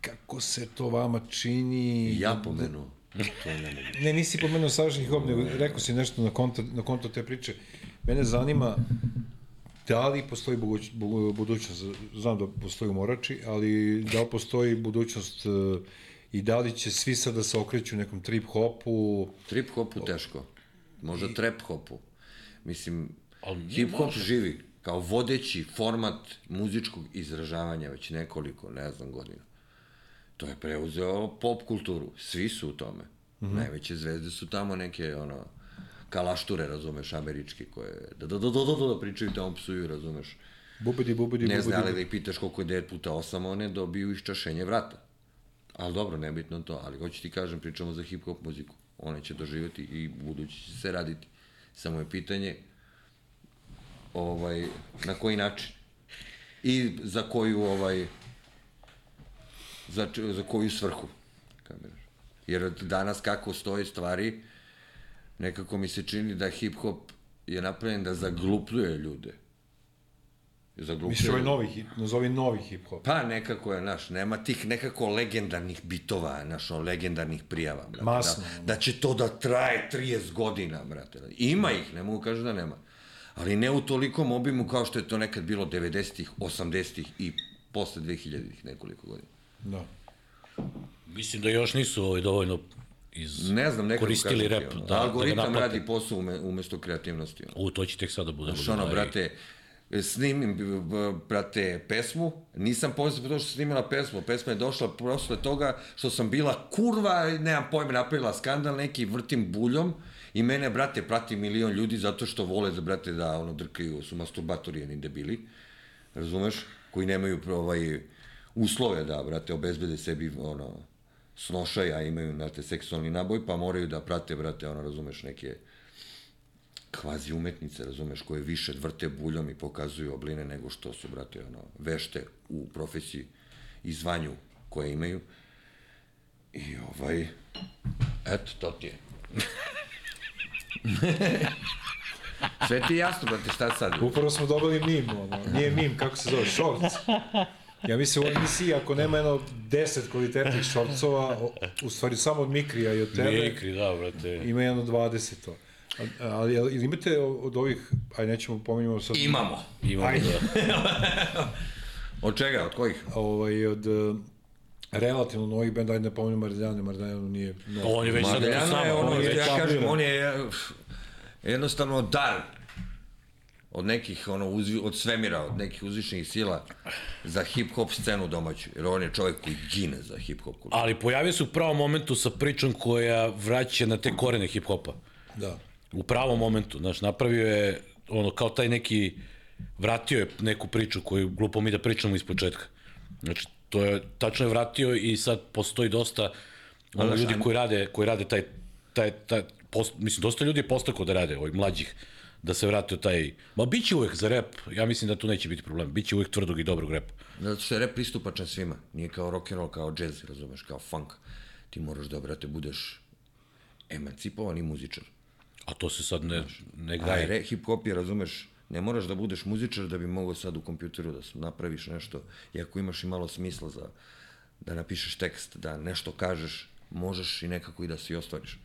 kako se to vama čini? Ja pomenuo. Ne. Ne, nisi pomenuo sadašnji hip-hop, nego rekao si nešto na konto, na konto te priče. Mene zanima da li postoji buduć- bu- budućnost, znam da postoji u Morači, ali da li postoji budućnost uh, i da li će svi sad da se okreću nekom trip hopu, Trip hopu teško. Možda trap hopu. Mislim, Ali nije hip hop živi kao vodeći format muzičkog izražavanja već nekoliko, ne znam, godina. To je preuzeo pop kulturu. Svi su u tome. Mm -hmm. Najveće zvezde su tamo neke, ono, kalašture, razumeš, američke, koje da, da, da, da, da, da, da pričaju tamo psuju, razumeš. bubidi, bubidi, Ne bubidi. zna li da ih pitaš koliko je 9 puta 8, one dobiju iščašenje vrata. Ali dobro, nebitno to, ali hoću ti kažem, pričamo za hip-hop muziku. One će doživjeti i budući će se raditi. Samo je pitanje ovaj, na koji način i za koju ovaj za, za koju svrhu kameraš. jer danas kako stoje stvari nekako mi se čini da hip hop je napravljen da zaglupljuje ljude Za glupe. Misliš ovaj novi hip, nazovi novi hip-hop. Pa nekako je, naš, nema tih nekako legendarnih bitova, naš, legendarnih prijava, brate. Masno. Da, da će to da traje 30 godina, brate. Ima ih, ne mogu kažu da nema. Ali ne u tolikom obimu kao što je to nekad bilo 90-ih, 80-ih i posle 2000-ih nekoliko godina. Da. Mislim da još nisu ovaj dovoljno iz... Ne znam, nekako koristili rep. ono, Da, algoritam da radi posao ume, umesto kreativnosti. Ono. U, to će tek sada bude. Znaš, ono, brate, snimim, brate, pesmu, nisam poznat to što sam snimila pesmu, pesma je došla posle toga što sam bila kurva, nemam pojma, napravila skandal neki, vrtim buljom, i mene, brate, prati milion ljudi zato što vole da, brate, da, ono, drkaju, su masturbatori, jedni debili, razumeš, koji nemaju, ovaj, uslove da, brate, obezbede sebi, ono, snošaj, a imaju, znate, seksualni naboj, pa moraju da prate, brate, ono, razumeš, neke, kvazi umetnice, razumeš, koje više vrte buljom i pokazuju obline nego što su, brate, ono, vešte u profesiji i zvanju koje imaju. I ovaj, eto, to ti je. Sve ti je jasno, brate, šta sad? Upravo smo dobili mim, ono, nije mim, kako se zove, shorts. Ja mislim u emisiji, ako nema jedno 10 kvalitetnih shortsova, u stvari samo od Mikrija i od tebe, Mikri, da, brate. ima jedno 20 to. A- Ali, ali ili imate od ovih, aj nećemo pominjamo sad, Imamo. Imamo, Ajde. da. Od čega? Od kojih? ovaj, od relativno novih benda, ajde ne pominjamo Mardeljane, Mardeljano nije novo. On je već sad samo. je ono, on je već ja kažem, on je jednostavno dar od nekih, ono, uzvi, od svemira, od nekih uzvišenih sila za hip-hop scenu domaću. Jer on je čovjek koji gine za hip-hop kulturu. Ali pojavio se u pravom momentu sa pričom koja vraća na te korene hip-hopa. Da. U pravom momentu, znaš, napravio je ono kao taj neki vratio je neku priču koju glupo mi da pričamo iz početka. Znači, to je tačno je vratio i sad postoji dosta ono, ljudi koji rade, koji rade taj, taj, taj post, mislim, dosta ljudi je postakao da rade, ovih mlađih, da se vrate u taj, ma bit će uvek za rap, ja mislim da tu neće biti problem, bit će uvek tvrdog i dobrog repa. Zato što je rap pristupačan svima. Nije kao rock and roll, kao jazz, razumeš, kao funk. Ti moraš da, brate, budeš emancipovani muzičar. A to se sad ne, ne A gaje. re, hip-hop je, razumeš, ne moraš da budeš muzičar da bi mogao sad u kompjuteru da napraviš nešto. I ako imaš i malo smisla za da napišeš tekst, da nešto kažeš, možeš i nekako i da se i ostvariš.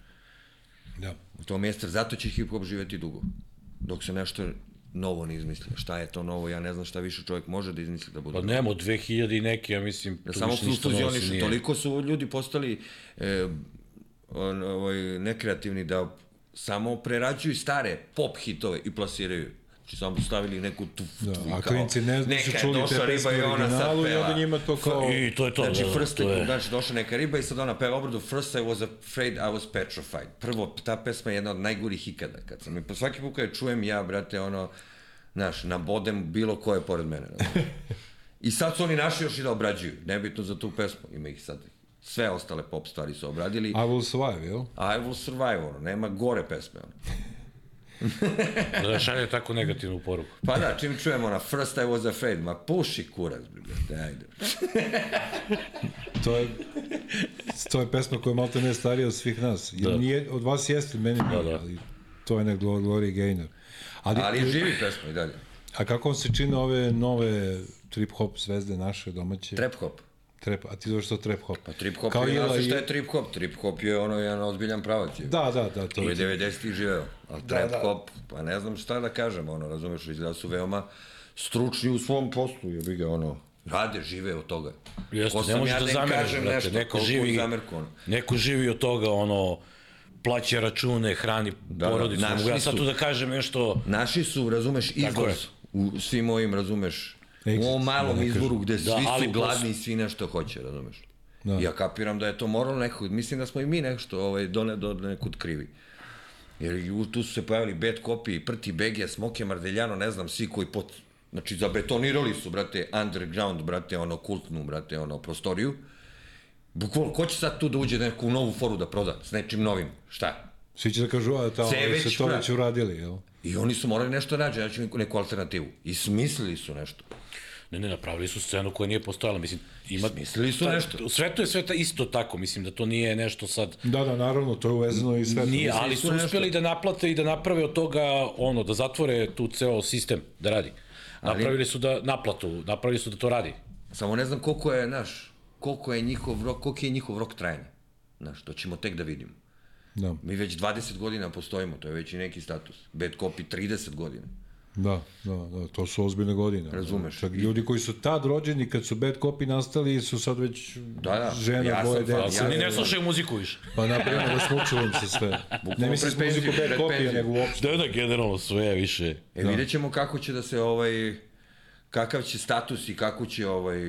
Da. U tom mjestu, zato će hip-hop živeti dugo. Dok se nešto novo ne izmisli. Šta je to novo, ja ne znam šta više čovjek može da izmisli da bude. Pa nemo, 2000 i neki, ja mislim, Da samo se fuzionišu. Toliko su ljudi postali e, on, ovaj, nekreativni da samo prerađuju stare pop hitove i plasiraju. Znači samo stavili neku tu, Da, tu a klinci ne neka je čuli te pesme u originalu i peva. onda njima to kao... I to je to, Znači, da, first, to je. znači, došla neka riba i sad ona peva obradu First I was afraid I was petrified. Prvo, ta pesma je jedna od najgorih ikada. Kad sam, pa svaki put kad je čujem ja, brate, ono, znaš, nabodem bilo ko je pored mene. I sad su oni našli još i da obrađuju. Nebitno za tu pesmu. Ima ih sad. Sve ostale pop stvari su obradili. I will survive, jel? I will survive, ono. Nema gore pesme, ono. Da šalje tako negativnu poruku. Pa da, čim čujem ona First I was afraid, ma puši kurac, brate, ajde. To je, to je pesma koja je malo ne starija od svih nas. Jer Da. nije, od vas jeste, meni nije, da. ali to je nek Glory Gaynor. Ali, Ali živi pesma i dalje. A kako vam se čine ove nove trip-hop zvezde naše domaće? Trap hop. Trap, a ti zoveš to trap-hop? Pa trip hop Kao je, znaš i- šta je trip hop? Trip hop je ono jedan ozbiljan pravac. Je. Da, da, da, to je je. 90-ih živeo. Ali trap hop, pa ne znam šta da kažem, ono, razumeš, izgleda su veoma stručni u svom poslu, jebi ga, ono, rade, žive od toga. Jeste, ne možeš ja da zameriš, kažem brate, nešto, neko živi, zamerku, ono. neko živi od toga, ono, plaća račune, hrani da, porodicu, našli mogu ja sad su. tu da kažem nešto, Naši su, razumeš, je. izvoz u svim ovim, razumeš, u Exit, ovom malom da izboru gde Da, svi su gladni i svi nešto hoće, razumeš. Da. Ja kapiram da je to moralno neko, mislim da smo i mi nešto ovaj, do, ne, do nekud krivi. Jer u- tu su se pojavili Bad Copy, Prti Begija, Smoke Mardeljano, ne znam, svi koji pot... Znači, zabetonirali su, brate, underground, brate, ono, kultnu, brate, ono, prostoriju. Bukvalno, ko će sad tu da uđe neku novu foru da proda s nečim novim? Šta? Svi će da kažu, a tamo Ceveć, se to već uradili, jel? I oni su morali nešto nađe, znači neku, neku alternativu. I smislili su nešto. ne, ne, napravili su scenu koja nije postojala, mislim, ima... Smislili su ta- nešto. U svetu je sve ta- isto tako, mislim da to nije nešto sad... Da, da, naravno, to je uvezano i sve. to. Nije, ali su nešto. uspeli da naplate i da naprave od toga, ono, da zatvore tu ceo sistem da radi. Napravili su da naplatu, napravili su da to radi. Samo ne znam koliko je, naš, koliko je njihov rok, koliko je njihov rok trajanja. Znaš, to ćemo tek da vidimo. Da, Mi već 20 godina postojimo, to je već i neki status. Bad Copy 30 godina. da, da, da, to su ozbiljne godine. Razumeš. Čak ljudi koji su tad rođeni, kad su bad copy nastali, su sad već Da, da. žena, Ja dvoje, sam fan- dece. ja- Oni ne slušaju muziku više. Pa napravimo da smučilo im se sve. Ne mislim muziku bad copy, nego uopšte. Da, da, generalno sve više. E, da. vidjet ćemo kako će da se ovaj, kakav će status i kako će ovaj,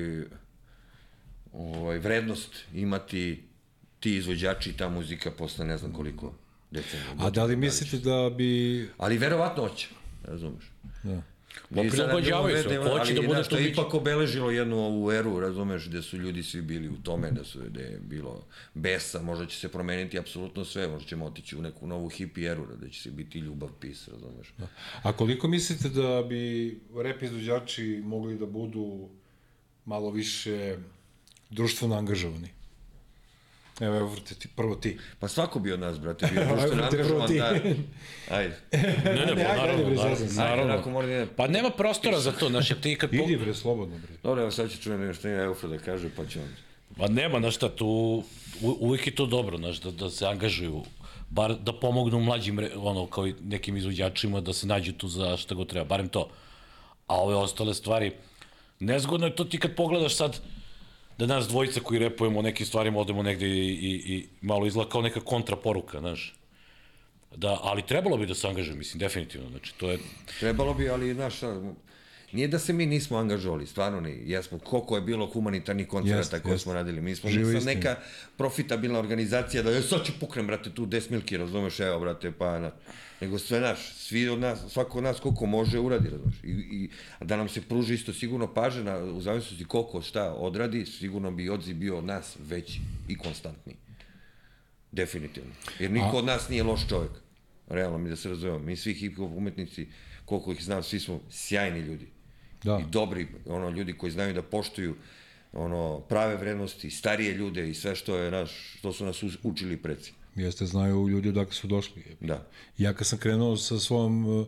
ovaj, vrednost imati ti izvođači i ta muzika posle ne znam koliko decenija. A da li mislite da bi... Ali verovatno hoće, razumeš? Da. Pa prilagođavaju se, hoće da bude što biće. ipak obeležilo jednu ovu eru, razumeš, gde su ljudi svi bili u tome, da su da je bilo besa, možda će se promeniti apsolutno sve, možda ćemo otići u neku novu hippie eru, da će se biti ljubav, pis, razumeš? A koliko mislite da bi rap izvođači mogli da budu malo više društveno angažovani? Evo, evo, vrte ti, prvo ti. Pa svako bi od nas, brate, bio društveno Ajde, angažovan, ti. da... Ajde. Ne, ne, Ne, pa ajde, naravno, ajde, bre, naravno. Ajde, naravno. onako mora da ide. Pa nema prostora za to, znaš, jer ti kad... Idi bre, slobodno bre. Dobro, evo sad ću čujem nešto ima Eufra da kaže, pa će on... Pa nema, znaš šta, tu u, uvijek je to dobro, znaš, da, da se angažuju, bar da pomognu mlađim, ono, kao i nekim izvođačima, da se nađu tu za šta god treba, barem to. A ove ostale stvari, nezgodno je to ti kad pogledaš sad, da nas dvojica koji repujemo o nekim stvarima odemo negde i, i, i malo izgleda kao neka kontraporuka, znaš. Da, ali trebalo bi da se angažuje, mislim, definitivno, znači, to je, Trebalo bi, ali, znaš, nije da se mi nismo angažovali, stvarno ni, jesmo, koliko je bilo humanitarnih koncerta koje jeste. smo radili, mi smo sad istina. neka profitabilna organizacija da, "E, sad ću puknem, brate, tu 10 milki, razumeš, evo, brate, pa, na, nego sve naš, svi od nas, svako od nas koliko može uradi, razumeš, i, i da nam se pruži isto sigurno pažnja, na, u zavisnosti koliko šta odradi, sigurno bi odziv bio od nas veći i konstantniji. Definitivno. Jer niko od nas nije loš čovjek. Realno, mi da se razumemo. Mi svi hip-hop umetnici, koliko ih znam, svi smo sjajni ljudi. Da. I dobri, ono, ljudi koji znaju da poštuju ono, prave vrednosti, starije ljude i sve što je naš, što su nas učili preci. Jeste, znaju ljudi odakle su došli. Da. Ja kad sam krenuo sa svom uh,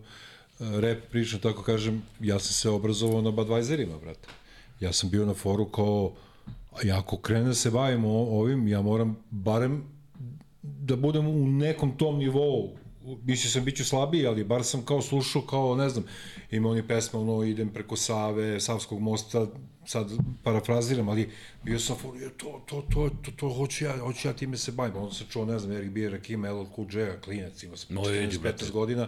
rap pričom, tako kažem, ja sam se obrazovao na Budweiserima, brate. Ja sam bio na foru kao, ja ako krene da se bavim ovim, ja moram barem da budem u nekom tom nivou. Mislio sam biću slabiji, ali bar sam kao slušao kao, ne znam, ima oni pesma, ono, idem preko Save, Savskog mosta, sad parafraziram, ali bio sam for, je, to, to, to, to, to, hoću ja, hoću ja time se bavim. Onda sam čuo, ne znam, Erik B. Rakim, LL Cool J, klinac, ima sam No, vidi, 14-15 brate. godina,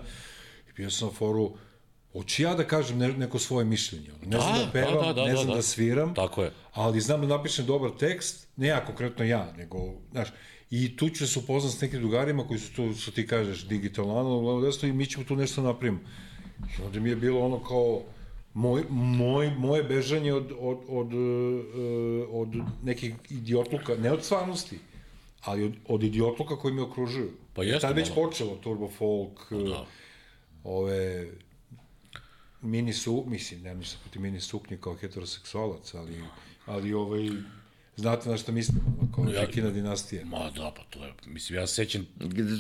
i bio sam foru, hoću ja da kažem ne, neko svoje mišljenje. ono. Ne znam Da, da pevam, da, da, da, ne znam da. da sviram, Tako je. ali znam da napišem dobar tekst, ne ja konkretno ja, nego, znaš, i tu ću se upoznat s nekim drugarima koji su tu, što ti kažeš, digitalno, analogno, levo, desno i mi ćemo tu nešto napravimo. I onda mi je bilo ono kao, moj, moj, moje bežanje od, od, od, uh, od nekih idiotluka, ne od stvarnosti, ali od, od idiotluka koji me okružuju. Pa jeste Tad već počelo, turbo folk, da. ove mini su, mislim, nemam ništa protiv mini suknje kao heteroseksualac, ali, ali ovaj, znate na što mislim, kao Ja- Žikina dinastija. ma da, pa to je, mislim, ja se sećam,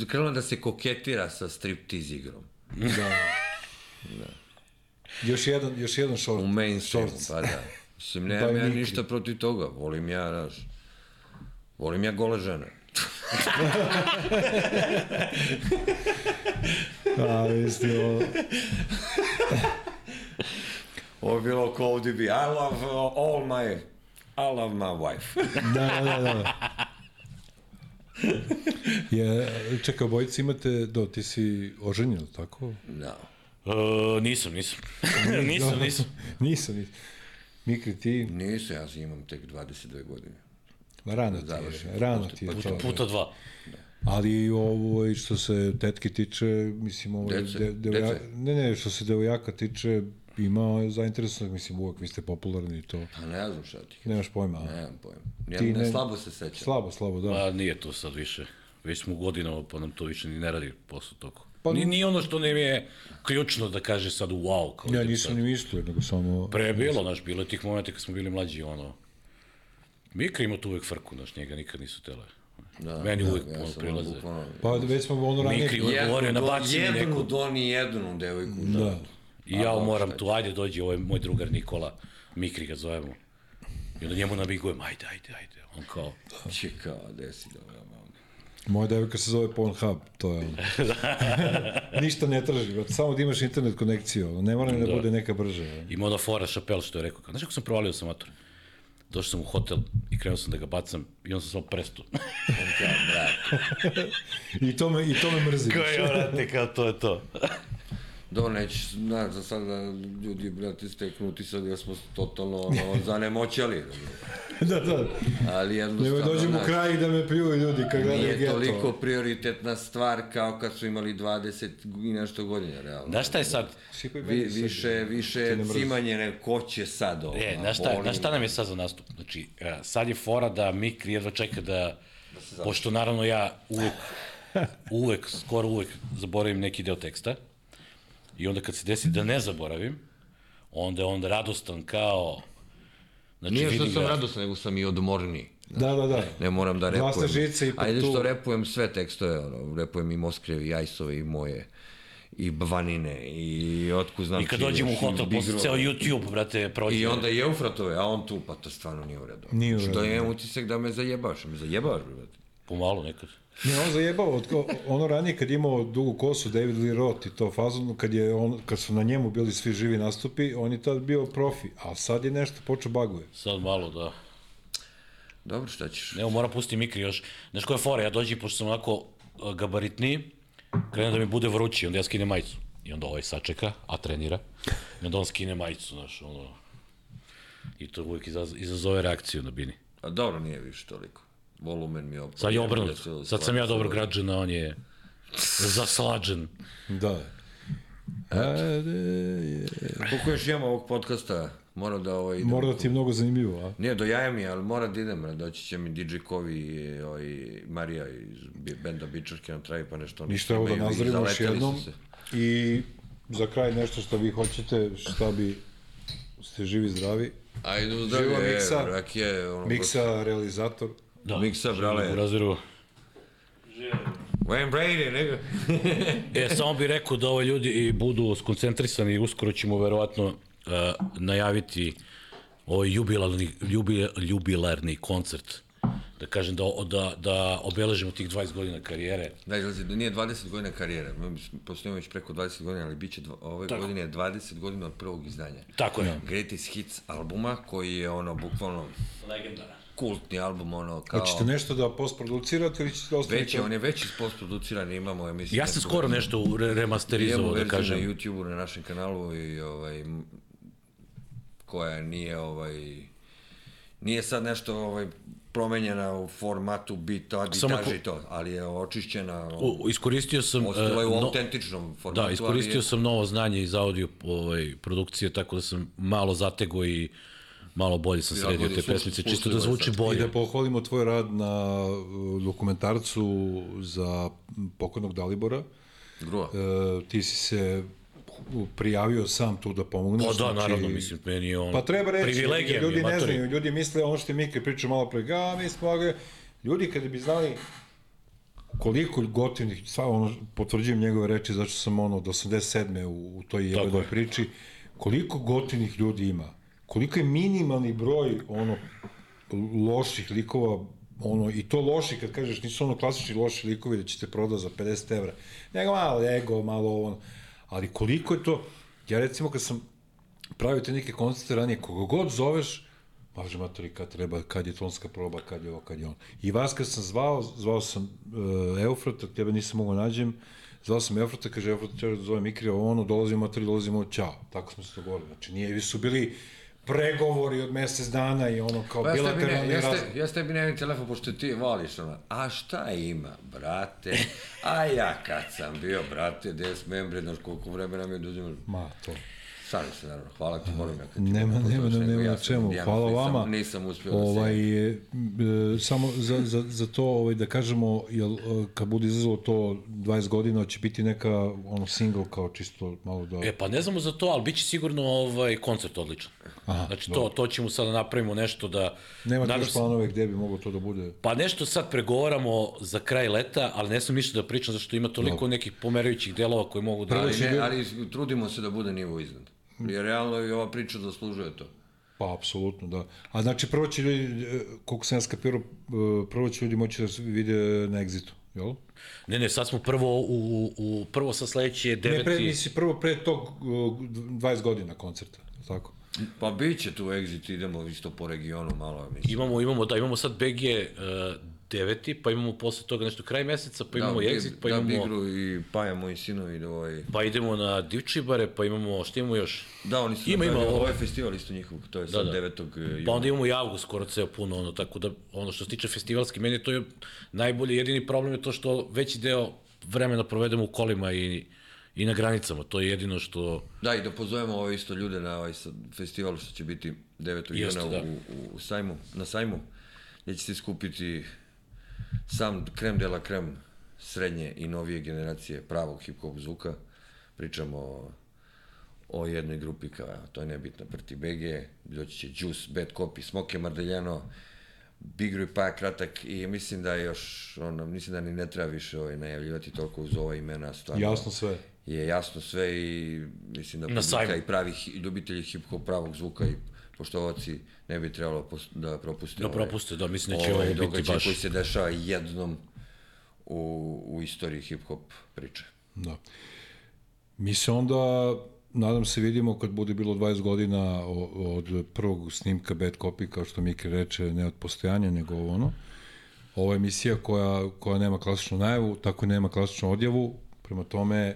krenuli da se koketira sa striptiz igrom. Još jedan, još jedan short. U mainstreamu, pa da. Mislim, nemam By ja ništa protiv toga. Volim ja, znaš, volim ja gole žene. A, isti, ovo, Ovo je bilo kao ovdje bi, I love all my, I love my wife. da, da, da, da. Je, čekaj, obojici imate, do, ti si oženjen, tako? Da. uh, nisam, nisam, nisam, nisam. nisam, nisam. Mikri, ti, Nisam, ja imam tek 22 godine. rano ti je, rano ti je Puta, to. puta dva. Ali ovo, i što se tetke tiče, mislim, ovo, Dece, de, devoja, dece. ne, ne, što se devojaka tiče, ima zainteresovanih, mislim, uvek vi ste popularni i to. A ne znam šta ti. Nemaš pojma, a? Nemam pojma. Ja Ti ne, ne- slabo se sećam. Slabo, slabo, da. Pa nije to sad više. Već smo godinama, pa nam to više ni ne radi posao toko. Pa- ni, ni ono što nam je ključno da kaže sad wow. Kao ja nisam sad. ni mislio, nego samo... Pre je bilo, znaš, bilo je tih momenta kad smo bili mlađi, ono... Mika ima tu uvek frku, znaš, njega nikad nisu tele. Da, Meni da, uvek ja prilaze. bukvalno- Pa već smo ono ranije... Mikri uvek govorio, do, nabaci mi jednu neku. doni jednu devojku. Da. I ja moram tu, ajde dođi, ovo je moj drugar Nikola, Mikri ga zovemo. I onda njemu nabigujem, ajde, ajde, ajde. On kao, Čekao, desi da ovo ovde. Moja devojka se zove Pornhub, to je ono. Ništa ne traži, brate, samo da imaš internet konekciju, ne mora da, Da. bude neka brže. ono. ima ona fora Chappelle što je rekao, kao, znaš kako sam provalio sa mator? Došao sam u hotel i krenuo sam da ga bacam i on sam samo presto. I to me, i to me mrzi. Kao je, vrate, kao to je to. Dobro, neće, znaš, za sada ljudi, brate, steknu utisak da smo totalno ono, zanemoćali. da, da. Ali Nego jednostavno, dođemo u znaš, kraj i da me pljuju ljudi kad gledaju nije geto. toliko prioritetna stvar kao kad su imali 20 i nešto godina, realno. Znaš šta je sad? Vi, više, više cimanje ne, ko će sad ovo. E, znaš šta, znaš šta nam je sad za nastup? Znači, e, sad je fora da Mikri jedva čeka da, pošto naravno ja uvek, uvek, skoro uvek zaboravim neki deo teksta, i onda kad se desi da ne zaboravim, onda je onda radostan kao, znači Nije što sam ga, radostan, nego sam i odmorniji. Da, da, da. Ne moram da repujem. žica ipak Ajde tu. što repujem sve tekstove, ono, repujem i Moskrevi, i Ajsove, i moje, i Bvanine, i otku znam i kad dođemo u i hotel, posle ceo YouTube, brate, prođe. I onda i Eufratove, a on tu, pa to stvarno nije u redu. Nije u redu, Što je imam utisak da me zajebaš, me zajebaš, brate. Pomalo nekad. Ne, on zajebao, ono ranije kad je imao dugu kosu, David Lee Roth i to fazon, kad, je on, kad su na njemu bili svi živi nastupi, on je tad bio profi, a sad je nešto počeo baguje. Sad malo, da. Dobro, šta ćeš? Evo, moram pustiti Mikri još. Znaš koja je fora? Ja dođi, pošto sam onako e, gabaritniji, krene da mi bude vrući, onda ja skinem majicu. I onda ovaj sačeka, a trenira. I onda on skine majicu, znaš, ono... I to uvijek izaz, izazove reakciju na bini. A dobro, nije više toliko. Volumen mi je opao. Sad je obrnut. Da Sad sam ja dobro građan, a on je zaslađen. Da. Ajde, Koliko još imamo ovog podcasta? Mora da ovaj... idem. Mora da ti je mnogo zanimljivo, a? Nije, do jaja mi, je, ali mora da idem, doći će mi DJ Kovi i ovaj, Marija iz benda Bičarke na travi, pa nešto. Ništa, evo da nazdravimo još jednom. I za kraj nešto što vi hoćete, šta bi ste živi, zdravi. Ajde, Živa zdravlje, Miksa. rakije, ono... Miksa, realizator. Da. Miksa, brale. U raziru. Wayne Brady, nego. E, samo bih rekao da ove ljudi i budu skoncentrisani i uskoro ćemo verovatno uh, najaviti ovaj jubilarni, jubi, jubilarni koncert. Da kažem, da, da, da obeležimo tih 20 godina karijere. Da, izlazi, da nije 20 godina karijere, mi smo- postojimo već preko 20 godina, ali bit će dva, ove Tako. godine je 20 godina od prvog izdanja. Tako je. Greatest Hits albuma, koji je ono, bukvalno Legendaran. Kultni album, ono, kao... Hoćete nešto da postproducirate ili ćete ostaviti? Već je, on je već ispostuduciran, imamo, ja mislim... Ja sam skoro nešto remasterizovao, da kažem. na YouTube-u, na našem kanalu i ovaj, koja nije ovaj, nije sad nešto ovaj, promenjena u formatu bita, ko- i to, ali je očišćena, U, iskoristio sam... ostala je u e, no- autentičnom formatu. Da, iskoristio je, sam novo znanje iz audio ovaj, produkcije, tako da sam malo zatego i malo bolje sam sredio te pesmice, čisto da zvuči sad. I bolje. da pohvalimo tvoj rad na uh, dokumentarcu za pokojnog Dalibora. Gruva. E, ti si se prijavio sam tu da pomogneš. Pa da, naravno, mislim, meni je on... Pa treba reći, ljudi ne matori. znaju, ljudi misle ono što je Mika pričao malo pre, a mi smo, ga- ljudi kada bi znali koliko gotivnih, sva ono, potvrđujem njegove reči, zato što sam ono, od 87. u, u toj jebenoj je. priči, koliko gotivnih ljudi ima, koliko je minimalni broj ono, loših likova, ono, i to loši, kad kažeš, nisu ono klasični loši likovi da ćete prodati za 50 evra, nego malo ego, malo ono, ali koliko je to, ja recimo kad sam pravio te neke koncerte ranije, koga god zoveš, Bože matori, kad treba, kad je tonska proba, kad je ovo, kad je on. I vas kad sam zvao, zvao sam uh, Eufrata, tebe nisam mogao nađem, zvao sam Eufrata, kaže Eufrata, treba da zove Mikri, ovo ono, dolazimo matori, dolazimo, čao. Tako smo se dogovorili. Znači, nije, su bili pregovori od mesec dana i ono kao Pa bilateralni razgovor. te, ja s tebi nemam telefon, pošto ti voliš ono, a šta ima, brate? A ja kad sam bio, brate, des membre, znaš koliko vremena mi je dođemo. Ma, to. Šalim se, naravno. Hvala ti, moram ja. kad ti Nema, nema, nema, nema ja čemu. Indijanac, Hvala nisam- vama. Nisam uspeo da ovaj, se... e, samo za, za, za to ovaj, da kažemo jel, e, kad bude izazvalo to 20 godina će biti neka ono single kao čisto malo da E, pa ne znamo za to, ali bit će sigurno ovaj koncert odličan. Aha, znači, to, to ćemo sada napravimo nešto da... nema nadam još planove gde bi moglo to da bude Pa nešto sad pregovaramo za kraj leta, ali ne sam ništa da pričam, zašto ima toliko nekih pomerajućih delova koji mogu da... Ali, će ne, ali trudimo se da bude nivo iznad. Jer realno i ova priča zaslužuje to. Pa, apsolutno, da. A znači, prvo će ljudi, e, koliko sam ja skapirao, e, prvo će ljudi moći da se vide na Exitu, jel? Ne, ne, sad smo prvo u, u prvo sa sledeće deveti... Ne, pre, misli, prvo pre tog e, 20 godina koncerta, tako? Pa bit će tu exit, idemo isto po regionu malo, mislim. Imamo, imamo, da, imamo sad BG uh, deveti, pa imamo posle toga nešto kraj meseca, pa imamo da, Exit, pa da, imamo... Bigru i Paja, moji sinovi, ovaj... Pa idemo na Divčibare, pa imamo, šta imamo još? Da, oni su Ima, ima, ovo- ovo je festival isto njihov, to je sad da. 9. juna. Pa onda imamo i avgust skoro ceo puno, ono, tako da, ono što se tiče festivalski, meni to je najbolje, jedini problem je to što veći deo vremena provedemo u kolima i, i na granicama, to je jedino što... Da, i da pozovemo ove isto ljude na ovaj festival što će biti 9. Jeste, juna da. u, u, sajmu, na sajmu, gdje će se skupiti sam krem de la krem srednje i novije generacije pravog hip-hop zvuka. Pričamo o, o jednoj grupi kao, to je nebitno, Prti BG, doći će Juice, Bad Copy, Smoke Mardeljano, Big Rui Pa kratak i mislim da je još, ono, mislim da ni ne treba više ovaj, najavljivati toliko uz ova imena, stvarno Jasno sve. je jasno sve i mislim da publika i pravi hi- ljubitelji hip-hop pravog zvuka i poštovaci ne bi trebalo da propuste Da propuste, da, mislim da će ovo biti baš- koji se dešava jednom u, u istoriji hip-hop priče. Da. Mi se onda, nadam se, vidimo kad bude bilo 20 godina od prvog snimka Bad Copy, kao što Miki reče, ne od postojanja, nego ono. Ovo je emisija koja, koja nema klasičnu najavu, tako i nema klasičnu odjavu, prema tome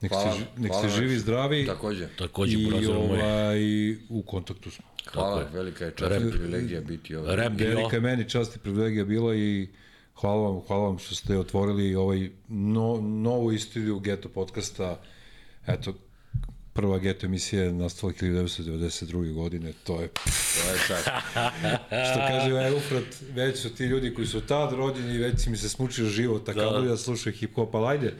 nek, Hvala, ste, nek hvala ste živi, zdravi Takođe. Takođe, i ovaj, u kontaktu smo. Hvala, je. velika je čast i privilegija biti bio, Velika je meni čast i privilegija bila i hvala vam, hvala vam što ste otvorili ovaj no, novu istoriju Geto podcasta. Eto, prva Geto emisija je nastala 1992. godine, to je, To je čast. što kaže ovaj Ufrat, već su ti ljudi koji su tad rođeni, već mi se smučio život, tako da, da slušaju hip-hop, ali ajde,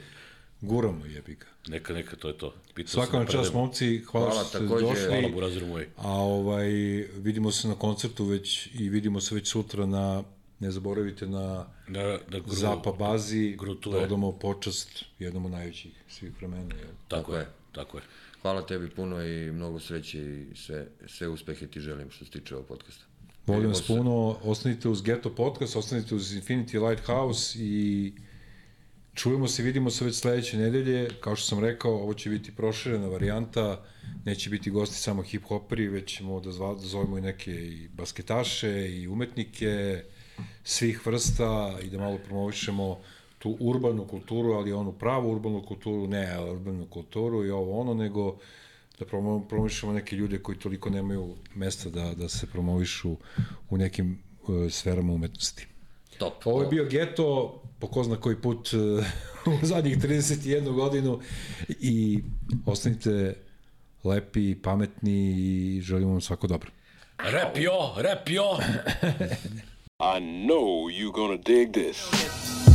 guramo jebi ga. Neka, neka, to je to. Pitao Svaka sam vam da čast, momci, hvala, Hvala, što ste takođe, došli. Hvala, Burazero moj. A ovaj, vidimo se na koncertu već i vidimo se već sutra na, ne zaboravite na Da, da gru, Zapa bazi, Grutule. da odamo počast jednom od najvećih svih vremena. Jel? Tako, Tako je, je. tako je. Hvala tebi puno i mnogo sreće i sve, sve uspehe ti želim što se tiče ovog podcasta. Volim vas puno, ostanite uz Ghetto Podcast, ostanite uz Infinity Lighthouse i čujemo se, vidimo se već sledeće nedelje. Kao što sam rekao, ovo će biti proširena varijanta, neće biti gosti samo hip-hoperi, već ćemo da, zva, da zovemo i neke i basketaše i umetnike svih vrsta i da malo promovišemo tu urbanu kulturu, ali onu pravu urbanu kulturu, ne urbanu kulturu i ovo ono, nego da promo- promovišemo neke ljude koji toliko nemaju mesta da, da se promovišu u nekim uh, sferama umetnosti. Top. Ovo je bio Geto, po ko zna koji put uh, u zadnjih 31 godinu i ostanite lepi, pametni i želim vam svako dobro. Rap jo, rap jo! I know you gonna dig this.